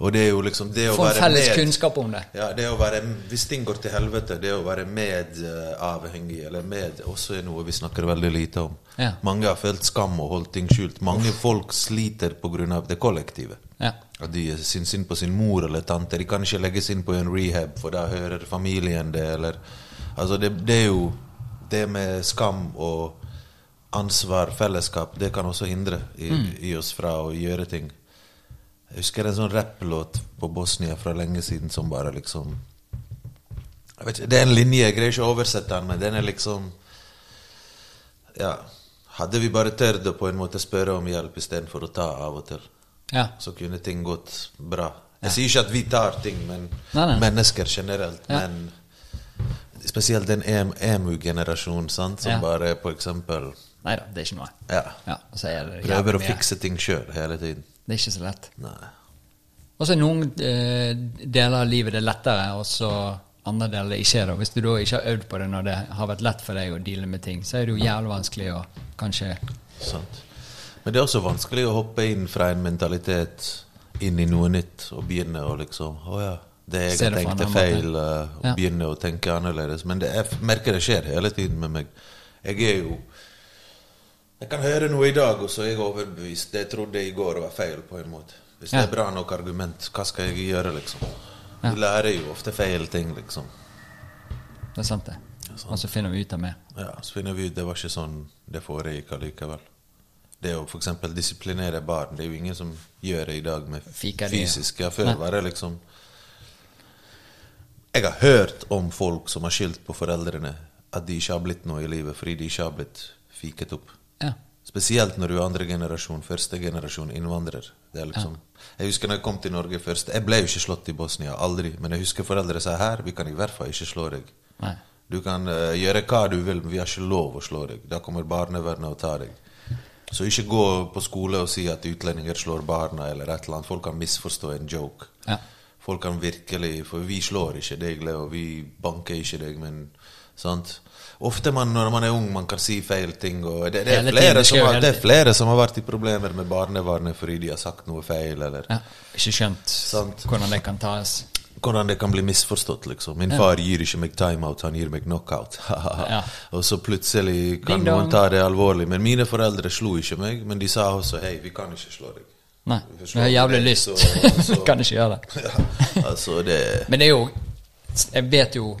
Og det er jo liksom det å Få være felles med kunnskap om det. Ja, det å være, Hvis ting går til helvete, det å være medavhengig, eller med, også er noe vi snakker veldig lite om. Ja. Mange har følt skam og holdt ting skjult. Mange folk sliter pga. det kollektive. Ja. At de syns synd på sin mor eller tante. De kan ikke legges inn på en rehab, for da hører familien det, eller Altså, det, det er jo Det med skam og ansvar, fellesskap, det kan også hindre i, i oss fra å gjøre ting. Jeg husker en sånn rapplåt på Bosnia fra lenge siden som bare liksom ikke, Det er en linje, jeg greier ikke å oversette den, men den er liksom Ja. Hadde vi bare tørt å på en måte spørre om hjelp istedenfor å ta av og til, Ja. så kunne ting gått bra. Jeg sier ikke at vi tar ting, men Nei, nei. mennesker generelt. Men spesielt den emu-generasjonen, som bare for eksempel Nei da, det er ikke noe. Ja. Ja, så er det Prøver å fikse ting sjøl hele tiden. Det er ikke så lett. Nei. Og så noen eh, deler av livet det er lettere, og så andre deler det ikke er det. Hvis du da ikke har øvd på det når det har vært lett for deg å deale med ting, så er det jo jævlig vanskelig å kanskje Sant. Men det er også vanskelig å hoppe inn fra en mentalitet inn i noe nytt og begynne å liksom Å ja, det jeg har tenkt er feil, eh, og Ja. begynne å tenke annerledes. Men det er, jeg merker det skjer hele tiden med meg. Jeg er jo Jeg kan høre noe i dag, og så er jeg overbevist. Det jeg trodde i går var feil, på en måte. Hvis det er bra nok argument, hva skal jeg gjøre, liksom? Ja. Vi lærer jo ofte feil ting, liksom. Det er sant, det. Og så finner vi ut av det. Ja, Så finner vi ut det var ikke sånn det foregikk allikevel. Det å f.eks. disiplinere barn, det er jo ingen som gjør det i dag med Fika de, fysisk. Ja, før liksom Jeg har hørt om folk som har skyldt på foreldrene at de ikke har blitt noe i livet fordi de ikke har blitt fiket opp. Ja. Spesielt når du er andre generasjon, første generasjon innvandrer. Det er liksom, Jeg husker når jeg kom til Norge først Jeg ble jo ikke slått i Bosnia, aldri. Men jeg husker foreldre sa her, vi kan i hvert fall ikke slå deg. Nei. Du kan uh, gjøre hva du vil, men vi har ikke lov å slå deg. Da kommer barnevernet og tar deg. Så ikke gå på skole og si at utlendinger slår barna, eller et eller annet. Folk kan misforstå en joke. Ja. Folk kan virkelig For vi slår ikke deg, Leo. Vi banker ikke deg, men sant? Ofte man, når man er ung, man kan si feil ting. Det, det, er flere som har, det er flere som har vært i problemer med barnevernet fordi de har sagt noe feil, eller ja. Ikke skjønt Sant. hvordan det kan tas. Hvordan det kan bli misforstått, liksom. Min far gir ikke meg timeout, han gir meg knockout. Ja. Og så plutselig kan noen ta det alvorlig. Men mine foreldre slo ikke meg, men de sa også hei, vi kan ikke slå deg. Nei. Vi Du har jævlig lyst. så- så- kan ikke gjøre det. Ja, altså, det Men det er jo Jeg vet jo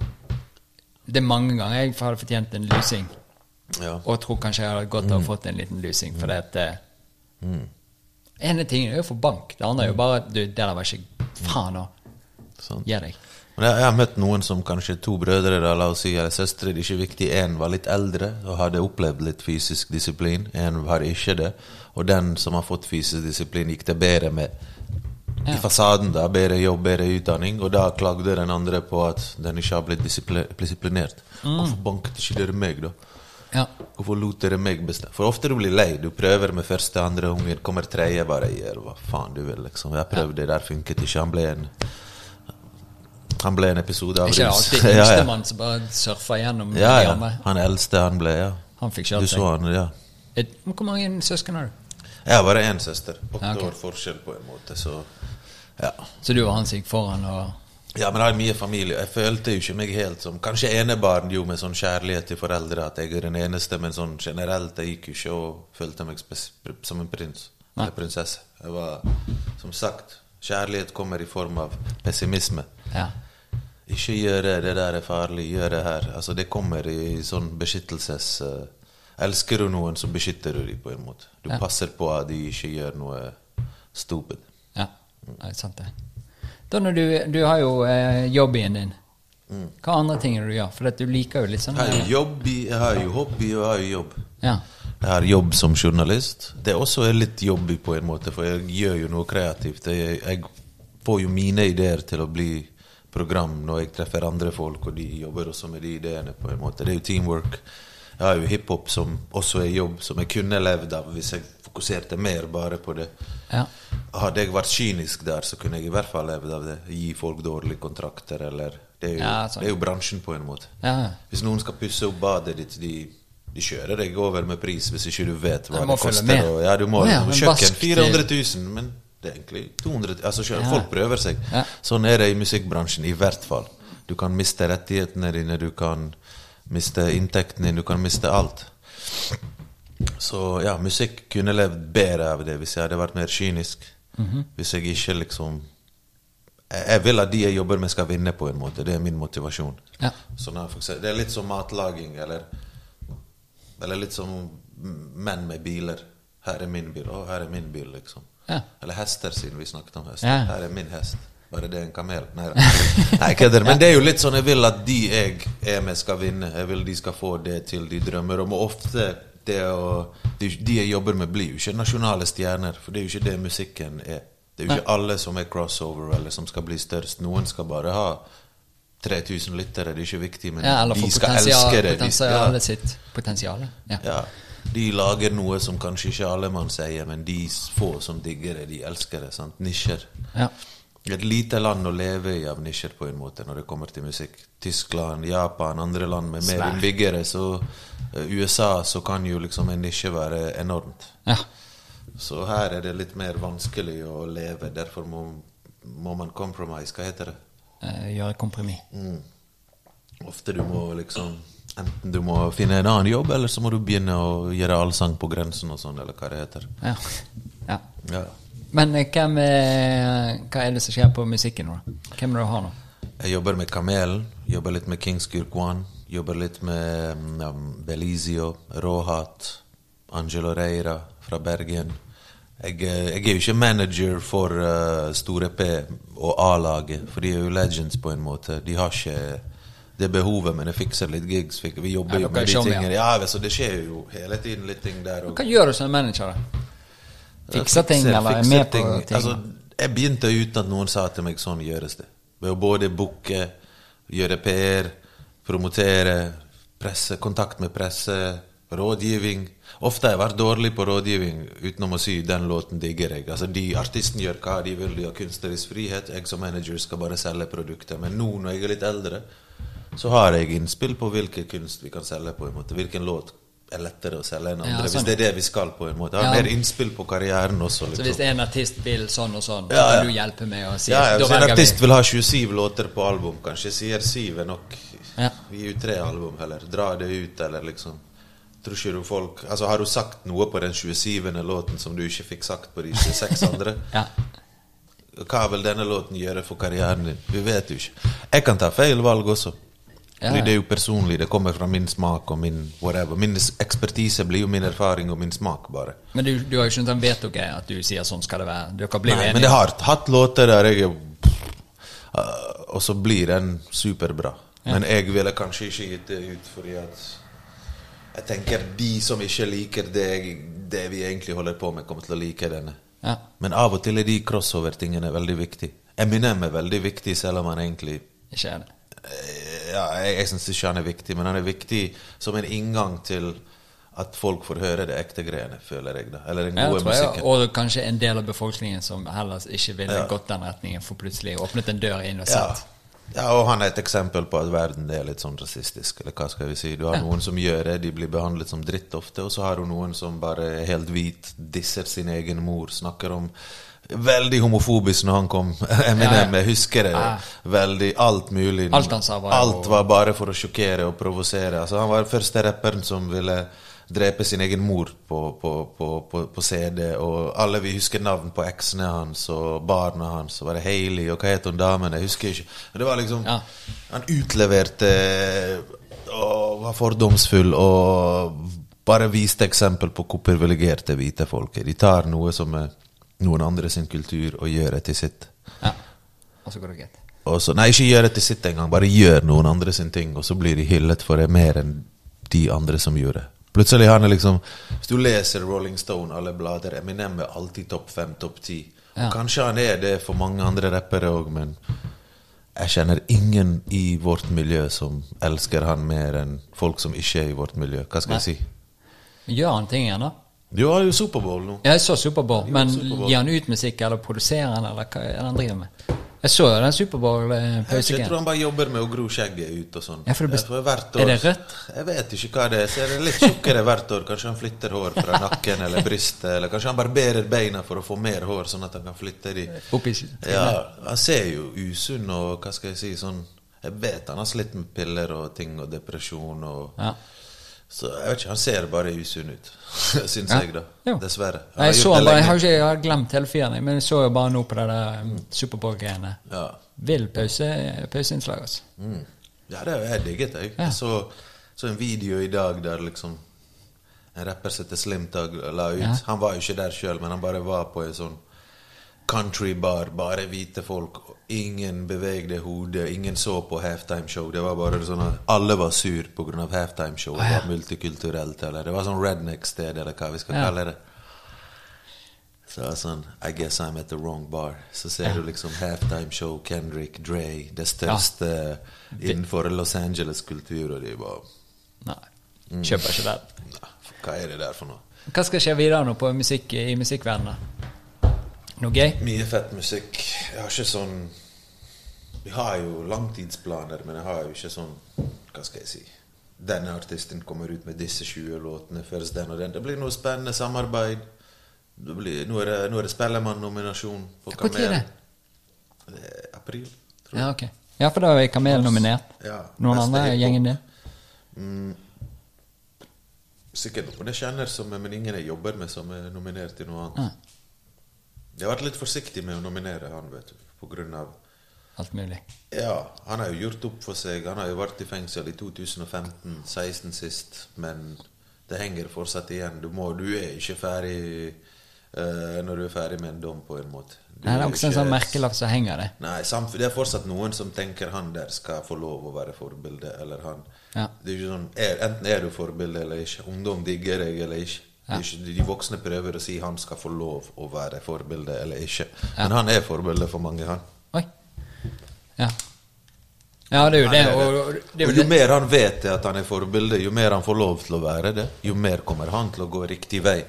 Det er mange ganger jeg hadde fortjent en lusing. Ja. Og jeg tror kanskje jeg hadde godt Mm. av å fått en liten lusing, for det at En ene tingen er jo få bank. Det andre er jo bare du, det der var ikke Faen òg. Sant. Gjør jeg. Men jeg, jeg har møtt noen som kanskje to brødre da, la oss si, eller søstre. Det er ikke viktig. Én var litt eldre og hadde opplevd litt fysisk disiplin. Én har ikke det. Og den som har fått fysisk disiplin, gikk det bedre med i fasaden. da, Bedre jobb, bedre utdanning. Og da klagde den andre på at den ikke har blitt disiplinert. disiplinert. Hvorfor banket ikke dere meg, da? Ja. Hvorfor lot dere meg bestemme? For ofte du blir lei. Du prøver med første, andre unger. Kommer tredje, bare gjør hva faen du vil. liksom. Jeg prøvde, det der funket ikke. Han ble en han ble en episode av Ikke alltid Ja, yngstemann som bare surfa gjennom Ja, ja. Han eldste, han ble, ja. Han fikk Du så han, ja. Et- Hvor mange søsken har du? Jeg har bare én søster. Åtte Ja, ok. år forskjell på en måte, så ja. Så du og han gikk foran og Ja, men jeg har mye familie. Jeg følte jo ikke meg helt som Kanskje enebarn jo med sånn kjærlighet til foreldre, at jeg er den eneste, men sånn generelt jeg gikk jo ikke og følte meg som en prins. Nei. Eller prinsesse. Jeg var, som sagt, kjærlighet kommer i form av pessimisme. Ja. Ikke gjøre det der er farlig, gjør det her. Altså Det kommer i sånn beskyttelses... Uh, elsker du noen, så beskytter du dem på en måte. Du Ja. passer på at de ikke gjør noe stupid. Ja, det er sant det. Da når du, du har jo eh, jobbyen din. Hva andre ting er det du gjør? For du liker jo litt sånn Jeg har jo jobb, jeg har jo hobby og jeg har jo jobb. Ja. Jeg har jobb som journalist. Det er også litt jobby på en måte, for jeg gjør jo noe kreativt. Jeg, jeg får jo mine ideer til å bli program når jeg treffer andre folk, og de jobber også med de ideene på en måte. Det er jo teamwork. Jeg har jo hiphop som også er jobb, som jeg kunne levd av hvis jeg fokuserte mer bare på det. Ja. Hadde jeg vært kynisk der, så kunne jeg i hvert fall levd av det. Gi folk dårlige kontrakter, eller Det er jo, Ja, det er jo bransjen på en måte. ja. Hvis noen skal pusse opp badet ditt, de, de kjører deg over med pris hvis ikke du vet hva det koster. Og, ja, du må ja, Kjøkken 400 000, men det er egentlig 200 Altså, selv, Ja. Folk prøver seg. Ja. Sånn er det i musikkbransjen, i hvert fall. Du kan miste rettighetene dine, du kan miste inntekten din, du kan miste alt. Så ja, musikk kunne levd bedre av det hvis jeg hadde vært mer kynisk. Mhm. Hvis jeg ikke liksom jeg, vil at de jeg jobber med, skal vinne, på en måte. Det er min motivasjon. Ja. Sånn eksempel, det er litt som matlaging, eller Eller litt som menn med biler. Her er min bil. og her er min bil, liksom. Ja. Eller hester, siden vi snakket om hester. Ja. Her er min hest. Bare det er en kamel. Nei. Nei kødder. Men det er jo litt sånn jeg vil at de jeg er med, skal vinne. Jeg vil de skal få det til de drømmer om. Og ofte det å De, de jeg jobber med, blir jo ikke nasjonale stjerner. For det er jo ikke det musikken er. Det er jo ikke alle som er crossover, eller som skal bli størst. Noen skal bare ha 3000 lyttere. Det er ikke viktig, men ja de skal elske det. De, potensialet sitt. Potensialet. Ja. ja. De lager noe som kanskje ikke alle mann sier, men de få som digger det, de elsker det. sant? Nisjer. Ja. Et lite land å leve i av nisjer på en måte når det kommer til musikk. Tyskland, Japan, andre land med mer innbyggere. Så eh, USA så kan jo liksom en nisje være enormt. ja. Så her er det litt mer vanskelig å leve. Derfor må, må man compromise. Hva heter det? Eh, Gjøre kompromiss. Ofte du må liksom Enten du må finne en annen jobb, eller så må du begynne å gjøre allsang på grensen og sånn, eller hva det heter. Ja. ja. Ja. Men eh, hvem er, hva er det som skjer på musikken nå? Hvem er det du har nå? Jeg jobber med Kamelen, jobber litt med Kings Kirkwan, jobber litt med um, Belizio, Rohat, Angelo Reira fra Bergen. Jeg, eh, jeg er jo ikke manager for uh, Store P og A-laget, for de er jo legends på en måte. De har ikke det behovet, men jeg fikser litt gigs. Fikk, Vi jobber Ja, jo med de tingene. Ja, så det skjer jo hele tiden litt ting der. og- Hva gjør du som manager? Fikser ting, Fikser- eller er med på ting? Altså, jeg begynte uten at noen sa til meg sånn gjøres det. Ved å både booke, gjøre PR, promotere, presse, kontakt med presse, rådgivning. Ofte har jeg vært dårlig på rådgivning utenom å si 'den låten digger jeg'. Altså, de Artisten gjør hva de vil, de har kunstnerisk frihet. Jeg som manager skal bare selge produktet. Men nå når jeg er litt eldre, så har jeg innspill på hvilken kunst vi kan selge på en måte. Hvilken låt er lettere å selge enn Ja, andre. sånn. Hvis det er det vi skal på en måte. Jeg har Ja. mer innspill på karrieren også. Så Liksom. hvis en artist vil sånn og sånn, så Ja, ja. kan du hjelpe med å si Ja, ja, hvis en artist vi. vil ha 27 låter på album, kanskje sier 7 er nok. Ja. Gi ut tre album heller. Dra det ut, eller liksom Tror ikke du folk Altså, har du sagt noe på den 27. låten som du ikke fikk sagt på de 26 andre? Ja. Hva vil denne låten gjøre for karrieren din? Vi vet jo ikke. Jeg kan ta feil valg også. Ja, Fordi det er jo personlig. Det kommer fra min smak og min whatever. Min ekspertise blir jo min erfaring og min smak, bare. Men du, du har jo skjønt sånn vedtok jeg at du sier sånn skal det være. Dere blir Nei, enige. men jeg har hatt låter der jeg uh, Og så blir den superbra. Men jeg ville kanskje ikke gitt det ut fordi at Jeg tenker de som ikke liker det, det vi egentlig holder på med, kommer til å like denne. Ja. Men av og til er de crossover-tingene veldig viktig. Eminem er veldig viktig, selv om han egentlig Ikke er det. Ja, jeg, jeg syns ikke han er viktig, men han er viktig som en inngang til at folk får høre det ekte greiene, føler jeg. da Eller den Ja, gode jeg, musikken. og kanskje en del av befolkningen som heller ikke ville gått den retningen, for plutselig åpnet en dør inn og Ja. sett. ja, og han er et eksempel på at verden er litt sånn rasistisk. Eller hva skal vi si. Du har noen som gjør det, de blir behandlet som dritt ofte. Og så har du noen som bare er helt hvit, disser sin egen mor, snakker om Veldig homofobisk når han kom. Eminem, jeg husker det. Ja. Veldig alt mulig. Alt han sa var Alt var bare for å sjokkere og provosere. Altså, han var den første rapperen som ville drepe sin egen mor på, på, på, på, på CD. Og alle vi husker navn på eksene hans og barna hans. Og var det Hailey, og hva het hun damen? Jeg husker ikke. Men det var liksom Ja. Han utleverte og var fordomsfull og bare viste eksempel på hvor privilegerte hvite folk er. De tar noe som er noen andre sin kultur, og gjør det til sitt. Ja. Og så går det greit. Også, nei, ikke gjør det til sitt engang, bare gjør noen andre sin ting, og så blir de hyllet for det mer enn de andre som gjorde det. Plutselig har han liksom Hvis du leser Rolling Stone, alle blader, Eminem er alltid topp fem, topp ti. Ja. Kanskje han er det for mange andre rappere òg, men jeg kjenner ingen i vårt miljø som elsker han mer enn folk som ikke er i vårt miljø. Hva skal jeg si? Gjør han ting igjen, da? Du har jo Superbowl nå. Jeg så Superbowl, men gir han ut musikk, eller produserer han, eller hva er det han driver med? Jeg så den Jeg, Superbowl-pausen. tror han bare jobber med å gro skjegget ut og sånn. Ja, Jeg er det rødt? Jeg vet ikke hva det er. Så er det litt tjukkere hvert år. Kanskje han flytter hår fra nakken eller brystet. Eller kanskje han barberer beina for å få mer hår, sånn at han kan flytte de. Oppi Ja, han ser jo usunn og hva skal jeg si sånn Jeg vet han har slitt med piller og ting og depresjon og Ja. Så jeg vet ikke, han ser bare usunn ut. Syns Ja. jeg, da. Jo. Dessverre. Jeg, Nei, jeg, så han bare, jeg, har ikke, jeg har glemt hele fyren, men jeg så jo bare nå på det der um, Superbowl-greiene. Ja. Vill pause, pauseinnslag, altså. Mm. Ja, det har jeg digget. Jeg, Ja. så, så en video i dag der liksom en rapper som heter Slim Tug la ut. Ja. Han var jo ikke der sjøl, men han bare var på en sånn countrybar. Bare hvite folk. Ingen bevegde hodet. Ingen så på halftimeshow. Det var bare sånn at alle var sur pga. halftimeshow. Det Ah, ja. var multikulturelt. Eller det var sånn redneck-sted, eller hva vi skal Ja. kalle det. Så det var sånn I guess I'm at the wrong bar. Så ser du liksom halftime show, Kendrick, Dre, det største innenfor Los Angeles-kultur, og de bare Nei. Mm. Kjøper ikke det. Nei, Hva er det der for noe? Hva skal skje videre nå på musikk, i musikkverdenen? Noe gøy? Mye fett musikk. Jeg har ikke sånn Vi har jo langtidsplaner, men jeg har jo ikke sånn Hva skal jeg si Denne artisten kommer ut med disse 20 låtene først den og den. Det blir noe spennende samarbeid. Det blir, nå, er det, nå er det Spellemann-nominasjon på Hvor tid er det? Det er april, tror jeg. Ja, okay. Ja, for da er Kamel nominert. Ja, Noen andre i gjengen din? Mm, sikkert noen jeg kjenner, som, men ingen jeg jobber med, som er nominert til noe annet. Ja. Jeg har vært litt forsiktig med å nominere han, vet du, på grunn av Alt mulig. Ja, han har jo gjort opp for seg. Han har jo vært i fengsel i 2015-16 sist, men det henger fortsatt igjen. Du, må, du er ikke ferdig uh, når du er ferdig med en dom, på en måte. Du Nei, det er også en sånn merkelapp som henger det. Nei, det er fortsatt noen som tenker han der skal få lov å være forbilde, eller han. Ja. Det er ikke sånn, er, Enten er du forbilde eller ikke. Ungdom digger deg eller ikke. Er. De voksne prøver å si han skal få lov å være forbilde eller ikke. Men han er forbilde for mange, han. Oi. Ja. Ja, det er jo det. Og, det jo jo mer han vet at han er forbilde, jo mer han får lov til å være det, jo mer kommer han til å gå riktig vei.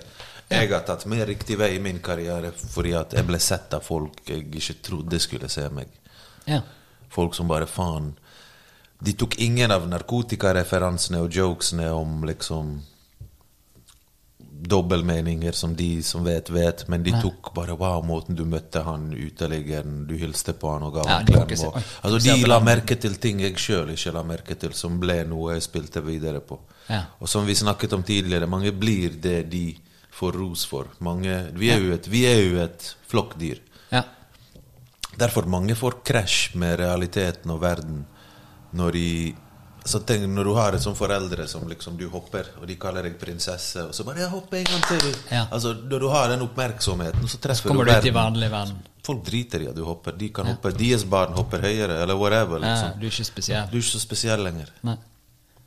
Jeg har tatt mer riktig vei i min karriere fordi at jeg ble sett av folk jeg ikke trodde skulle se meg. Ja. Folk som bare faen De tok ingen av narkotikareferansene og jokesene om liksom dobbeltmeninger som de som vet, vet, men de tok bare wow, måten du møtte han uteliggeren, du hilste på han og ga Ja, han klem. Altså, de la merke til ting jeg sjøl ikke la merke til, som ble noe jeg spilte videre på. Ja. Og som vi snakket om tidligere, mange blir det de får ros for. Mange, vi, er jo et, vi er jo et flokkdyr. ja. Derfor mange får krasj med realiteten og verden når de så tenk, Når du har et sånn foreldre som liksom du hopper, og de kaller deg prinsesse, og så bare 'Jeg hopper en gang til'. Ja. Altså, Når du har den oppmerksomheten, så treffer Kommer du du ut i vanlig verden. Folk driter i at du hopper. De kan hoppe. Deres barn hopper høyere, eller whatever. Ja, liksom. du er ikke spesiell. Du er ikke så spesiell lenger.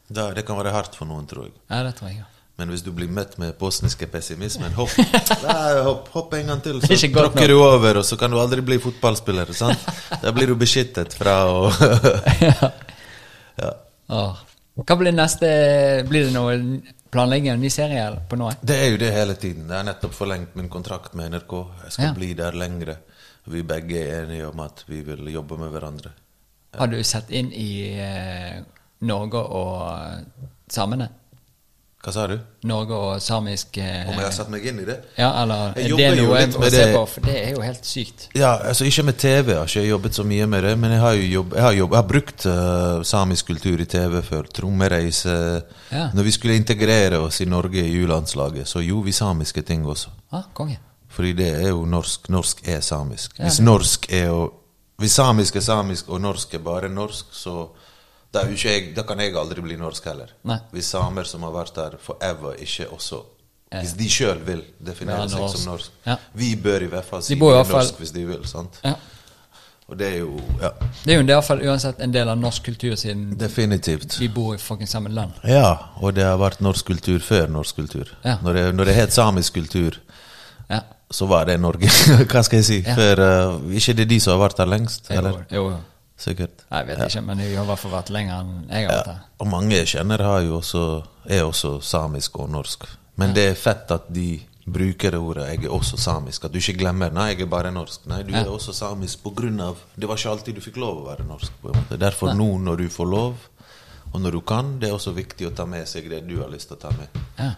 Da, det kan være hardt for noen, tror jeg. Ja, det tror jeg. ja. Men hvis du blir møtt med bosniske pessimismen, hopp, hopp, hopp en gang til, så tråkker du over, og så kan du aldri bli fotballspiller. sant? Da blir du beskyttet fra å ja. Åh. Hva blir neste Blir det noe planlegging av en ny serie på nå? Det er jo det hele tiden. Jeg har nettopp forlengt min kontrakt med NRK. Jeg skal Ja. bli der lengre. Vi begge er enige om at vi vil jobbe med hverandre. Har du sett inn i eh, Norge og eh, samene? Hva sa du? Norge og samisk eh, Om jeg har satt meg inn i det? Ja, eller Jeg er det er noe litt å med se på? For det er jo helt sykt. Ja, altså ikke med TV, jeg har ikke jobbet så mye med det, men jeg har jo jobb, jeg har, jobb, jeg har brukt uh, samisk kultur i TV før. Trommereise. Ja. Når vi skulle integrere oss i Norge i U-landslaget, så gjorde vi samiske ting også. Ah, konge. Fordi det er jo norsk. Norsk er samisk. Ja, Hvis norsk er jo Hvis samisk er samisk, og norsk er bare norsk, så da, jeg, da kan jeg aldri bli norsk heller. Nei. Hvis samer som har vært der forever, ikke også Hvis de sjøl vil definere ja, seg som norsk. Ja. Vi bør i hvert fall si De er hvert fall- norsk hvis de vil. sant? Ja. Og det er jo ja, Det er jo i hvert fall uansett en del av norsk kultur, siden definitivt. vi bor i fucking samme land. Ja, og det har vært norsk kultur før norsk kultur. Når, det, når det het samisk kultur, Ja. så var det Norge. Hva skal jeg si? For uh, ikke det er de som har vært der lengst? Eller? jo. jo. Sikkert. Jeg vet ikke, men jeg har i hvert fall vært lenger enn jeg har vært her. Og mange jeg kjenner har jo også, er også samisk og norsk. Men det er fett at de bruker det ordet 'jeg er også samisk'. At du ikke glemmer 'nei, jeg er bare norsk'. Nei, du Ja. er også samisk av Det var ikke alltid du fikk lov å være norsk. på en måte. Derfor nå når du får lov, og når du kan, det er også viktig å ta med seg det du har lyst til å ta med.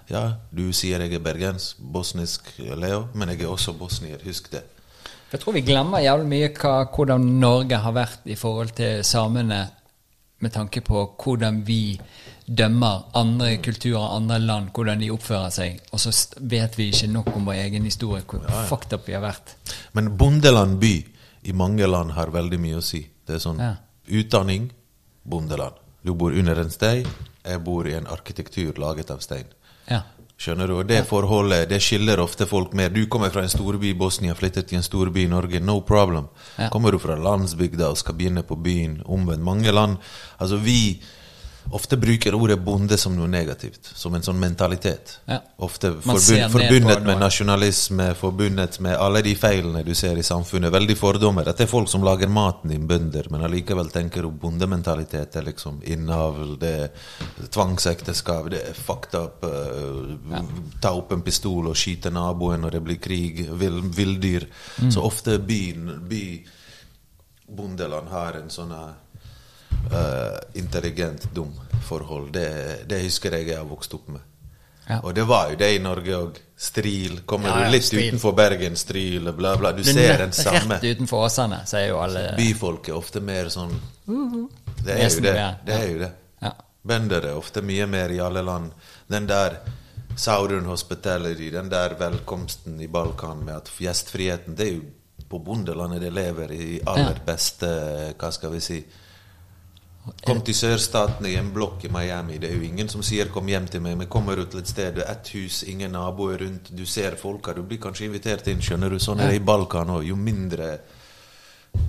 Ja. du sier jeg er bergens, bosnisk Leo, men jeg er også bosnier. Husk det. Jeg tror vi glemmer jævlig mye hva, hvordan Norge har vært i forhold til samene, med tanke på hvordan vi dømmer andre kulturer, andre land, hvordan de oppfører seg. Og så vet vi ikke nok om vår egen historie, hvor fucked up vi har vært. Men bondeland by i mange land har veldig mye å si. Det er sånn Ja. utdanning, bondeland. Du bor under en stein, jeg bor i en arkitektur laget av stein. Ja. Skjønner du? Og det forholdet det skiller ofte folk mer. Du kommer fra en storby i Bosnia, flyttet til en storby i Norge, no problem. Ja. Kommer du fra landsbygda og skal begynne på byen, omvendt. Mange land Altså, vi ofte bruker ordet bonde som noe negativt. Som en sånn mentalitet. Ja. Ofte forbund, forbundet med nasjonalisme, forbundet med alle de feilene du ser i samfunnet. Veldig fordommer. Dette er folk som lager maten din, bønder, men allikevel tenker du bondementalitet er liksom innavl, det er tvangsekteskap, det er fucked up. eh, Ta opp en pistol og skyte naboen når det blir krig. Vill, villdyr. Mm. Så ofte byen, by bondeland har en sånn eh, intelligent dum forhold. Det, det husker jeg jeg har vokst opp med. Ja. Og det var jo det i Norge òg. Stril. Kommer Ja, ja, du litt Stril. utenfor Bergen, Stril, bla, bla. Du Du ser den samme. Rett utenfor Åsane, sier er jo alle Byfolk er ofte mer sånn Det er jo det. Det er jo det. Ja. Bønder er ofte mye mer i alle land. Den der Saurun Hospitality, den der velkomsten i Balkan med at gjestfriheten Det er jo på bondelandet det lever i aller beste Hva skal vi si Kom til sørstaten i en blokk i Miami. Det er jo ingen som sier 'kom hjem til meg', men kommer du til et sted, ett hus, ingen naboer rundt, du ser folka, du blir kanskje invitert inn, skjønner du. Sånn er det i Balkan òg. Jo mindre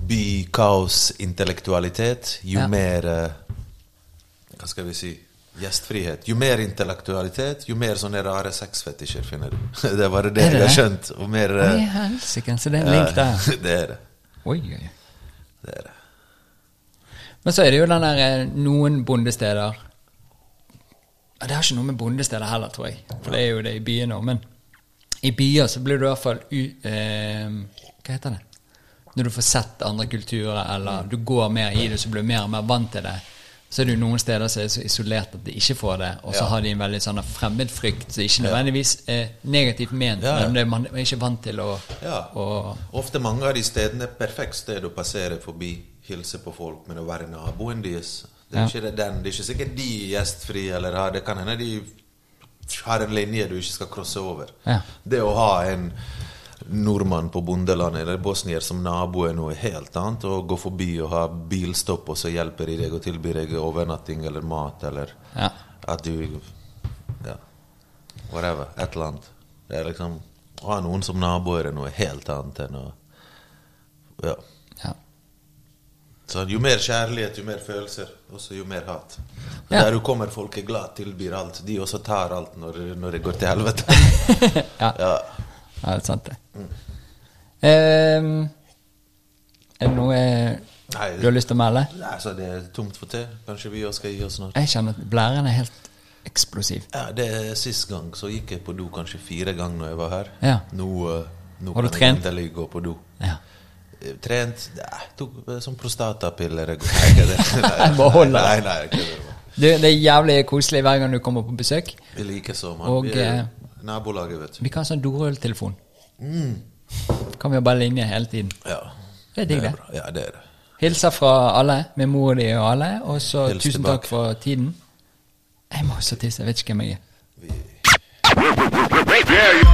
by, kaos, intellektualitet, jo Ja. mer eh, Hva skal vi si Gjestfrihet. Jo mer intellektualitet, jo mer sånne rare sexfetisjer finner du. det er bare det, Er det jeg har skjønt. Og mer Oi, eh, helsike, så det er en link der. det er det. Oi, oi. Det er det. Men så er det jo den der eh, noen bondesteder Det har ikke noe med bondesteder heller, tror jeg. For det er jo det i byene òg. Men i byer så blir du i hvert fall u, eh, Hva heter det? Når du får sett andre kulturer, eller du går mer i det, så blir du mer og mer vant til det. Så er det jo noen steder som er så isolert at de ikke får det, og så Ja. har de en veldig sånn fremmedfrykt som ikke nødvendigvis er negativt ment, Ja, ja. men det, man er ikke vant til å, å Ofte mange av de stedene er perfekt sted å passere forbi, hilse på folk, men å være naboen deres Det er Ja. ikke det den, det er ikke sikkert de er gjestfrie, eller det kan hende de har en linje du ikke skal krosse over. Ja. Det å ha en nordmann på bondelandet eller bosnier som nabo er noe helt annet. Å gå forbi og ha bilstopp, og så hjelper de deg og tilbyr deg overnatting eller mat, eller Ja. at du Ja, whatever. Et eller annet. Det er liksom Å ha noen som naboer er noe helt annet enn å Ja. Så jo mer kjærlighet, jo mer følelser, også jo mer hat. Og Ja. Der du kommer, folk er glad, tilbyr alt. De også tar alt når, når det går til helvete. ja. ja. Ja, det er sant, det. Ehm, er det noe Nei, du har lyst til å melde? Nei, så det er tomt for te. Kanskje vi også skal gi oss snart. Jeg kjenner at blæren er helt eksplosiv. Ja, det er Sist gang så gikk jeg på do kanskje fire ganger når jeg var her. Ja. Nå, eh, nå Har du kan jeg trent? endelig gå på do. Ja. Trent jeg tok sånn prostatapiller. Nei. Nei, nei, det. Du, det er jævlig koselig hver gang du kommer på besøk. Vi liker så, mann. Og, Vi er eh, nabolaget, vet du. Vi kan ha sånn dorulltelefon. Kan vi ha bare linje hele tiden. Ja. Det er digg, det. bra. Ja, det er det. Hilser fra alle, med mor di og alle, og så Hils tusen tilbake. takk for tiden. Jeg må også tisse, jeg vet ikke hvem jeg er. Vi